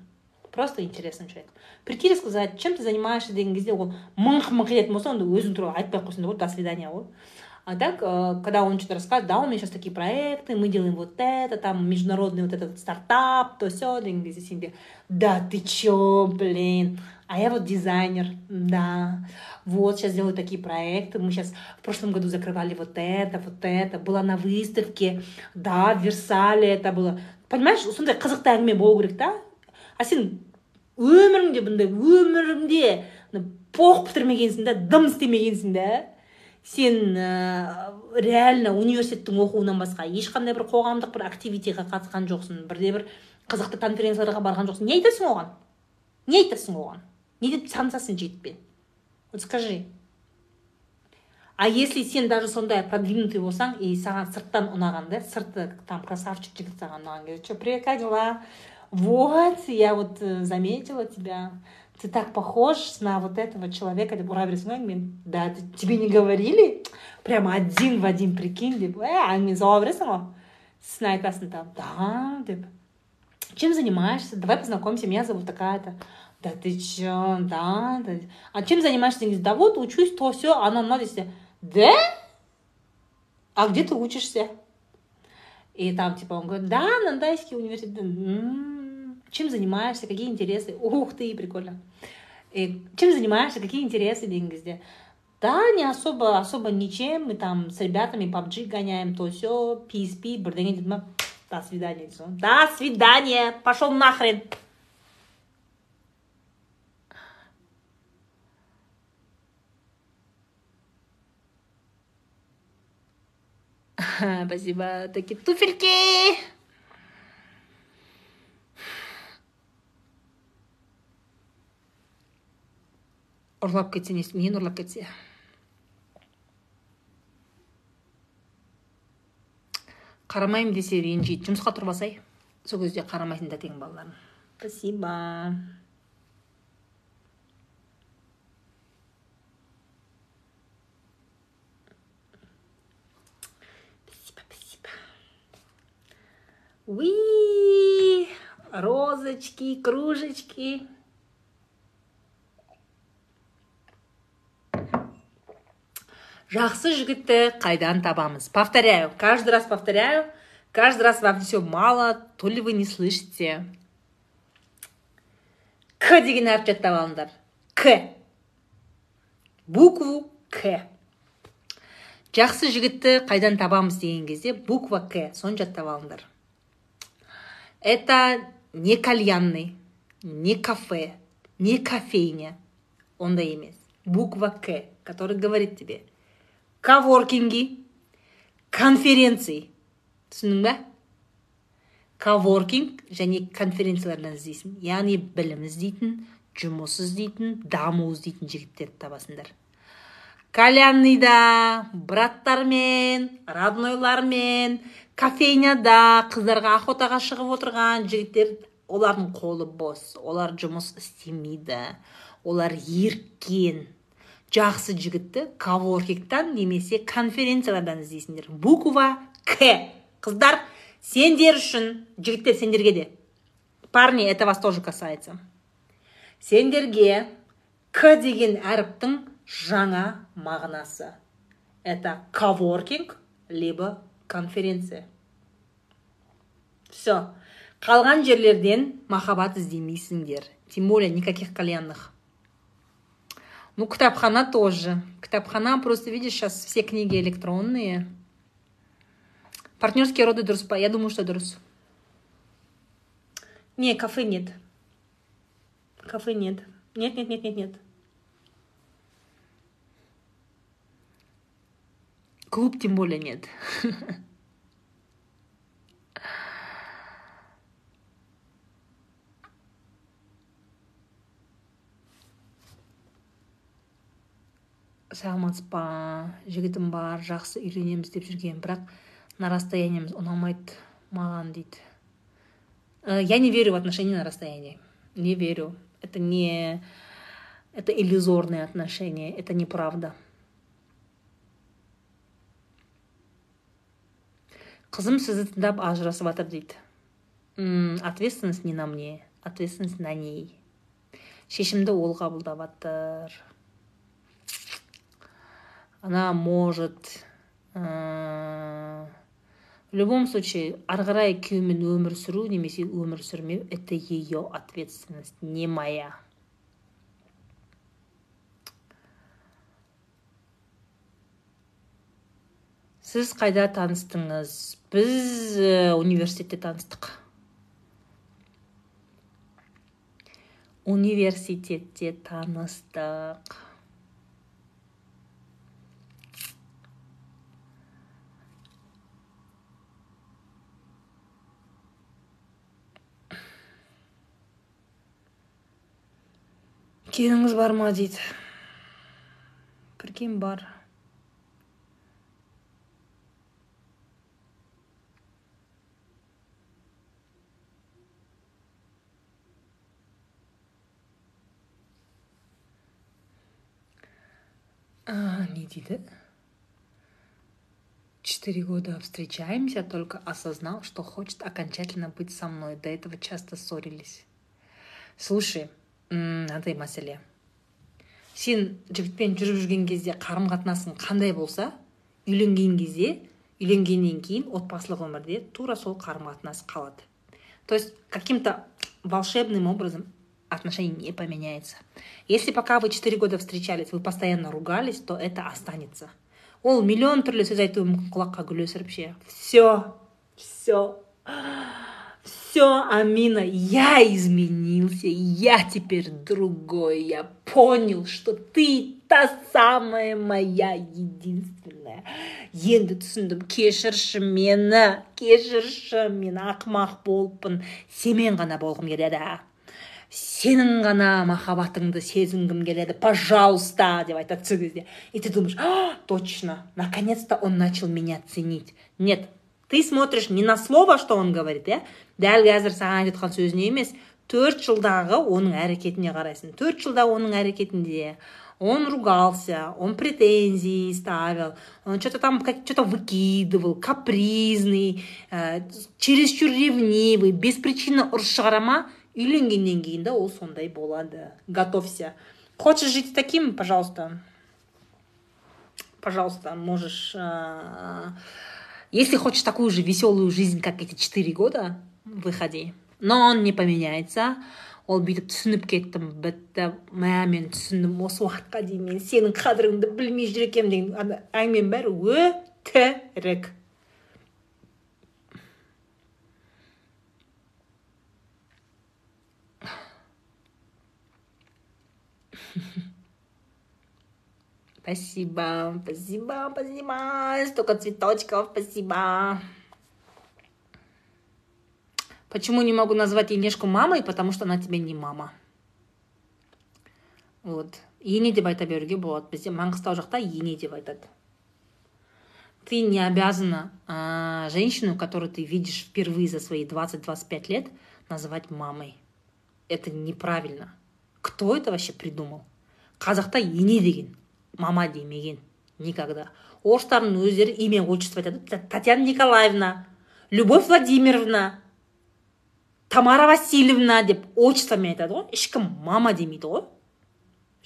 просто интересным человеком прийти и сказать чем ты занимаешься деген кезде ол мыңқ мыңқ ететін болса онда өзің туралы айтпай ақ қойсын да болады до свидания ғой а так э, когда он что-то рассказывает да у меня сейчас такие проекты мы делаем вот это там международный вот этот стартап то все деген кезде сенде да ты чё блин а я вот дизайнер да вот сейчас делаю такие проекты мы сейчас в прошлом году закрывали вот это вот это была на выставке да в версале это было понимаешь сондай қызықты әңгіме болу керек та а сен өміріңде бұндай өміріңде поқ бітірмегенсің да дым істемегенсің да сен ә, реально университеттің оқуынан басқа ешқандай бір қоғамдық бір активитиға қатысқан жоқсың бірде бір қызықты конференцияларға барған жоқсың. Не айтасың оған? Не айтасың оған? Не деп танысасың жігітпен вот скажи. А если сен даже сондай продвинутый болсаң и саған сырттан ұнаған да сырты там красавчик жігіт саған ұнаған кезде че привет как дела вот, я вот э, заметила тебя, ты так похож на вот этого человека деп ұра бересің ғой да тебе не говорили прямо один в один прикинь деп ә әңгіме жауа бересің ғой сосын айтасың там да деп чем занимаешься давай познакомимся меня зовут такая то да ты чё да, да а чем занимаешься да вот учусь то все оно мынау десе да а где ты учишься и там типа он говорит да нандайский университет м-м, чем занимаешься какие интересы? Ух ты прикольно. И чем занимаешься какие интересы деген кезде да не особо особо ничем. Мы там с ребятами PUBG гоняем то все PSP ма до свидания до свидания пошел нахрен. Спасибо. Такие туфельки ұрлап кетсе не мені ұрлап кетсе? Қарамаймын десе ренжиді. Жұмысқа тұрбасай. Сол кезде қарамайсың да тең балаларым. Спасибо. Спасибо спасибо. Уи розочки кружечки. Жақсы жігітті қайдан табамыз? Повторяю каждый раз повторяю каждый раз вам все мало то ли вы не слышите. К деген әріп жаттап алыңдар к. Букву к. Жақсы жігітті қайдан табамыз деген кезде буква к соны жаттап алыңдар это не кальянный не кафе не кофейня. Ондай емес буква к который говорит тебе. Коворкинги конференции. Түсіндің ба коворкинг және конференциялардан іздейсің. Яғни білім іздейтін жұмыс іздейтін даму іздейтін жігіттерді табасыңдар. Кальянныйда браттармен роднойлармен кофейняда қыздарға охотаға шығып отырған жігіттер олардың қолы бос. Олар жұмыс істемейді. Олар еркен жақсы жігітті коворкингтан немесе конференциялардан іздейсіңдер. Буква к. Қыздар сендер үшін жігіттер сендерге де. Парни это вас тоже касается. Сендерге к деген әріптің жаңа мағынасы. Это коворкинг либо конференция. Все қалған жерлерден махаббат іздемейсіңдер. Тем более никаких кальянных Ну, Ктабхана тоже. Ктабхана, просто видишь, сейчас все книги электронные. Партнерские роды Друспа. Я думаю, что Друс. Не, кафе нет. Кафе нет. Нет, нет, нет, нет, нет. Клуб тем более нет. саламатсыз ба жігітім бар жақсы үйленеміз деп жүрген. Бірақ на расстояниеміз ұнамайды маған дейді. Э, я не верю в отношения на расстоянии. Не верю. Это не это иллюзорные отношения это неправда. Қызым сізді тыңдап ажырасып жатыр дейді ответственность не на мне ответственность на ней. Шешімді ол қабылдап жатыр она может ә, в любом случае ары қарай күйеуімен өмір сүру немесе өмір сүрмеу это ее ответственность не моя. Сіз қайда таныстыңыз? Біз ә, университетте таныстық. Университетте таныстық. біткеніңіз бар ма дейді кірген бар а, не дейді четыре года встречаемся, только осознал, что хочет окончательно быть со мной. До этого часто ссорились. Слушай, мынандай мәселе. Сен жігітпен жүріп жүрген кезде қарым қатынасың қандай болса үйленген кезде үйленгеннен кейін отбасылық өмірде тура сол қарым қатынас қалады. То есть каким то волшебным образом отношение не поменяется. Если пока вы четыре года встречались вы постоянно ругались то это останется. Ол миллион түрлі сөз айтуы мүмкін құлаққа гүл өсіріп ше. Все все все, Амина, я изменился, я теперь другой, я понял, что ты та самая моя единственная. енді түсіндім кешірші мені кешірші мен ақымақ болыппын сенімен ғана болғым келеді сенің ғана махаббатыңды сезінгім келеді пожалуйста деп айтады сол кезде. И ты думаешь точно наконец то он начал меня ценить нет ты смотришь не на слово что он говорит иә? Дәл қазір саған айтып жатқан сөзіне емес төрт жылдағы оның әрекетіне қарайсың. Төрт жылда оның әрекетінде он ругался, он претензии ставил, он что-то там что-то выкидывал, капризный, ә, чересчур ревнивый, без причины ұрыс шығара ма үйленгеннен кейін да ол сондай болады. Готовься. Хочешь жить таким пожалуйста? Пожалуйста можешь ә, если хочешь такую же веселую жизнь, как эти четыре года, выходи. Но он не поменяется. ол бүйтіп түсініп кеттім бітті мә мен түсіндім осы уақытқа дейін мен сенің қадіріңді білмей жүр екенмін деген әңгіменің бәрі өтірік Спасибо, спасибо, спасибо. Столько цветочков, спасибо. Почему не могу назвать Енешку мамой? Потому что она тебе не мама. Вот. Ене деп айта беруге болады бізде маңғыстау жақта ене деп айтады ты не обязана а, женщину которую ты видишь впервые за свои 20-25 лет называть мамой это неправильно кто это вообще придумал қазақта ене деген мама демеген никогда. Орыстардың өздері имя отчество айтады. Татьяна николаевна любовь владимировна тамара васильевна деп отчествомен айтады ғой. Ешкім мама демейді ғой.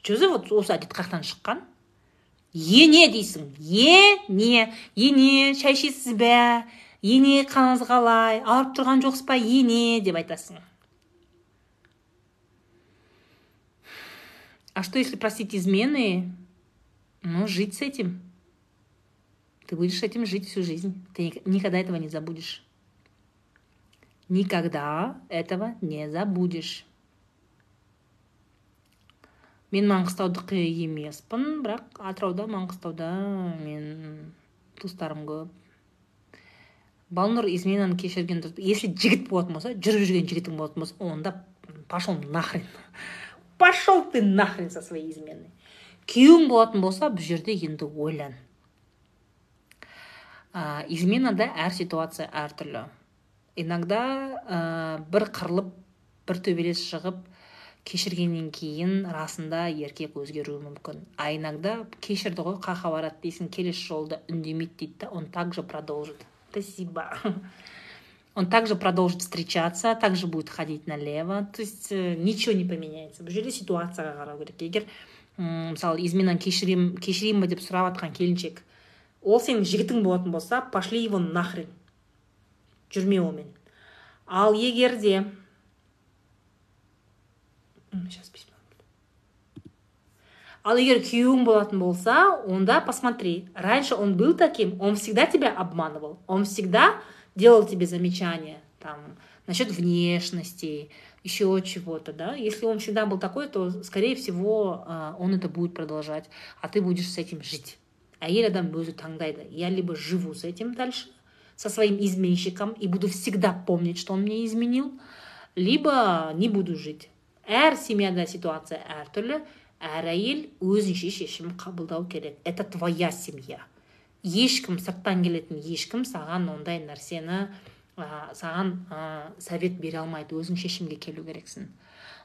Че вот осы әдет қай жақтан шыққан? Ене дейсің. Ене ене шай ішесіз бе? Ене қалыңыз қалай? Ауырып тұрған жоқсыз ба? Ене деп айтасың. А что если простить измены? Ну, жить с этим. Ты будешь этим жить всю жизнь. Ты никогда этого не забудешь. Никогда этого не забудешь. мен маңғыстаудікі емеспін бірақ атырауда маңғыстауда мен туыстарым көп балнұр изменаны кешірген дұрыс если жігіт болатын болса жүріп жүрген жігітің болатын болса онда пошел нахрен пошел ты нахрен со своей изменой күйеуің болатын болса бұл жерде енді ойлан. Ә, изменада әр ситуация әртүрлі иногда ә, бір қырылып бір төбелес шығып кешіргеннен кейін расында еркек өзгеруі мүмкін. А иногда кешірді ғой қаха барады дейсің келесі жолы да үндемейді дейді да он также продолжит. Спасибо. Он также продолжит встречаться также будет ходить налево. То есть э, ничего не поменяется. Бұл жерде ситуацияға қарау керек. Егер мысалы изменаны кешірем кешірейін ба деп сұрап жатқан келіншек. Ол сенің жігітің болатын болса пошли его нахрен. Жүрме онымен ал егер де сейчас ал егер күйеуің болатын болса онда посмотри. Раньше он был таким он всегда тебя обманывал. Он всегда делал тебе замечания там насчет внешности еще чего-то, да. Если он всегда был такой, то, скорее всего, он это будет продолжать, а ты будешь с этим жить. А әйел адам өзі таңдайды я либо живу с этим дальше со своим изменщиком и буду всегда помнить что он мне изменил либо не буду жить. Әр семьяда ситуация. Әртүрлі әр әйел өзінше шешім қабылдау керек. Это твоя семья. Ешкім сырттан келетін ешкім саған ондай нәрсені саған ә, совет бере алмайды өзің шешімге келу керексің.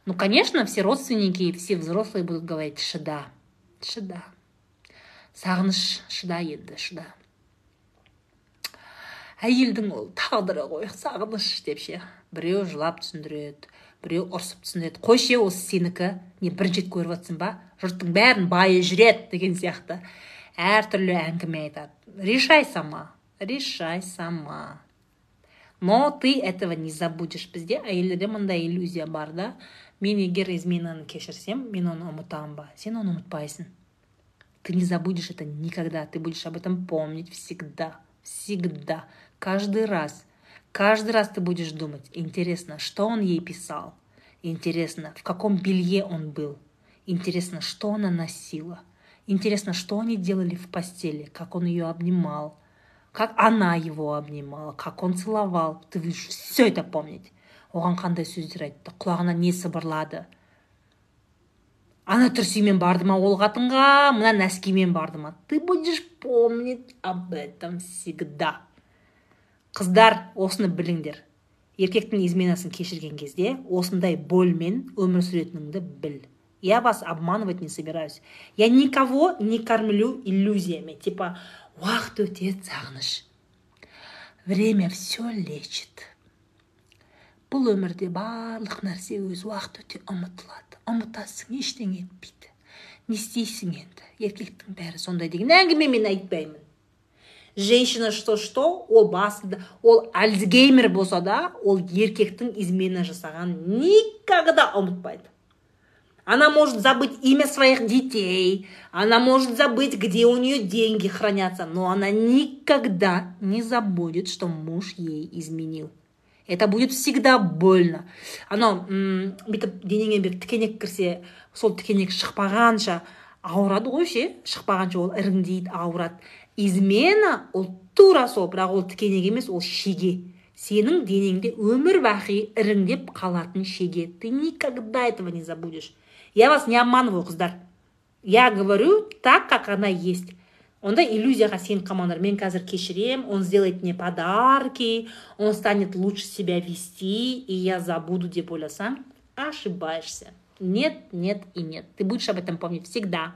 Ну конечно все родственники все взрослые будут говорить шыда шыда сағыныш шыда енді шыда әйелдің ол тағдыры ғой сағыныш деп ше біреу жылап түсіндіреді біреу ұрсып түсіндіреді қойшы осы сенікі не бірінші рет көріп жатсың ба? Жұрттың бәрін байы жүреді деген сияқты. Әртүрлі әңгіме айтады. Решай сама решай сама но ты этого не забудешь бізде әйелдерде мындай иллюзия бар да мен егер изменаны кешірсем мен оны ұмытамын ба сен оны ұмытпайсың ты не забудешь это никогда ты будешь об этом помнить всегда всегда Каждый раз. Каждый раз ты будешь думать, интересно, что он ей писал. Интересно, в каком белье он был. Интересно, что она носила. Интересно, что они делали в постели, как он ее обнимал, как она его обнимала, как он целовал. Ты будешь все это помнить. оған қандай сөздер айтты. Құлағына не сыбырлады. Ана трусимен барды ма ол қатынға? Мына нәскимен барды ма? Ты будешь помнить об этом всегда. Қыздар осыны біліңдер. Еркектің изменасын кешірген кезде осындай больмен өмір сүретініңді біл. Я вас обманывать не собираюсь. Я никого не кормлю иллюзиями. Типа уақыт өтеді сағыныш время все лечит. Бұл өмірде барлық нәрсе өз уақыт өте ұмытылады. Ұмытасың ештеңе етпейді. Не істейсің енді. Еркектің бәрі сондай деген. Әңгіме мен айтпаймын. Женщина что что? Ол басында. Ол альцгеймер болса да ол еркектің измена жасағанын никогда ұмытпайды. Она может забыть имя своих детей, она может забыть, где у нее деньги хранятся, но она никогда не забудет, что муж ей изменил. Это будет всегда больно. Анау бүйтіп денеңе бір тікенек кірсе сол тікенек шықпағанша ауырады ғой ше? Шықпағанша ол іріңдейді ауырады. Измена ол тура сол бірақ ол тікенек емес ол шеге. Сенің денеңде өмір бақи іріңдеп қалатын шеге. Ты никогда этого не забудешь. я вас не обманываю қыздар я говорю так как она есть онда иллюзияға сеніп қалмаңдар мен қазір кешірем он сделает мне подарки он станет лучше себя вести и я забуду деп ойласаң ошибаешься нет нет и нет ты будешь об этом помнить всегда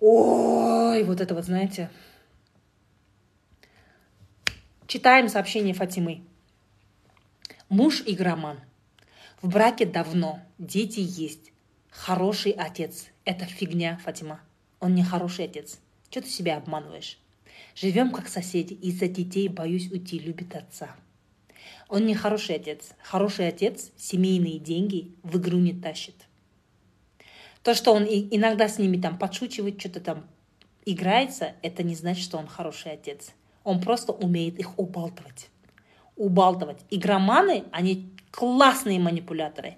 Ой, вот это вот, знаете. Читаем сообщение Фатимы. Муж игроман. В браке давно, дети есть. Хороший отец. Это фигня, Фатима. Он не хороший отец. Что ты себя обманываешь? Живем как соседи. Из-за детей боюсь уйти, любит отца. Он не хороший отец. Хороший отец семейные деньги в игру не тащит. То, что он иногда с ними там подшучивает, что-то там играется, это не значит, что он хороший отец. Он просто умеет их убалтывать. Убалтывать. Игроманы, они классные манипуляторы.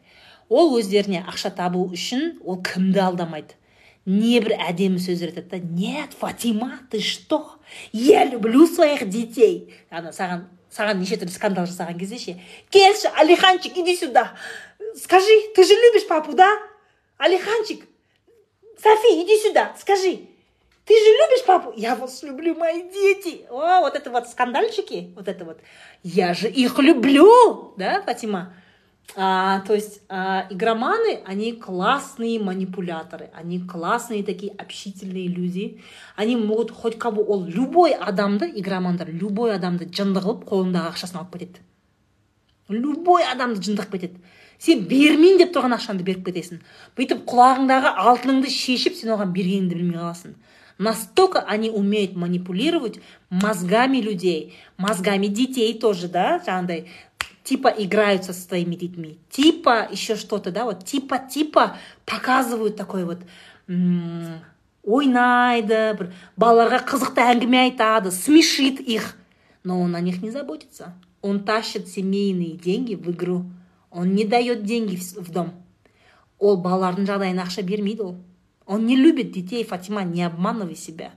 ол өздеріне ақша табу үшін ол кімді алдамайды небір әдемі сөздер айтады да нет фатима ты что я люблю своих детей ана саған саған неше түрлі скандал жасаған кезде ше келші алиханчик иди сюда скажи ты же любишь папу да Алиханчик, Софи, иди сюда, скажи, ты же любишь папу? Я вас люблю, мои дети. О, вот это вот скандальчики, вот это вот. Я же их люблю, да, Фатима? А, то есть а, игроманы, они классные манипуляторы, они классные такие общительные люди. Они могут хоть кого, ол любой адамды, игромандар, любой адамды жынды қылып қолындағы ақшасын алып кетеді. Любой адамды жындық кетеді сен бермеймін деп тұрған ақшаңды беріп кетесің. Бүйтіп құлағыңдағы алтыныңды шешіп сен оған бергеніңді білмей қаласың. Настолько они умеют манипулировать мозгами людей мозгами детей тоже да жаңағыдай типа играются со своими детьми типа еще что-то да вот типа типа показывают такой вот ойнайды бір балаларға қызықты әңгіме айтады смешит их но он о них не заботится. Он тащит семейные деньги в игру. Он не дает деньги в дом. Ол балалардың жағдайына ақша бермейді ол. Он не любит детей фатима не обманывай себя.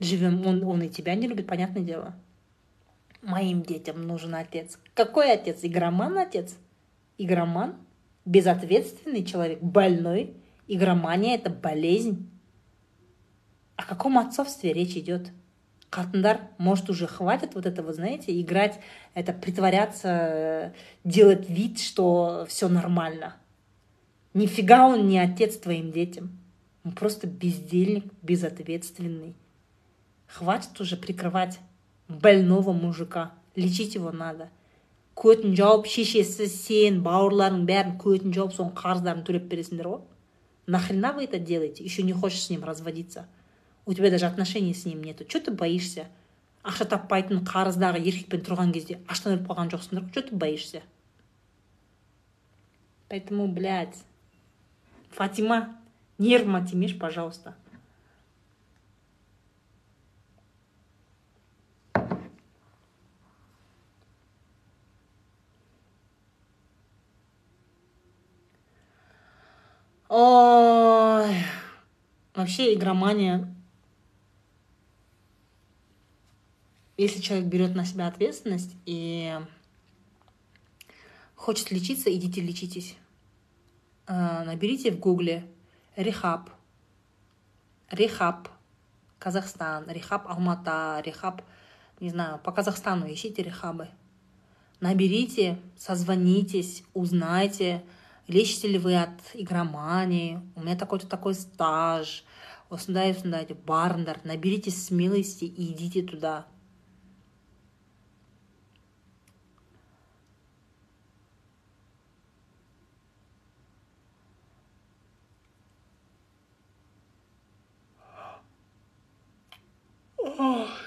Живем он, он и тебя не любит понятное дело. Моим детям нужен отец. Какой отец? Игроман отец? Игроман? Безответственный человек? Больной? Игромания это болезнь. О каком отцовстве речь идет қатындар может уже хватит вот это вы знаете играть это притворяться делать вид что все нормально нифига он не отец твоим детям он просто бездельник безответственный хватит уже прикрывать больного мужика лечить его надо көтін жауып шешесі сен бауырларың бәрін көтін жауып соның қарыздарын төлеп бересіңдер ғой нахрена вы это делаете еще не хочешь с ним разводиться У тебя даже отношений с ним нету. Че ты боишься? Ақша таппайтын қарыздағы еркекпен тұрған кезде аштан өліп қалған жоқсыңдар че ты боишься? Поэтому блядь фатима нервыма тимешь пожалуйста. Ой, вообще игромания если человек берет на себя ответственность и хочет лечиться, идите лечитесь. А, наберите в гугле рехаб, рехаб Казахстан, рехаб Алмата, рехаб, не знаю, по Казахстану ищите рехабы. Наберите, созвонитесь, узнайте, лечите ли вы от игромании, у меня такой-то такой стаж, осындай осындай деп барыңдар наберитесь смелости и идите туда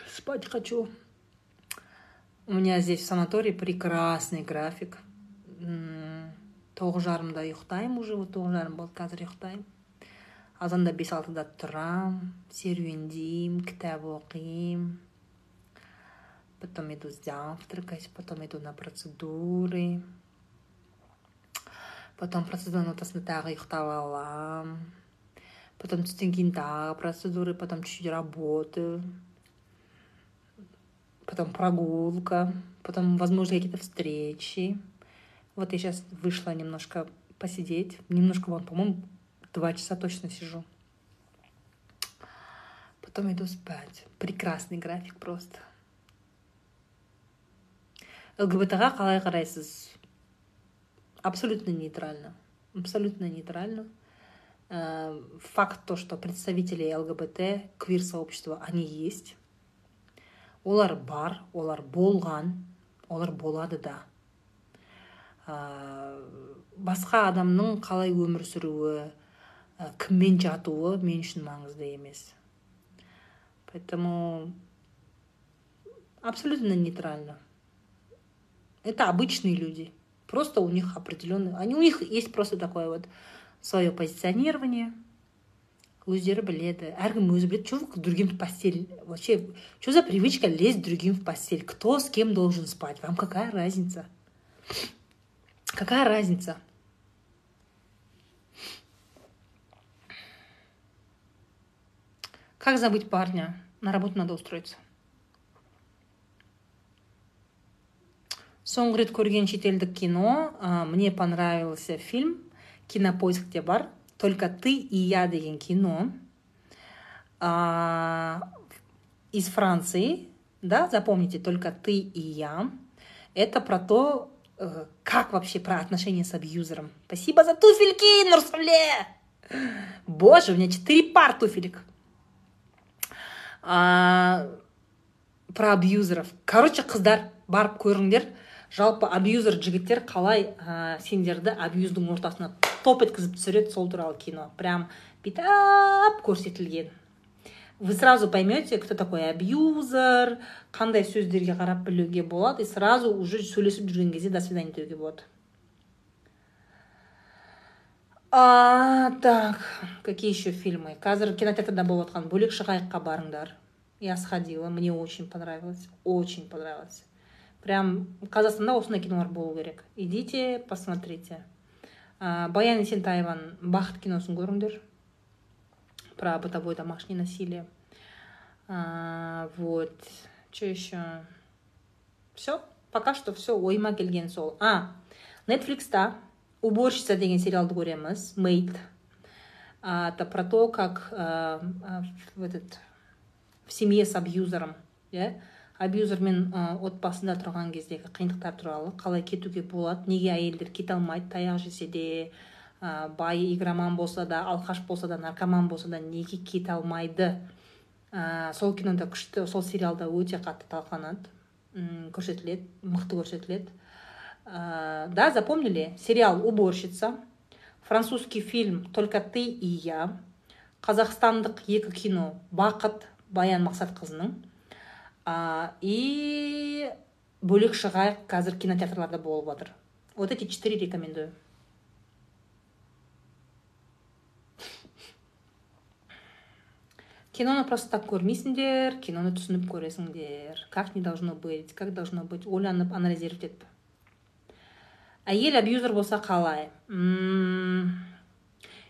спать хочу. У меня здесь в санатории прекрасный график. тоғыз жарымда ұйықтаймын уже вот тоғыз жарым болды қазір ұйықтаймын азанда бес алтыда тұрамын серуендеймін кітап оқимын потом иду завтракать потом иду на процедуры потом процедураның ортасында тағы ұйықтап аламын потом кейін тағы процедуры потом чуть чуть работаю потом прогулка, потом, возможно, какие-то встречи. Вот я сейчас вышла немножко посидеть. Немножко, вон, по-моему, два часа точно сижу. Потом иду спать. Прекрасный график просто. лгбтға қалай қарайсыз абсолютно нейтрально абсолютно нейтрально факт то что представители лгбт квир сообщества они есть. Олар бар олар болған олар болады да. Ә, басқа адамның қалай өмір сүруі ә, кіммен жатуы мен үшін маңызды емес. Поэтому абсолютно нейтрально. Это обычные люди. Просто у них определенный они у них есть просто такое вот свое позиционирование өздері біледі әркім өзі біледі что к другим в постель вообще что за привычка лезть другим в постель кто с кем должен спать вам какая разница какая разница как забыть парня на работу надо устроиться соңғы рет көрген шетелдік кино мне понравился фильм Кинопоиск где бар только ты и я деген кино из Франции, да, запомните, только ты и я. Это про то, э, как вообще про отношения с абьюзером. Спасибо за туфельки, Нурсуле! Боже, у меня четыре пар туфелек. Про абьюзеров. Короче, қыздар барып көріңдер жалпы абьюзер жігіттер қалай сендерді абьюздің ортасына топ еткізіп түсіреді сол туралы кино. Прям бүйтіп көрсетілген. Вы сразу поймете кто такой абьюзер қандай сөздерге қарап білуге болады и сразу уже сөйлесіп жүрген кезде до свидания деуге болады. А, так какие еще фильмы? Қазір кинотеатрда болып жатқан бөлек шығайыққа барыңдар я сходила мне очень понравилось очень понравилось. Прям қазақстанда осындай кинолар болу керек. Идите посмотрите. Ә, баян есентаеваның бақыт киносын көріңдер. Про бытовое домашнее насилие. Вот. Что еще все пока что все ойыма келген сол. А нетфликста уборщица деген сериалды көреміз мейд а, это про то как а, в этот в семье с абьюзером иә абьюзермен ә, отбасында тұрған кездегі қиындықтар туралы қалай кетуге болады неге әйелдер кете алмайды таяқ жесе де ә, бай игроман болса да алқаш болса да наркоман болса да неге кете алмайды? Ә, сол кинода күшті сол сериалда өте қатты талқыланады. Көрсетіледі мықты көрсетіледі. Ә, да запомнили? Сериал уборщица французский фильм только ты и я қазақстандық екі кино бақыт баян мақсатқызының и бөлек шығайық қазір кинотеатрларда болып жатыр вот эти четыре рекомендую. Киноны просто так көрмейсіңдер киноны түсініп көресіңдер. Как не должно быть как должно быть ойланып анализировать етіп әйел абьюзер болса қалай?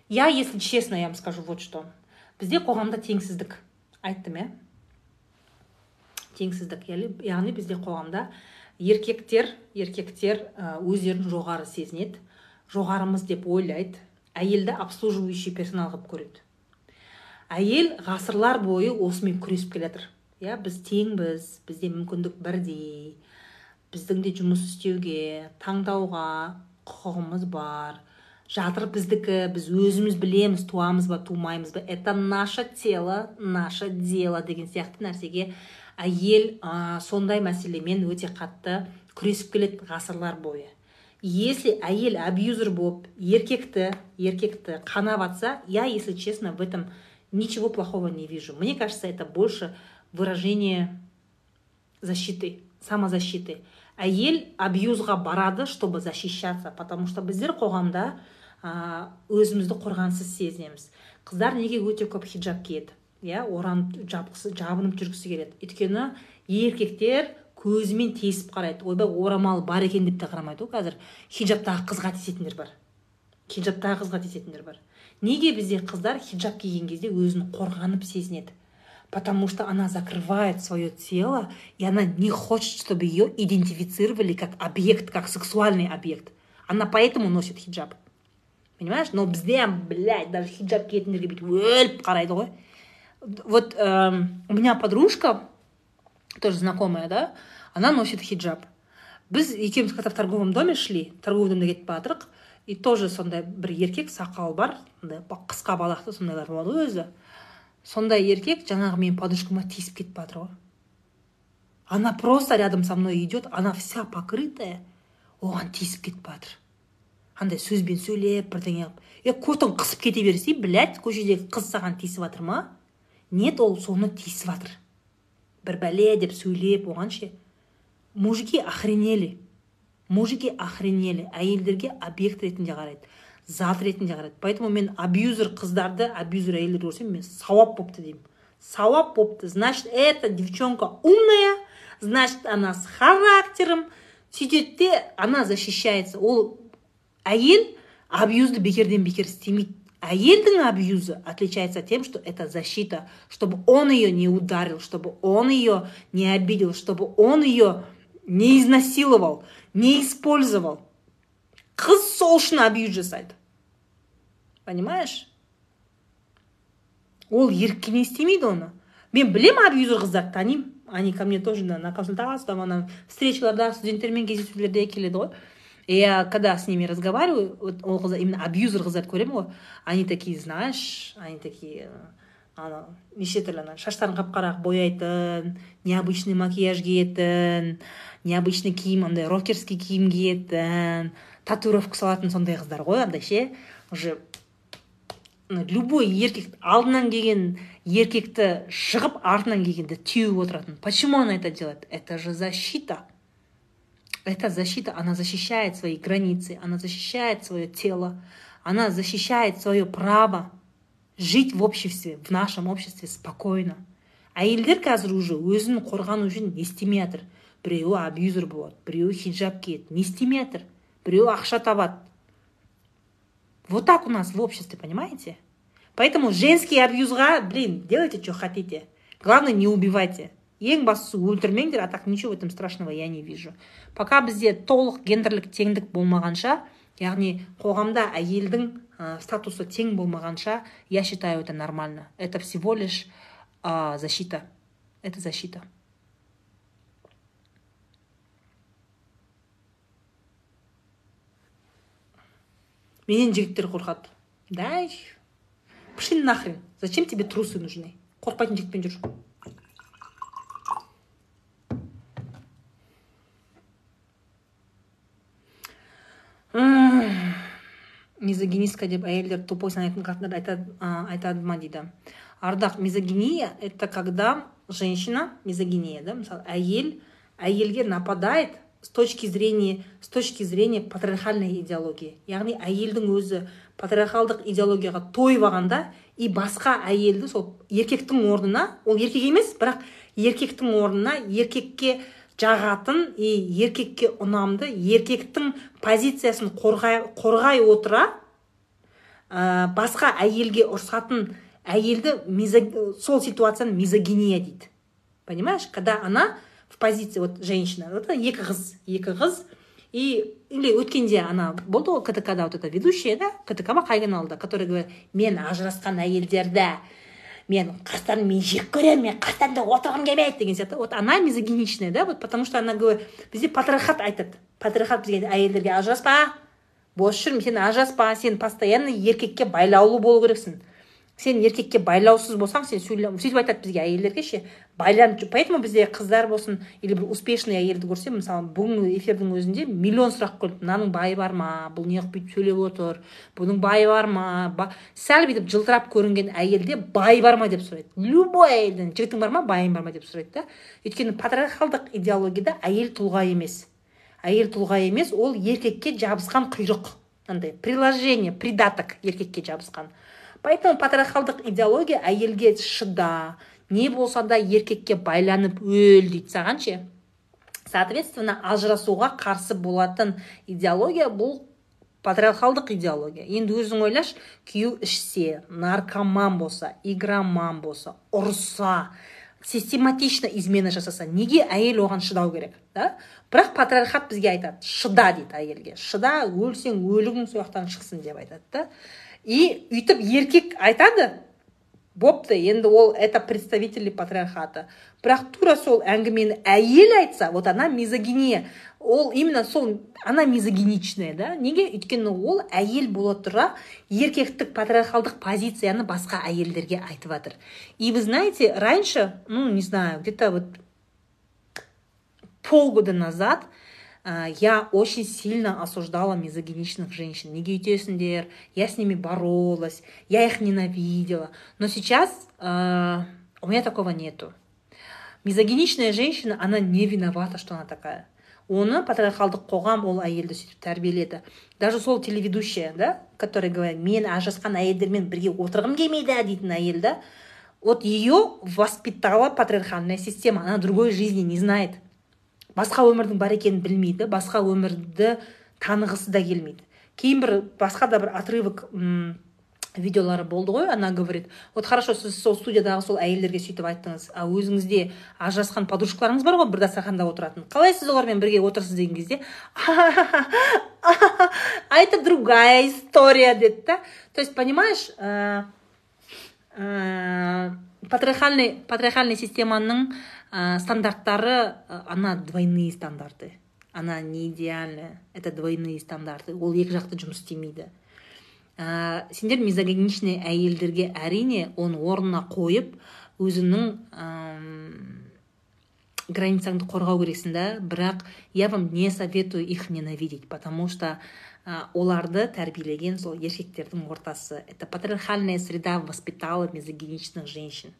Я если честно я вам скажу вот что. Бізде қоғамда теңсіздік. Айттым иә теңсіздік. Яғни бізде қоғамда еркектер еркектер өздерін жоғары сезінеді жоғарымыз деп ойлайды. Әйелді обслуживающий персонал қылып көреді. Әйел ғасырлар бойы осымен күресіп келе жатыр иә біз теңбіз бізде мүмкіндік бірдей. Біздің де жұмыс істеуге таңдауға құқығымыз бар. Жатыр біздікі біз өзіміз білеміз туамыз ба тумаймыз ба. Это наше тело наше дело деген сияқты нәрсеге әйел ә, сондай мәселемен өте қатты күресіп келеді ғасырлар бойы. Если әйел абьюзер болып еркекті еркекті қанап жатса я если честно в этом ничего плохого не вижу. Мне кажется это больше выражение защиты самозащиты. Әйел абьюзға барады чтобы защищаться потому что біздер қоғамда өзімізді қорғансыз сезінеміз. Қыздар неге өте көп хиджаб киеді? Иә оранып жабғысы жабынып жүргісі келеді. Өйткені еркектер көзімен тесіп қарайды. Ойбай орамал бар екен деп те қарамайды ғой қазір. Хиджабтағы қызға тиісетіндер бар. Хиджабтағы қызға тиісетіндер бар. Неге бізде қыздар хиджаб киген кезде өзін қорғанып сезінеді? Потому что она закрывает свое тело и она не хочет чтобы ее идентифицировали как объект как сексуальный объект. Она поэтому носит хиджаб. Понимаешь? Но бізде блядь даже хиджаб киетіндерге бүйтіп өліп қарайды ғой. Вот э, у меня подружка тоже знакомая да она носит хиджаб. Біз екеуміз қазір в торговом доме шли торговый домда кетіп бара и тоже сондай бір еркек сақалы бар қысқа балақты сондайлар болады ғой өзі. Сондай еркек жаңағы менің подружкама тиісіп кетіп жатыр ғой она просто рядом со мной идет она вся покрытая. Оған тиісіп кетіп жатыр андай сөзбен сөйлеп бірдеңе қылып. Е котың қысып кете берсей блять көшедегі қыз саған тиісіп жатыр ма? Нет ол соны тиісіп жатыр бір бәле деп сөйлеп оған ше мужики охренели. Мужики охренели. Әйелдерге объект ретінде қарайды зат ретінде қарайды. Поэтому мен абьюзер қыздарды абьюзер әйелдерді көрсем мен сауап бопты деймін. Сауап бопты. Значит эта девчонка умная значит она с характером. Сөйтеді де она защищается. Ол әйел абьюзді бекерден бекер істемейді. Әйелдің абьюзы отличается тем что это защита чтобы он ее не ударил чтобы он ее не обидел чтобы он ее не изнасиловал не использовал. Қыз сол үшін абьюз жасайды понимаешь? Ол еріккенен істемейді оны. Мен білемін абьюзер қыздарды танимын они ко мне тоже на консультацию там ана встречаларда студенттермен кездесулерде келеді ғой. Я когда с ними разговариваю, вот ол қыздар именно абьюзер қыздарды көремін ғой они такие знаешь они такие ана неше түрлі ана шаштарын қап қара бояйтын необычный макияж киетін необычный киім андай рокерский киім киетін татуировка салатын сондай қыздар ғой андай ше уже любой еркек алдынан келген еркекті шығып артынан келгенді теуіп отыратын. Почему она это делает? Это же защита. Это защита, она защищает свои границы, она защищает свое тело, она защищает свое право жить в обществе, в нашем обществе спокойно. әйелдер қазір уже өзін қорғану үшін не істемей жатыр біреуі абьюзер болады біреуі хиджаб киеді не істемей жатыр біреуі ақша табады вот так у нас в обществе понимаете поэтому женский абьюзға блин делайте что хотите главное не убивайте Ең бастысы өлтірмеңдер а так ничего в этом страшного я не вижу. Пока бізде толық гендерлік теңдік болмағанша яғни қоғамда әйелдің ә, статусы тең болмағанша я считаю это нормально. Это всего лишь ә, защита. Это защита. Менен жігіттер қорқады. Дай. Пошли нахрен. Зачем тебе трусы нужны? Қорықпайтын жігітпен жүр. Мизогинистка деп әйелдер тупой санайтын қатындар айтады, айтады ма дейді ардақ мизогиния это когда женщина мизогиния да мысалы әйел әйелге нападает с точки зрения с точки зрения патриархальной идеологии. Яғни әйелдің өзі патриархалдық идеологияға тойып алғанда и басқа әйелді сол еркектің орнына ол еркек емес бірақ еркектің орнына еркекке жағатын и еркекке ұнамды еркектің позициясын қорғай, қорғай отыра ә, басқа әйелге ұрсатын әйелді сол ситуацияны мизогиния дейді. Понимаешь? Когда она в позиции вот женщина вот екі қыз екі қыз и или өткенде ана болды ғой ктк да вот эта ведущая да? Ктк ма қай каналда который говорит мен ажырасқан әйелдерді мен қастарыммен жек көремін мен қастарында отырғым келмейді деген сияқты. Вот она мизогиничная да? Вот потому что она говорит бізде патриархат айтады. Патриархат бізге әйелдерге ажыраспа бос жүр сен ажыраспа сен постоянно еркекке байлаулы болу керексің. Сен еркекке байлаусыз болсаң сен сөйтіп айтады бізге әйелдерге ше байланып поэтому бізде қыздар болсын или бір успешный әйелді көрсем мысалы бүгінгі эфирдің өзінде миллион сұрақ келді мынаның байы бар ма? Бұл неғып бүйтіп сөйлеп отыр? Бұның байы бар ма? Ба... сәл бүйтіп жылтырап көрінген әйелде бай бар ма? деп сұрайды. Любой әйелден жігітің бар ма? Байың бар ма? деп сұрайды да. Өйткені патриархалдық идеологияда әйел тұлға емес. Әйел тұлға емес ол еркекке жабысқан құйрық. Андай приложение придаток еркекке жабысқан. Поэтому патриархалдық идеология әйелге шыда не болса да еркекке байланып өл дейді саған ше? Соответственно ажырасуға қарсы болатын идеология бұл патриархалдық идеология. Енді өзің ойлашы күйеу ішсе наркоман болса игроман болса ұрса систематично измена жасаса неге әйел оған шыдау керек да? Бірақ патриархат бізге айтады шыда дейді әйелге. Шыда өлсең өлігің сол жақтан шықсын деп айтады да. И үйтіп еркек айтады бопты енді ол это представители патриархата. Бірақ тура сол әңгімені әйел айтса вот она мизогиния. Ол именно сол она мизогиничная да? Неге? Өйткені ол әйел бола тұра еркектік патриархалдық позицияны басқа әйелдерге айтып жатыр и вы знаете раньше ну не знаю где то вот полгода назад я очень сильно осуждала мизогиничных женщин. Неге үйтесіңдер я с ними боролась я их ненавидела. Но сейчас э, у меня такого нету. Мизогиничная женщина она не виновата что она такая. Оны патриархалдық қоғам ол әйелді сөйтіп тәрбиеледі. Даже сол телеведущая да который говорит мен ажырасқан әйелдермен бірге отырғым келмейді дейтін әйел да вот ее воспитала патриархальная система она другой жизни не знает. Басқа өмірдің бар екенін білмейді басқа өмірді танығысы да келмейді. Кейін бір басқа да бір отрывок видеолары болды ғой она говорит вот хорошо сіз сол студиядағы сол әйелдерге сөйтіп айттыңыз а өзіңізде ажырасқан подружкаларыңыз бар ғой бір дастарханда отыратын. Қалай сіз олармен бірге отырсыз деген кезде это другая история деді да. То есть понимаешь ә, ә, патриархальный патриархальный системаның ә, стандарттары она двойные стандарты. Она не идеальная. Это двойные стандарты. Ол екі жақты жұмыс істемейді. Ә, сендер мизогиничный әйелдерге әрине оны орнына қойып өзіңнің границаңды қорғау керексің да. Бірақ я вам не советую их ненавидеть потому что ә, оларды тәрбиелеген сол еркектердің ортасы. Это патриархальная среда воспитала мизогиничных женщин.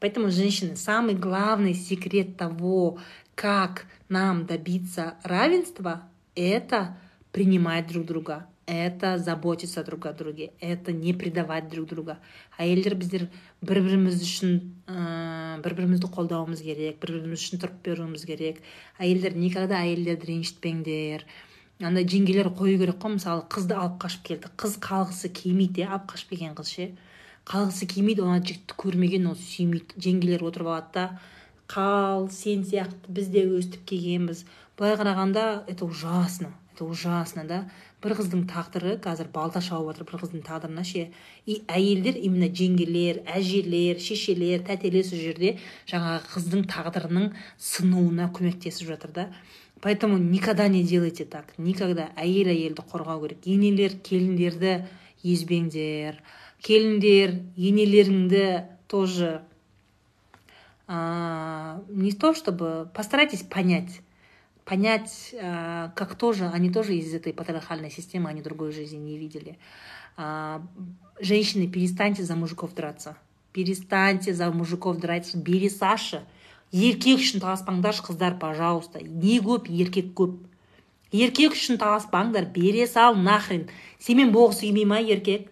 Поэтому, женщины, самый главный секрет того, как нам добиться равенства, это принимать друг друга, это заботиться друг о друге это не предавать друг друга. Әйелдер біздер бір біріміз үшін ә, бір бірімізді қолдауымыз керек бір біріміз үшін тұрып беруіміз керек. Әйелдер никогда әйелдерді ренжітпеңдер. Андай жеңгелер қою керек қой. Мысалы қызды алып қашып келді. Қыз қалғысы келмейді алып қашып келген қыз ше. Қалғысы келмейді ана жігітті көрмеген ол сүймейді жеңгелер отырып алады да. Қал сен сияқты біз де өстіп келгенбіз. Былай қарағанда это ужасно это ужасно да. Бір қыздың тағдыры қазір балта шауып жатыр бір қыздың тағдырына ше. И әйелдер именно жеңгелер әжелер шешелер тәтелер сол жерде жаңағы қыздың тағдырының сынуына көмектесіп жатыр да. Поэтому никогда не делайте так. Никогда. Әйел әйелді қорғау керек. Енелер келіндерді езбеңдер. Келіндер енелеріңді тоже а, не то чтобы постарайтесь понять понять, как тоже, они тоже из этой патриархальной системы, они другой жизни не видели. Женщины, перестаньте за мужиков драться. Перестаньте за мужиков драться. Бери Саша. еркек үшін таласпаңдаршы қыздар пожалуйста не көп еркек көп еркек үшін таласпаңдар бере сал нахрен сенімен болғысы келмей ма еркек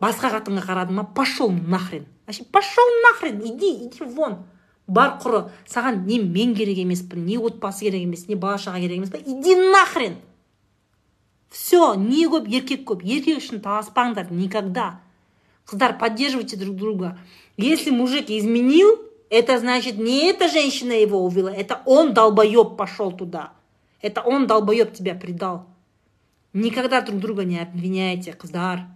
басқа қатынға қарады ма пошел нахрен. Вообще пошел нахрен иди иди вон. Бар құры саған не мен керек емеспін не отбасы керек емес не бала шаға керек емес па иди нахрен. Все не көп еркек көп. Еркек үшін таласпаңдар никогда. Қыздар поддерживайте друг друга. Если мужик изменил это значит не эта женщина его увела это он долбоеб пошел туда. Это он долбоеб тебя предал. Никогда друг друга не обвиняйте қыздар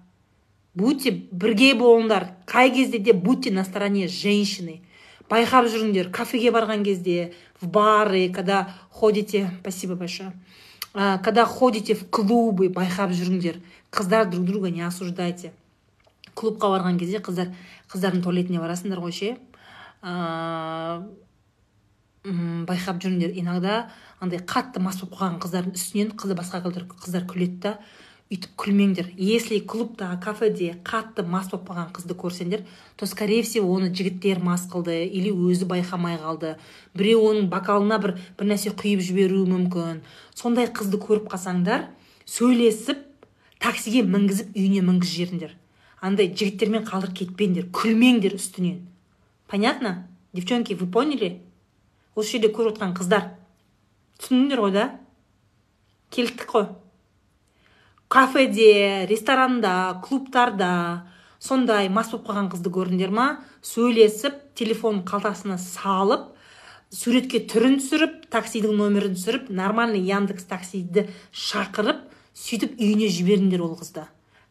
будьте бірге болыңдар. Қай кезде де будьте на стороне женщины. Байқап жүріңдер. Кафеге барған кезде в бары когда ходите спасибо большое когда ходите в клубы байқап жүріңдер. Қыздар друг друга не осуждайте. Клубқа барған кезде қыздар қыздардың туалетіне барасыңдар ғой ше? Байқап жүріңдер. Иногда андай қатты мас болып қалған қыздардың үстінен қызды басқа қыздар күледі да. Үйтіп күлмеңдер. Если клубта кафеде қатты мас болып қалған қызды көрсеңдер то скорее всего оны жігіттер мас қылды или өзі байқамай қалды. Біреу оның бокалына бір бір нәрсе құйып жіберуі мүмкін. Сондай қызды көріп қалсаңдар сөйлесіп таксиге мінгізіп үйіне мінгізіп жіберіңдер андай жігіттермен қалдырып кетпеңдер күлмеңдер үстінен. Понятно? Девчонки вы поняли? Осы жерде көріп отқан қыздар. Түсіндіңдер ғой да? Келдік қой. Кафеде ресторанда клубтарда сондай мас болып қалған қызды көрдіңдер ма? Сөйлесіп телефон қалтасына салып суретке түрін түсіріп таксидің нөмірін түсіріп нормальный яндекс таксиді шақырып сөйтіп үйіне жіберіңдер ол қызды.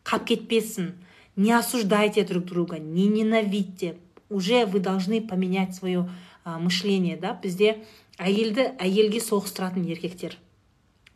Қалып кетпесін не осуждайте друг друга не ненавидьте. Уже вы должны поменять свое мышление да? Бізде әйелді әйелге соғыстыратын еркектер.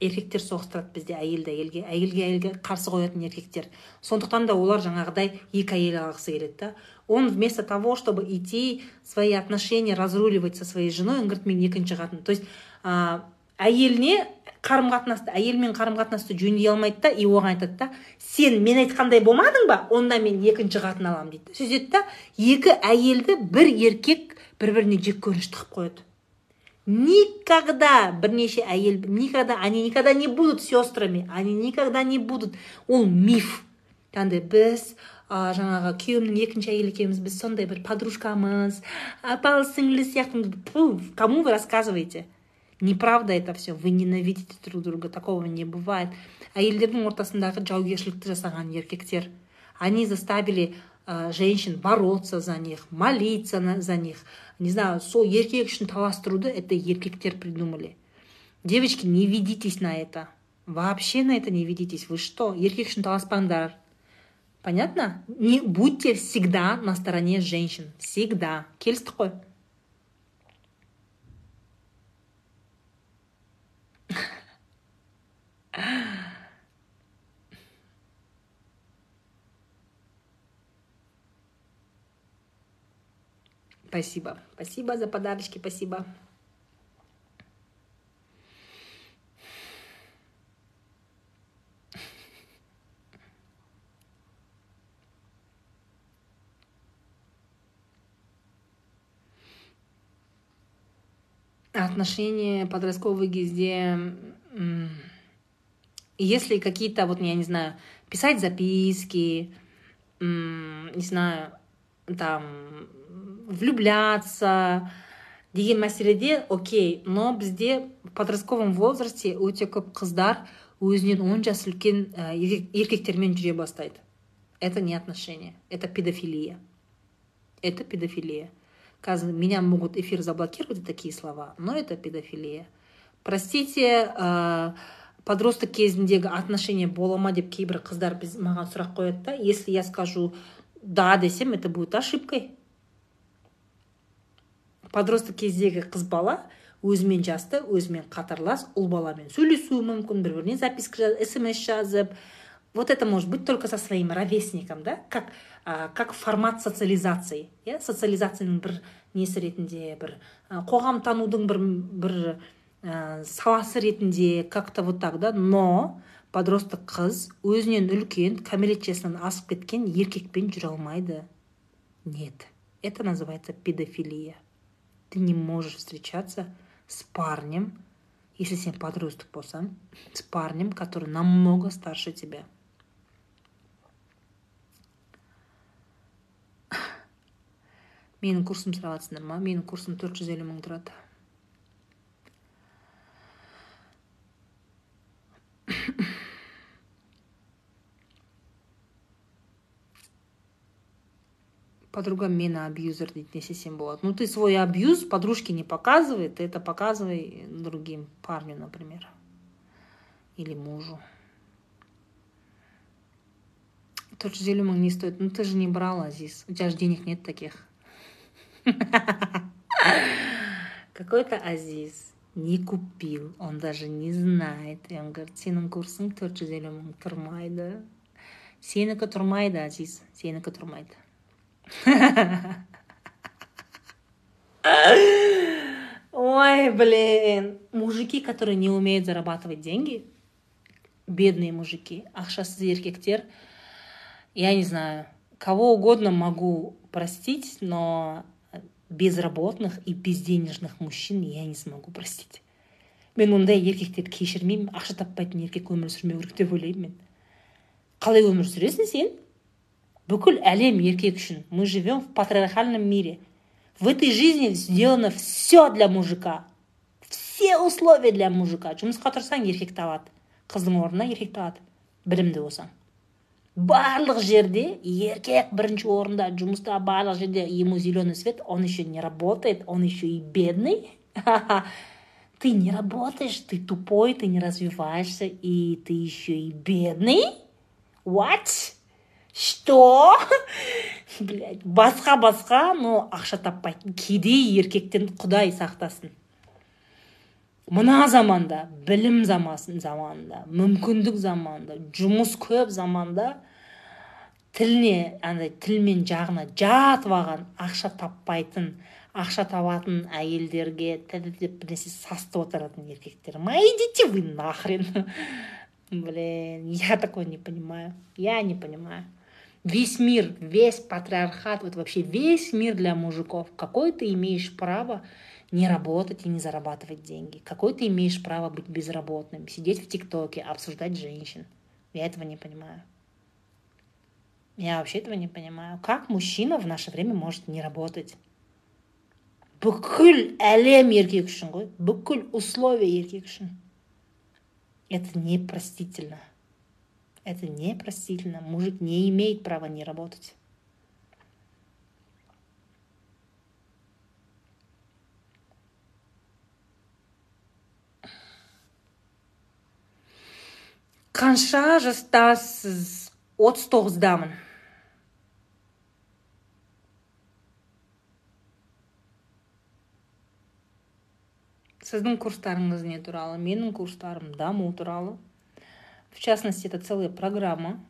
Еркектер соғыстырады бізде әйелді әйелге әйелге әйелге қарсы қоятын еркектер. Сондықтан да олар жаңағыдай екі әйел алғысы келеді да. Он вместо того чтобы идти свои отношения разруливать со своей женой он говорит мен екінші қатын то есть ә, әйеліне қарым қатынасты әйелмен қарым қатынасты жөндей алмайды да и оған айтады да сен мен айтқандай болмадың ба? Онда мен екінші қатын аламын дейді. Сөйтеді да екі әйелді бір еркек бір біріне жек көрініш тығып қояды. Никогда бірнеше әйел никогда они никогда не будут сестрами они никогда не будут. Ол миф. Андай біз ә, жаңағы күйеуімнің екінші әйелі екенбіз біз сондай бір подружкамыз апалы сіңлілі сияқты кому вы рассказываете? Неправда это все вы ненавидите друг друга такого не бывает. Әйелдердің ортасындағы жаугершілікті жасаған еркектер они заставили женщин бороться за них молиться за них. Не знаю сол еркек үшін таластыруды это еркектер придумали. Девочки не ведитесь на это. Вообще на это не ведитесь. Вы что еркек үшін таласпаңдар? Понятно? Не будьте всегда на стороне женщин. Всегда. Келістік қой. Спасибо. Спасибо за подарочки, спасибо. отношения подростковые где если какие-то вот я не знаю писать записки не знаю там влюбляться деген мәселеде окей но бізде в подростковом возрасте өте көп қыздар өзінен он жас үлкен ә, еркектермен жүре бастайды это не отношения это педофилия это педофилия қазір меня могут эфир заблокировать за такие слова но это педофилия простите ә, подросток кезіндегі отношение бола ма деп кейбір қыздар біз маған сұрақ қояды да если я скажу да десем это будет ошибкой Подросток кездегі қыз бала өзімен жасты өзімен қатарлас ұл баламен сөйлесуі мүмкін бір біріне записка смс жазып. Вот это может быть только со своим ровесником да? Как а, как формат социализации иә? Социализацияның бір несі ретінде бір қоғамтанудың бір бір ә, саласы ретінде как то вот так да? Но подросток қыз өзінен үлкен кәмелет жасынан асып кеткен еркекпен жүре алмайды. Нет. Это называется педофилия. Ты не можешь встречаться с парнем если сен подросток болсаң с парнем который намного старше тебя. Менің курсым сұрап жатсыңдар ма менің курсым төрт жүз елу мың тұрады подруга мені абьюзер дейді не істесем болады ну ты свой абьюз подружке не показывай ты это показывай другим парню например или мужу төрт жүз елу мың не стоит ну ты же не брал азиз у тебя же денег нет таких какой то азиз не купил он даже не знает и он говорит сенің курсың төрт жүз елу мың тұрмайды сенікі тұрмайды азиз сенікі тұрмайды Ой блин. Мужики которые не умеют зарабатывать деньги бедные мужики ақшасыз еркектер я не знаю кого угодно могу простить но безработных и безденежных мужчин я не смогу простить. Мен ондай еркектерді кешірмеймін ақша таппайтын еркек өмір сүрмеу керек деп ойлаймын мен. Қалай өмір сүресің сен? Бүкіл әлем еркек үшін мы живем в патриархальном мире. В этой жизни сделано все для мужика. Все условия для мужика. Жұмысқа тұрсаң еркек табады қыздың орнына еркек табады білімді болсаң барлық жерде еркек бірінші орында жұмыста барлық жерде ему зеленый свет он еще не работает он еще и бедный. Ты не работаешь ты тупой ты не развиваешься и ты еще и бедный. What? Что? Блять басқа басқа но ақша таппайтын кедей еркектен құдай сақтасын. Мына заманда білім замасын заманында мүмкіндік заманында жұмыс көп заманда тіліне андай тіл мен жағына жатып алған ақша таппайтын ақша табатын әйелдерге деп бірнәрсе састып отыратын еркектер ма? Идите вы нахрен! Блин я такое не понимаю. Я не понимаю. весь мир весь патриархат вот вообще весь мир для мужиков какой ты имеешь право не работать и не зарабатывать деньги? Какое ты имеешь право быть безработным, сидеть в ТикТоке, обсуждать женщин? Я этого не понимаю. Я вообще этого не понимаю. Как мужчина в наше время может не работать? бүкіл әлем еркек үшін ғой бүкіл условия еркек үшін это непростительно это непростительно. Мужик не имеет права не работать. Қанша жастасыз отыз тоғыздамын сіздің курстарыңыз не туралы менің курстарым даму туралы. в частности это целая программа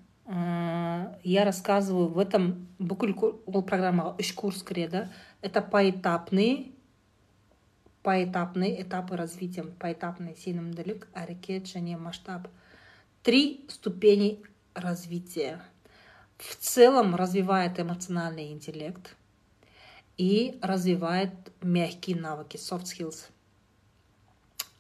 я рассказываю в этом бүкіл ол программаға үш курс кіреді это поэтапный поэтапный этапы развития поэтапный сенімділік әрекет және масштаб три ступени развития. В целом развивает эмоциональный интеллект и развивает мягкие навыки, soft skills.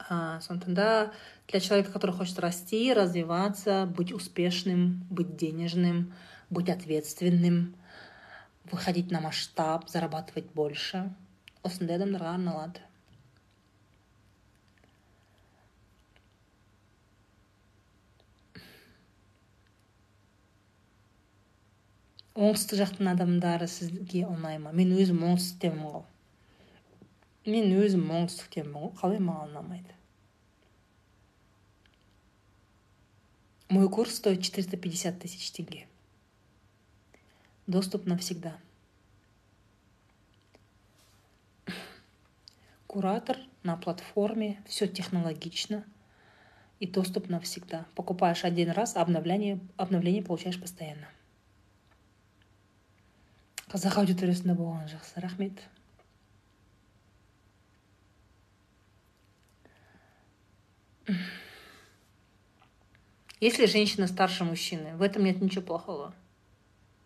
А, да, для человека, который хочет расти, развиваться, быть успешным, быть денежным, быть ответственным, выходить на масштаб, зарабатывать больше. осындай адамдарға арналады оңтүстік жақтың адамдары сізге ұнай ма? Мен өзім оңтүстіктенмін ғой мен өзім оңтүстіктенмін ғой қалай маған ұнамайды? Мой курс стоит 450 тысяч тенге. Доступ навсегда. Куратор на платформе, все технологично и доступ навсегда. Покупаешь один раз, обновление, обновление получаешь постоянно. қазақ аудиториясында болған жақсы рахмет Если женщина старше мужчины, в этом нет ничего плохого.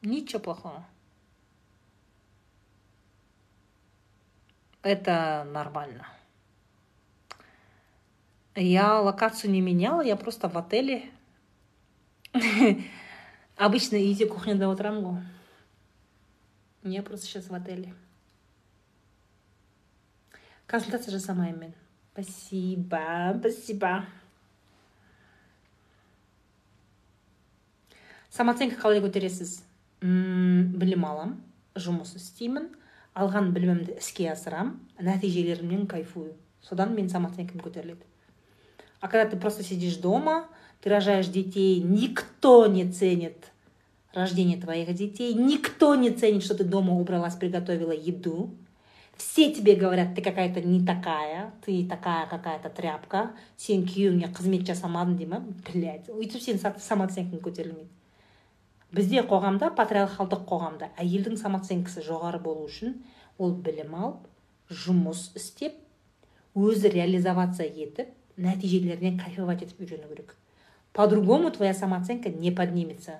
Ничего плохого. Это нормально. Я локацию не меняла, я просто в отеле. Обычно иди кухня до утрамгу. Я просто сейчас в отеле. консультация жасамаймын мен спасибо спасибо самооценка қалай көтересіз М білім алам жұмыс істеймін алған білімімді іске асырам нәтижелерімнен кайфую содан мен самооценкам көтеріледі а когда ты просто сидишь дома ты рожаешь детей никто не ценит рождение твоих детей никто не ценит что ты дома убралась приготовила еду все тебе говорят ты какая то не такая ты такая какая то тряпка сен күйеуіңе қызмет жасамадың дей ма блять өйтіп сенің самооценкаң көтерілмейді бізде қоғамда патриархалдық қоғамда әйелдің самооценкасы жоғары болу үшін ол білім алып жұмыс істеп өзі реализоваться етіп нәтижелерінен кайфовать етіп үйрену керек. По другому твоя самооценка не поднимется.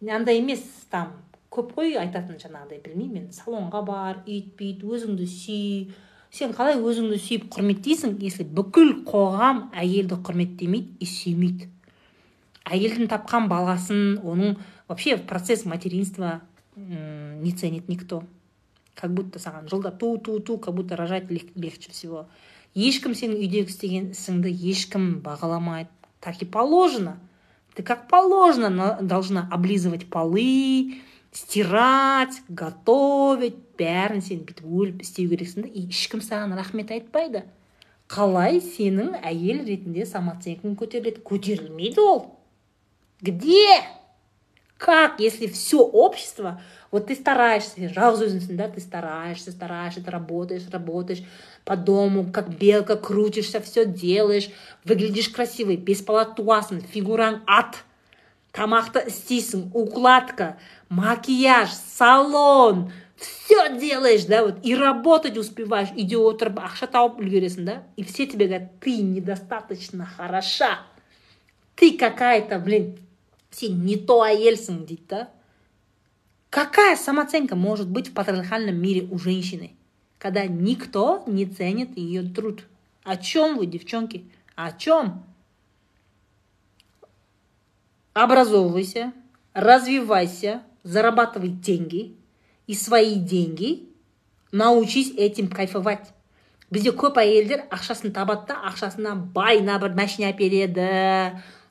Андай емес там көп қой айтатын жаңағыдай білмеймін мен салонға бар үйт бүйт өзіңді сүй. Сен қалай өзіңді сүйіп құрметтейсің если бүкіл қоғам әйелді құрметтемейді и сүймейді. Әйелдің тапқан баласын оның вообще процесс материнства не ценит никто. Как будто саған жылда ту ту ту как будто рожать легче всего. Ешкім сенің үйдегі істеген ісіңді ешкім бағаламайды так и положено. Ты как положено должна облизывать полы стирать готовить бәрін сен бүйтіп өліп істеу керексің да и ешкім саған рахмет айтпайды. Қалай сенің әйел ретінде самооценкаң көтеріледі? Көтерілмейді ол. Где? Как, если все общество, вот ты стараешься, жалуешь, да, ты стараешься, стараешься, ты работаешь, работаешь по дому, как белка, крутишься, все делаешь, выглядишь красивый, бесполотуасың, фигураң ат, тамақты істейсің, укладка, макияж, салон, все делаешь, да, вот, и работать успеваешь, үйде отырып ақша тауып үлгересің, да, и все тебе говорят, ты недостаточно хороша, ты какая-то, блин, сен не то әйелсің дейді да какая самооценка может быть в патриархальном мире у женщины когда никто не ценит ее труд о чем вы девчонки о чем образовывайся развивайся зарабатывай деньги и свои деньги научись этим кайфовать бізде көп әйелдер ақшасын табады да ақшасына байына бір машина әпереді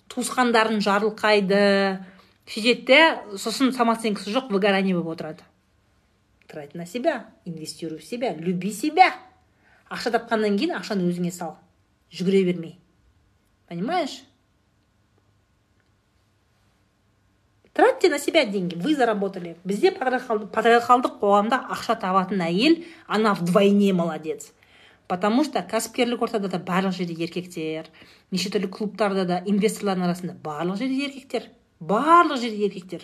туысқандарын жарылқайды. Сөйтеді де сосын самооценкасы жоқ выгорание болып отырады. Трать на себя инвестируй в себя люби себя. Ақша тапқаннан кейін ақшаны өзіңе сал жүгіре бермей. Понимаешь? Тратьте на себя деньги. Вы заработали. Бізде патриархалдық қоғамда ақша табатын әйел она вдвойне молодец. Потому что кәсіпкерлік ортада да барлық жерде еркектер неше түрлі клубтарда да инвесторлардың арасында барлық жерде еркектер барлық жерде еркектер.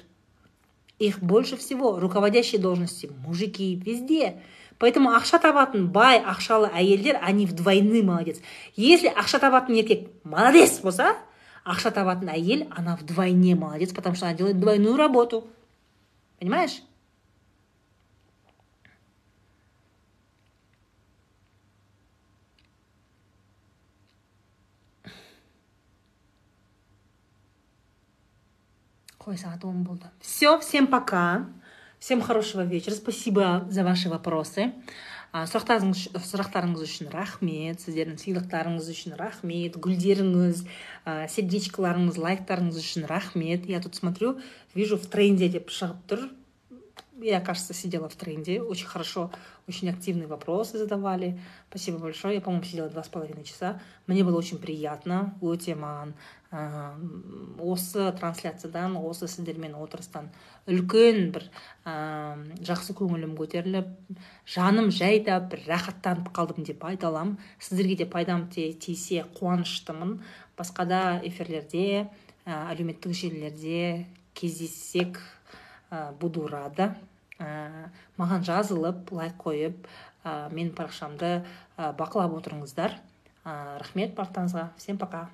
Их больше всего руководящие должности мужики везде. Поэтому ақша табатын бай ақшалы әйелдер они вдвойны молодец. Если ақша табатын еркек молодец болса ақша табатын әйел она вдвойне молодец потому что она делает двойную работу. Понимаешь? Ой, сағат он болды все всем пока всем хорошего вечера спасибо за ваши вопросы сұрақтарыңыз, сұрақтарыңыз үшін рахмет сіздердің сыйлықтарыңыз үшін рахмет гүлдеріңіз сердечкаларыңыз лайктарыңыз үшін рахмет я тут смотрю вижу в тренде деп шығып тұр я, кажется, сидела в тренде. Очень хорошо, очень активные вопросы задавали. Спасибо большое. Я, по-моему, сидела два с половиной часа. Мне было очень приятно. өте маған ә, осы трансляциядан осы сіздермен отырыстан үлкен бір ә, жақсы көңілім көтеріліп жаным жайда бір рахаттанып қалдым деп айта аламын. Сіздерге де пайдам тисе қуаныштымын. Басқа да эфирлерде ә, әлеуметтік желілерде кездессек ә, буду рада. Ә, маған жазылып лайк қойып ә, менің парақшамды ә, бақылап отырыңыздар. Ә, рахмет барлықтарыңызға всем пока.